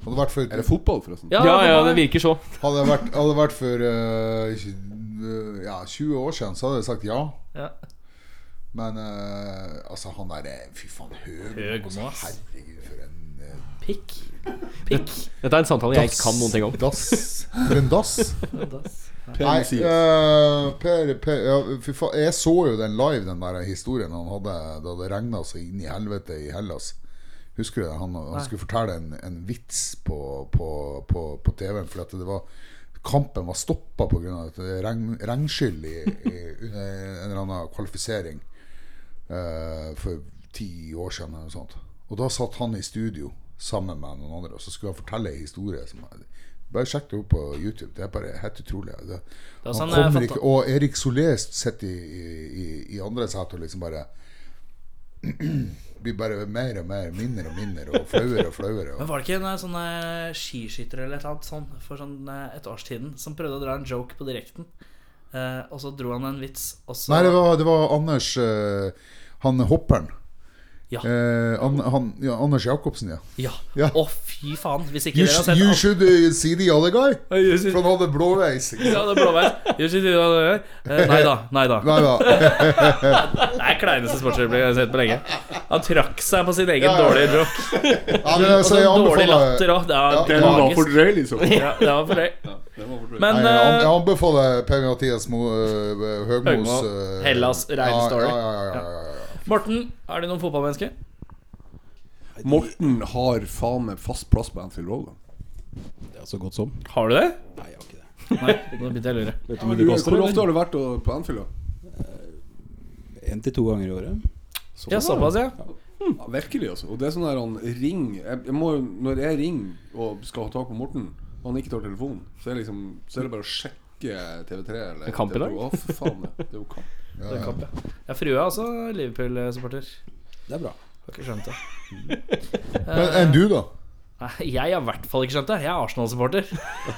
S4: Hadde det vært for
S5: Er det fotball, forresten?
S3: Ja, ja, det virker så.
S4: Hadde det vært, hadde vært for uh, ja, 20 år siden, så hadde jeg sagt ja.
S2: Ja.
S4: Men uh, altså, han der er Fy faen, Høg.
S2: Høg
S4: Altså, herregud, for en
S2: Pikk. Pikk.
S3: Dette er en samtale jeg ikke kan noen ting om.
S4: Dass. For en dass. Nei, eh, per, per, ja, for, jeg så jo den live, den der historien han hadde da det regna så inn i helvete i Hellas. Husker du det? Han, han skulle fortelle en, en vits på, på, på, på TV-en For at det var Kampen var stoppa pga. regn, regnskyll i, i, under en eller annen kvalifisering uh, for ti år siden. Eller noe sånt. Og da satt han i studio sammen med noen andre, og så skulle han fortelle en historie. Som, bare sjekk det opp på YouTube. Det er bare helt utrolig. Det,
S2: er sånn,
S4: kommer ikke, og Erik Solé sitter i, i, i andre sett og liksom bare Blir bare mer og mer, mindre og mindre, og flauere og flauere.
S2: Men var det ikke en eh, sånn eh, skiskytter eller et eller annet sånn for sånn eh, et års tiden som prøvde å dra en joke på direkten? Eh, og så dro han en vits, og så
S4: nei, det var, det var Anders eh, Han hopperen.
S2: Ja.
S4: Eh, han, han, ja, Anders Jacobsen, ja.
S2: Ja.
S4: Ja.
S2: Å, fy faen. Hvis ikke
S4: You,
S2: dere har sett
S4: you should uh, see the other guy.
S2: The
S4: For han hadde blåveis.
S2: Ja, det blåveis. You should do that. Eh, Nei da. Nei da.
S4: Nei da.
S2: Det er kleineste sportsøyeblikket jeg har sett på lenge. Han trakk seg på sin egen
S4: Ja, ja.
S2: dårlige joke.
S4: Ja, men,
S2: Og
S4: så
S2: så
S4: jeg
S2: dårlig latter òg. Det
S4: Ja,
S2: er
S5: Den var for drøy, liksom.
S2: Ja, det var for drøy. Men
S4: Nei, jeg,
S2: eh,
S4: anbefaler Per-Mathias Mo- øh, Høgmos
S2: Høgmo, Hellas rein story.
S4: Ja, ja, ja, ja, ja, ja.
S2: Morten, er det noen fotballmenneske?
S5: Morten har faen meg fast plass på Anfield Road.
S6: Det er så godt som.
S2: Har du det?
S6: Nei, jeg har ikke det.
S2: Nei, nå begynte jeg å lure.
S6: Vet du
S5: Ja,
S6: hvor mye
S5: du,
S6: det koster?
S5: hvor ofte har du vært på Anfield? da?
S6: En til to ganger i året.
S2: Ja, såpass, ja.
S5: Ja, virkelig, altså. Og det er sånn der han ring jeg, jeg må, Når jeg ringer og skal ha tak på Morten, og han ikke tar telefonen, så er, liksom, så er det bare å sjekke TV3 eller
S3: En kamp i dag?
S5: TV2. Å, for faen. Det er jo kamp.
S2: Det ja. kamp, ja. ja, frua er også Liverpool-supporter.
S6: Det er bra.
S2: Har ikke skjønt det.
S4: Men enn du, da?
S2: Nei, Jeg har i hvert fall ikke skjønt det. Jeg er Arsenal-supporter.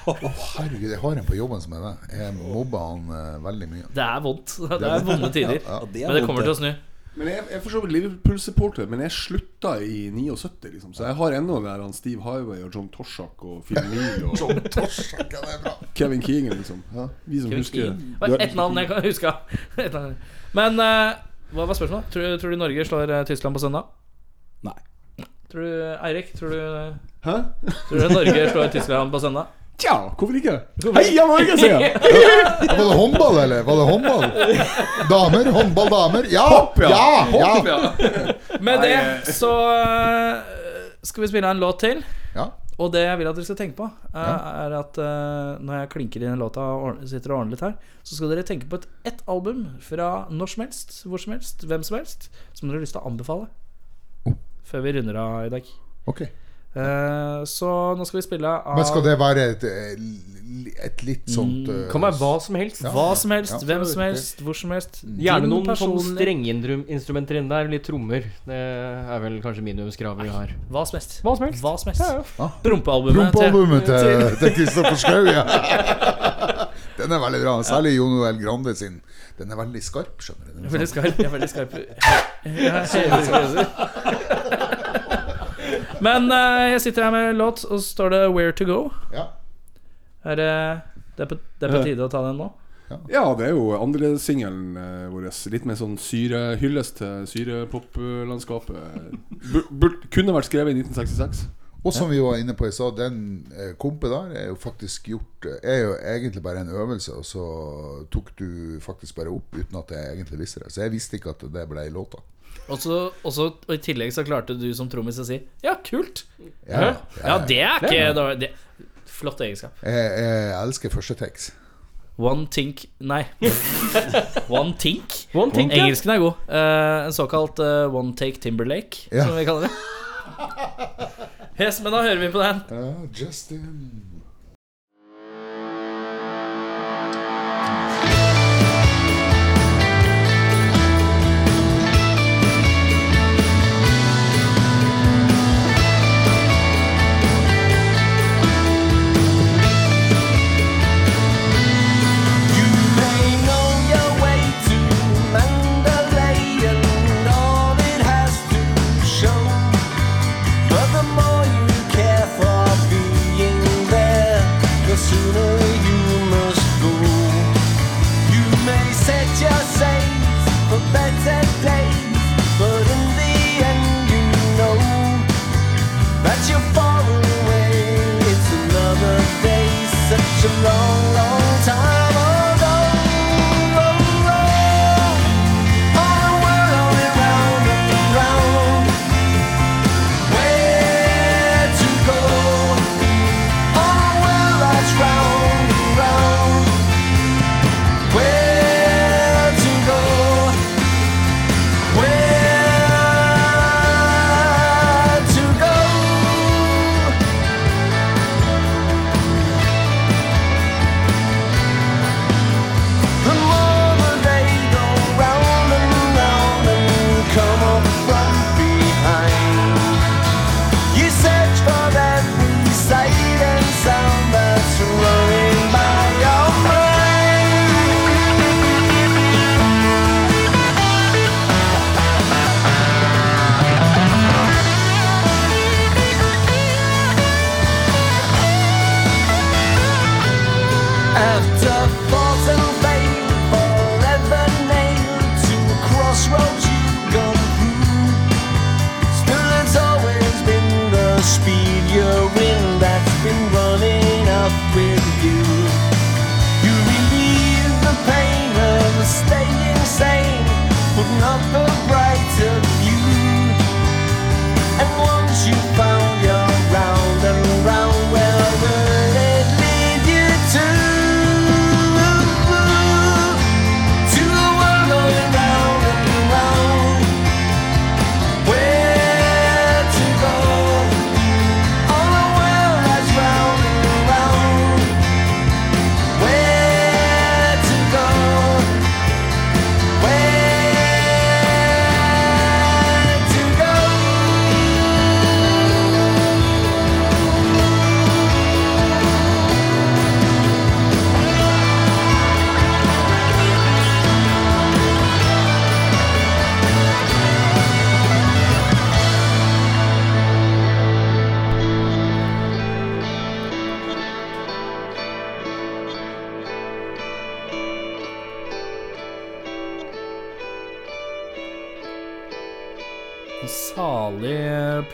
S4: Herregud, jeg har en på jobben som er det. Jeg mobber han eh, veldig mye.
S2: Det er vondt. Det er vonde tider.
S4: Ja, ja.
S6: det er
S2: Men det
S6: vondt,
S2: kommer til å snu.
S5: Men jeg, jeg er for så vidt Liverpool-supporter, men jeg slutta i 79, liksom. Så jeg har ennå der han Steve Highway og John Torsak og Phil Neal og
S4: John Torsak, ja, det er bra.
S5: Kevin Keegan, liksom.
S4: Ja.
S5: Vi som
S2: Kevin
S5: husker
S2: Keegan. Ett navn jeg kan huske. Men uh, hva var spørsmålet? Tror, du- tror du Norge slår eh, Tyskland på søndag?
S6: Nei.
S2: Tror du, Eirik, tror du,
S5: Hæ?
S2: tror du Norge slår Tyskland på søndag?
S5: Tja, hvorfor ikke? Heia Norge, sier jeg!
S4: Var det håndball, eller? Var det håndball? Damer? Håndball damer? Ja!
S5: ja.
S4: Ja! ja.
S2: Med det så eh, skal vi spille en låt til.
S4: ja.
S2: Og det jeg vil at dere skal tenke på, eh, er at eh, når jeg klinker inn låta og sitter og ordner litt her, så skal dere tenke på et ett album fra når som helst, hvor som helst, hvem som helst, som dere har lyst til å anbefale. Før vi runder av i dag.
S4: Ok.
S2: Eh, så nå skal vi spille av
S4: Men skal det være et, et litt sånt eh,
S3: Kan være hva som helst.
S4: Ja.
S2: hva som helst,
S4: Ja.
S2: hvem som helst, hvor som helst.
S3: Gjerne
S2: Din
S3: noen
S2: personlige-
S3: strengeinstrumenter inne der. Litt trommer. Det er vel kanskje minimumskravet vi har.
S2: Hva som helst.
S3: Hva som helst.
S2: Hva som helst.
S3: Ja, ja.
S2: Prompealbumet
S4: Prompealbumet til til Kristoffer Schou, ja. Den er veldig bra. Særlig Jon Noel Grande sin. Den er veldig skarp, skjønner du. Den er
S2: Veldig
S4: sånn-
S2: skarp. Jeg er veldig skarp. Ja, Men eh, jeg sitter her med en låt, og så står det 'Where to Go'.
S4: Ja.
S2: Er det, det, er på, det er på tide å ta den nå?
S5: Ja, det er jo andre singelen eh, vår. Litt mer sånn syre, hyllest til syrepoplandskapet. Bur- bur- Kunne vært skrevet i 1966.
S4: Og som vi var inne på i stad, den eh, kompet der er jo faktisk gjort eh, Er jo egentlig bare en øvelse, og så tok du faktisk bare opp uten at jeg egentlig visste det. Så jeg visste ikke at det ble låta.
S2: Og, så, og, så, og i tillegg så klarte du som trommis å si 'ja, kult'.
S4: Ja,
S2: Ja, det er ikke dårlig. Det, flott egenskap.
S4: Jeg, jeg elsker første tekst.
S2: One think Nei. One think.
S3: One think.
S2: Engelsken er god. Uh, en såkalt uh, one take Timberlake,
S4: Ja.
S2: som vi kaller det. Yes, men da hører vi på den.
S4: Uh, Justin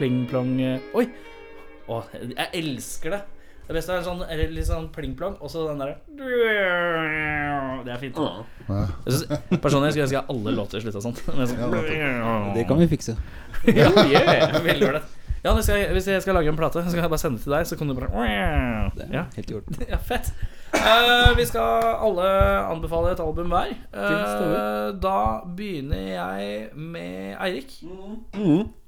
S2: pling-plong Oi! Å, jeg elsker det. Det beste er sånn, litt sånn pling-plong, og så den derre Det er fint. Ja. personlig skulle jeg ønske alle låter slutta sånn. Sånn
S6: Det kan vi fikse.
S2: ja, yeah, veldig ålreit. Ja, hvis jeg, hvis jeg skal lage en plate, så skal jeg bare sende det til deg, så kan du bare Ja,
S6: helt i orden.
S2: ja fett. Uh, vi skal alle anbefale et album hver. Uh, da begynner jeg med Eirik.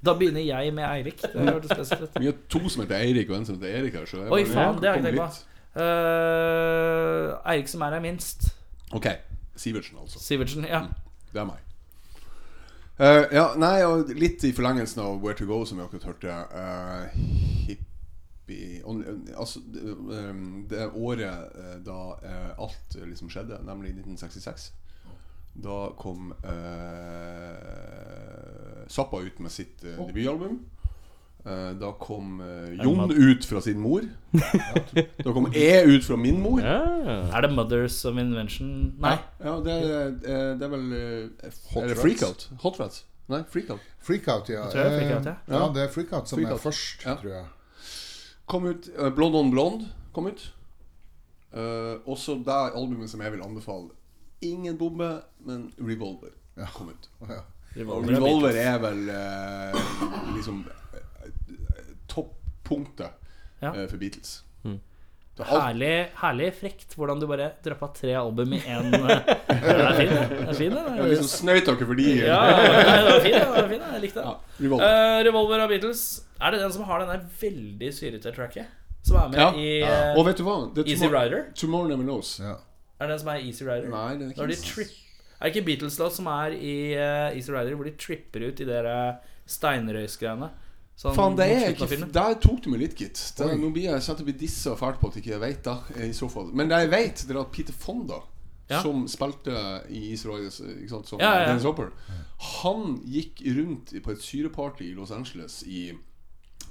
S2: Da begynner jeg med Eirik. Det hørtes spesielt ut.
S5: Vi har to som heter Eirik, og en som heter Erik her. Så
S2: Oi, faen, det har jeg ikke tenkt på. Uh, Eirik som er her minst.
S5: Ok, Sivertsen altså
S2: Sivertsen. Ja.
S5: Det er meg Eh, Ja, nei, og litt i forlengelsen av Where to Go Som vi akkurat hørte Uh, Hippie on, eh, Altså, eh, det året uh, da alt liksom skjedde Nemlig 1966 Da kom Zappa ut med sitt debutalbum Da kom eh, Jon ut fra sin mor Da kom jeg ut fra min mor
S3: Ja.
S2: Er det Mothers of Invention? Nei.
S5: Ja, det, er, eh, det er vel eh,
S4: Hot
S5: Er det? Freakout? Hot Rats? Nei, Freakout.
S4: Freakout, ja.
S2: Freakout, ja.
S4: Eh, ja, det er Freakout som
S5: Freakout.
S4: er først,
S5: Ja.
S4: tror jeg.
S5: Kom ut uh, Blond on Blond kom ut. Eh, også det albumet som jeg vil anbefale. Ingen bombe, men Revolver kom ut.
S4: Ja.
S5: Og Revolver er vel eh, liksom toppunktet
S2: Ja.
S5: eh, for Beatles. Det alt,
S2: Herlig, herlig frekt hvordan du bare droppa tre album i én. Det er fin, det. Er fin,
S5: liksom snøyt dere for de.
S2: Ja, det var fin, det var fin, jeg likte det.
S5: Ja, Revolver.
S2: Uh, Revolver av Beatles. Er det den som har den der veldig syrete tracket? Som er med
S5: Ja.
S2: i uh,
S5: Og vet du hva? Det
S2: Easy
S5: Tomorrow-
S2: Rider?
S5: Tomorrow Never Knows.
S4: Ja.
S2: Er det den som er Easy Rider?
S5: Nei, det er
S2: de
S5: ikke
S2: Er det ikke Beatles-låt som er i uh, Easy Rider, hvor de tripper ut i de eh, steinrøysgreiene? Sånn
S5: Faen, det er ikke. Der tok du meg litt, gitt. Det- Nå blir jeg satt opp i disse fælt på at ikke jeg vet da, i så fall. Men det jeg vet, det er at Peter Fonda,
S2: Ja.
S5: som spilte i Israel ikke sant, som
S2: Ja, ja.
S5: Dennis Hopper, han gikk rundt på et syreparty i Los Angeles i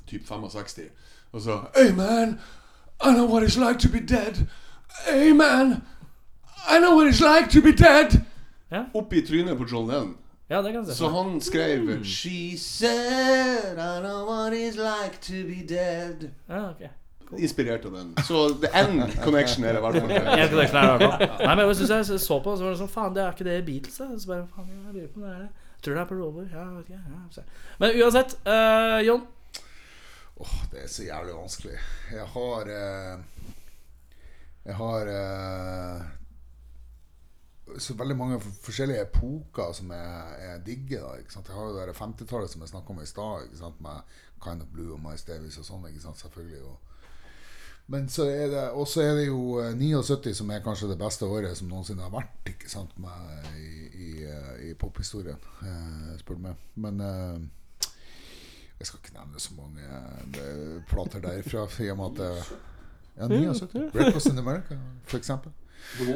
S5: typ 65 og sa Hey man, I know what it's like to be dead. Hey man, I know what it's like to be dead. Opp i trynet på John Lennon.
S2: Ja, det kan jeg se
S5: Så han skrev She said I know what it's like to be dead
S2: Ja, ok.
S5: Inspirert av den Så the end connection er det i hvert fall
S2: En connection er det i hvert fall. Nei, men hvis jeg så på, så var det sånn Faen, det er ikke det i Beatles? Så bare, faen, jeg lurer på om det er det. Jeg tror det er på Rover. Ja, vet ikke. Ja. Men uansett, uh, Jon.
S4: Åh, det er så jævlig vanskelig. Jeg har uh, Jeg har eh, så veldig mange forskjellige epoker som jeg, jeg digger. Da, ikke sant? Jeg har jo det 50-tallet som jeg snakka om i stad, med Kind of Blue og My Stavis og sånn. ikke sant? Selvfølgelig og men så er det Og så er det jo eh, 79 som er kanskje det beste året som noensinne har vært ikke sant, med, i, i, eh, i pophistorien, eh, spør du meg. Men eh, jeg skal ikke nevne så mange eh, plater derfra. I og med at Ja, 79. Breakfast in America, for eksempel. The,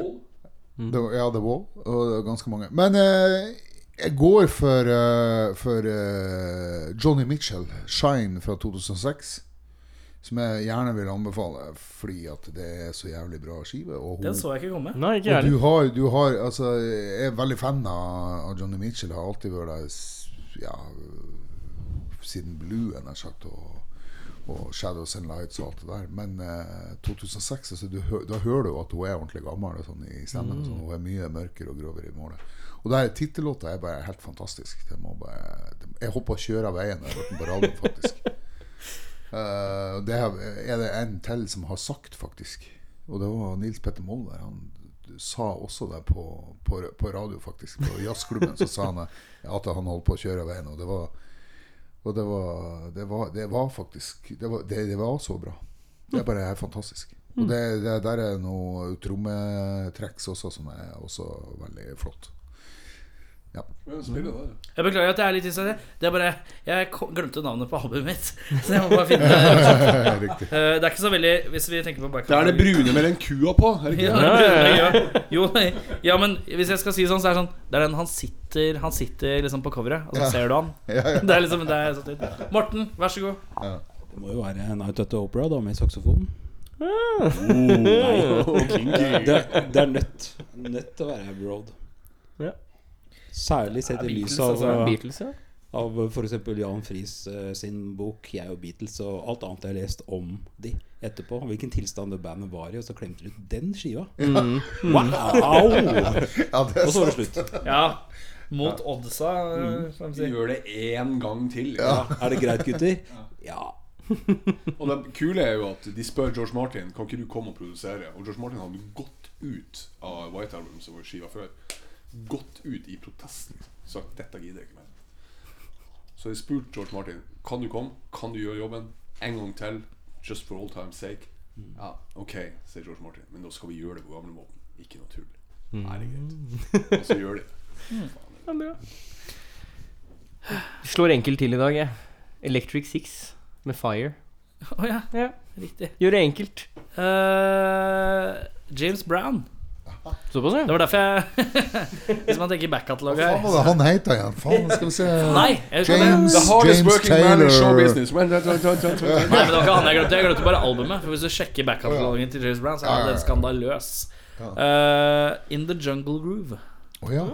S4: ja, The Wall. Og ganske mange. Men eh, jeg går for, uh, for uh, Johnny Mitchell, 'Shine' fra 2006. Som jeg gjerne vil anbefale fordi at det er så jævlig bra skive. Og hun,
S2: Den så jeg ikke komme.
S3: Nei, ikke
S4: og du har, du har altså, Jeg er veldig fan av, av Johnny Mitchell. Har alltid vært der ja, siden Blue, nær sagt, og, og Shadows and Lights og alt det der. Men eh, 2006, altså, du, da hører du at hun er ordentlig gammel sånn, i stemmen. og Sånn, hun er mye mørkere og grovere i målet. Og der tittellåta er bare helt fantastisk. Det må bare, jeg håper å kjøre av veien når jeg hørte den på radioen, faktisk. uh, det er det en til som har sagt, faktisk. Og det var Nils Petter Molvær. Han sa også det på, på, på radio, faktisk. På jazzklubben så sa han at han holdt på å kjøre av veien. Og det var, og det var, det var, det var faktisk det var, det, det var så bra. Det er bare helt fantastisk. Og det, det der er noe trommetrekks også som er også veldig flott. Ja.
S2: Jeg beklager at jeg er litt distrahert. Det er bare Jeg glemte navnet på albumet mitt. Så jeg må bare finne det. Eh, det er ikke så veldig Hvis vi tenker på
S5: Det er det brune med den kua på er det ikke
S2: Ja,
S5: det?
S2: Ja, ja, ja. Jo, ja, men hvis jeg skal si sånn, så er det sånn Det er den han sitter Han sitter liksom på coveret, og så
S4: Ja.
S2: ser du han.
S4: Ja, ja.
S2: Det er liksom det er sånn ut. Morten, vær så god.
S6: Det må jo være Night at the Opera da med saksofon. Det, det er nødt Nødt til å være Abbey Road.
S3: Ja.
S6: Særlig sett i lys
S2: Beatles,
S6: av
S2: altså.
S3: Beatles, ja.
S6: av f.eks. Jan Friis eh, sin bok 'Jeg og Beatles' og alt annet jeg har lest om de etterpå. Hvilken tilstand det bandet var i, og så klemte du ut den skiva.
S3: Mm.
S6: Wow!
S4: Ja, det er
S6: Og så var det slutt.
S2: Ja, mot oddsa,
S5: Mm.
S2: eh, som de sier.
S5: Gjør det én gang til.
S6: Ja, er det greit, gutter? Ja.
S5: Og det kule er jo at de spør George Martin Kan ikke du komme og produsere. Og George Martin hadde gått ut av White Album, som var skiva før, gått ut i protesten. Sagt 'dette gidder jeg ikke mer'. Så jeg spurte George Martin Kan du komme, kan du gjøre jobben en gang til, just for all time's sake. Ja, ok, sier George Martin, men da skal vi gjøre det på gamlemåten. Ikke noe tull. Det er greit. Og så gjør de det.
S3: Ja, bra. Slår enkelt til i dag, jeg. Electric Six med Fire.
S2: Å ja,
S3: Ja.
S2: riktig.
S3: Gjør det enkelt.
S2: Uh, James Brown.
S3: Såpass, ja.
S2: Det var derfor jeg Hvis man tenker back-katalog
S4: Hva
S2: faen
S4: var det han het igjen? Faen, skal vi se
S2: Nei.
S4: James,
S5: The hardest
S4: James
S5: working man in show
S4: Taylor.
S5: business.
S2: Nei, men det var ikke han jeg glemte. Jeg glemte bare albumet. For hvis du sjekker back-katalogen til James Brown, så er den skandaløs. Uh, In The Jungle Groove.
S4: Oh, ja.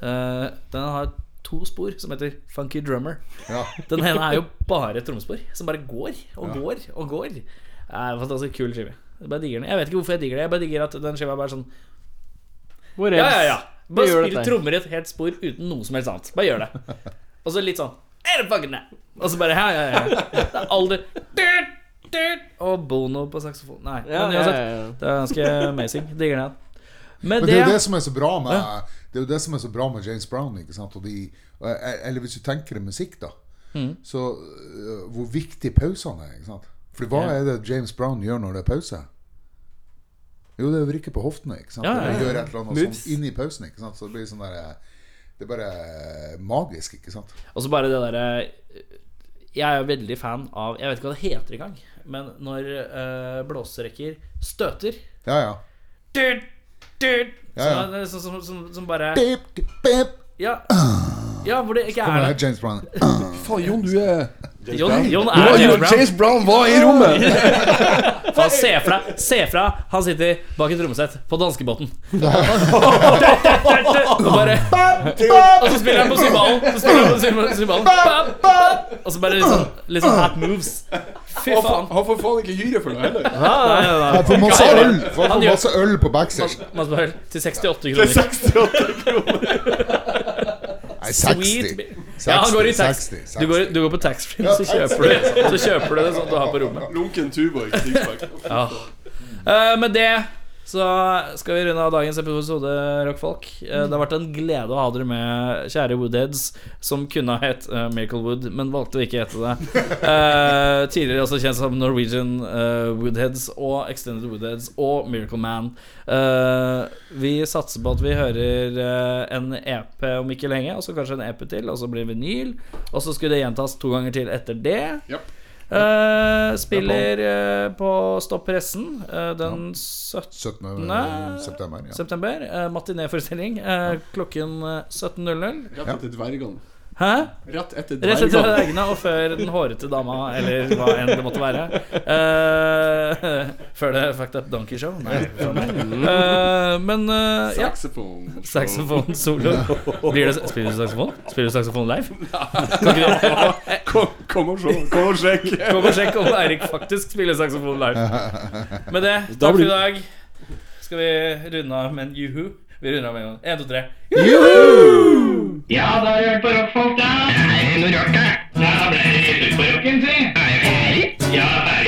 S2: Eh, den har to spor som heter Funky Drummer.
S4: ja.
S2: Den ene er jo bare trommespor, som bare går og går og går. Det er en fantastisk kul skive. Jeg bare digger den. Jeg vet ikke hvorfor jeg digger det. Jeg bare digger at den skiva er bare sånn
S3: Hvor
S2: Ja, ja, ja. Bare spill trommer i et helt spor uten noe som helst annet. Bare gjør det. Og så litt sånn Er det? Og så bare Ja, ja, ja. Det er aldri Og Bono på saksofon. Nei, men uansett.
S3: ja, ja.
S2: Det er ganske amazing. Digger den.
S4: Men det
S2: det
S4: er jo det som er så bra med Det er jo det som er så bra med James Brown. Ikke sant? De, eller hvis du tenker det musikk, da.
S2: Mm.
S4: Så øh, hvor viktig pausene er. Ikke sant? For hva er det James Brown gjør når det er pause? Jo, det er å vrikke på hoftene. Ikke sant?
S2: Ja, ja, ja.
S4: Eller gjøre et eller annet sånt inni pausen. Ikke sant? Så det blir sånn der Det er bare magisk, ikke sant?
S2: Og så bare det derre Jeg er jo veldig fan av Jeg vet ikke hva det heter engang, men når øh, blåserekker støter
S4: Ja, ja.
S2: Dut, dut,
S4: Ja, ja.
S2: Som, som, som, som, som bare
S4: Beep, beep.
S2: Ja, ja hvor det ikke er det.
S4: James Brown.
S5: Faen, Jon, du er
S2: Jon
S5: Du
S2: er James Brown.
S5: James Brown var i rommet!
S2: Faen, se fra, se fra Han sitter bak et trommesett på danskebåten. og bare Og så spiller han på cymbalen. Så spiller han på cymbalen. Og så bare litt sånn, litt sånn hat moves. Fy faen.
S5: han får faen ikke hyre for noe heller.
S4: Jeg får masse øl får
S2: Han
S4: får masse øl på backstage.
S2: Masse til 68
S5: kroner. Til
S2: kroner.
S5: 68
S4: Nei,
S2: Sweet
S4: 60.
S2: bi- Ja, han går i tax.
S4: 60,
S2: Du går, du går på taxfree, så kjøper du Så kjøper du det sånn du har på rommet.
S5: Lunken Tuborg.
S2: Ja. Uh, med det så skal vi runde av dagens episode, rockfolk. Eh, det har vært en glede å ha dere med, kjære Woodheads, som kunne ha hett uh, Miracle Wood, men valgte å ikke hete det. Uh, tidligere også kjent som Norwegian uh, Woodheads og Extended Woodheads og Miracle Man. Uh, vi satser på at vi hører eh, en EP om ikke lenge, og så kanskje en EP til, og så blir det vinyl. Og så skulle det gjentas to ganger til etter det.
S5: Japp.
S2: Eh, spiller uh, på Stopp pressen uh, den 17.
S4: 17. September. Ja.
S2: september. Uh, Matinéforestilling klokken eh, 17.00.
S5: Rett etter dvergene.
S2: Hæ?
S5: Rett etter
S2: Rett etter
S5: dvergene.
S2: og før den hårete dama, eller hva enn det måtte være. Uh, før det Fucked Up Donkey Show. Nei, Uh. Eh, men uh, ja.
S5: Saxophone.
S2: Saxofon solo. Blir det, spiller du saksofon? Spiller du saksofon live? Nei.
S5: Kom, kom og se. Kom og sjekk.
S2: Kom og sjekk om Eirik faktisk spiller saksofon live. Med det, takk for i dag. Skal vi runde av med en juhu? Vi runder av med en gang. Én, to, tre.
S8: Ja, da har du hørt på rockfolk, da. Nei, det noe rart, da? Ja, da ble det litt ut på rocken, si. Nei, det ferdig? Ja, ferdig.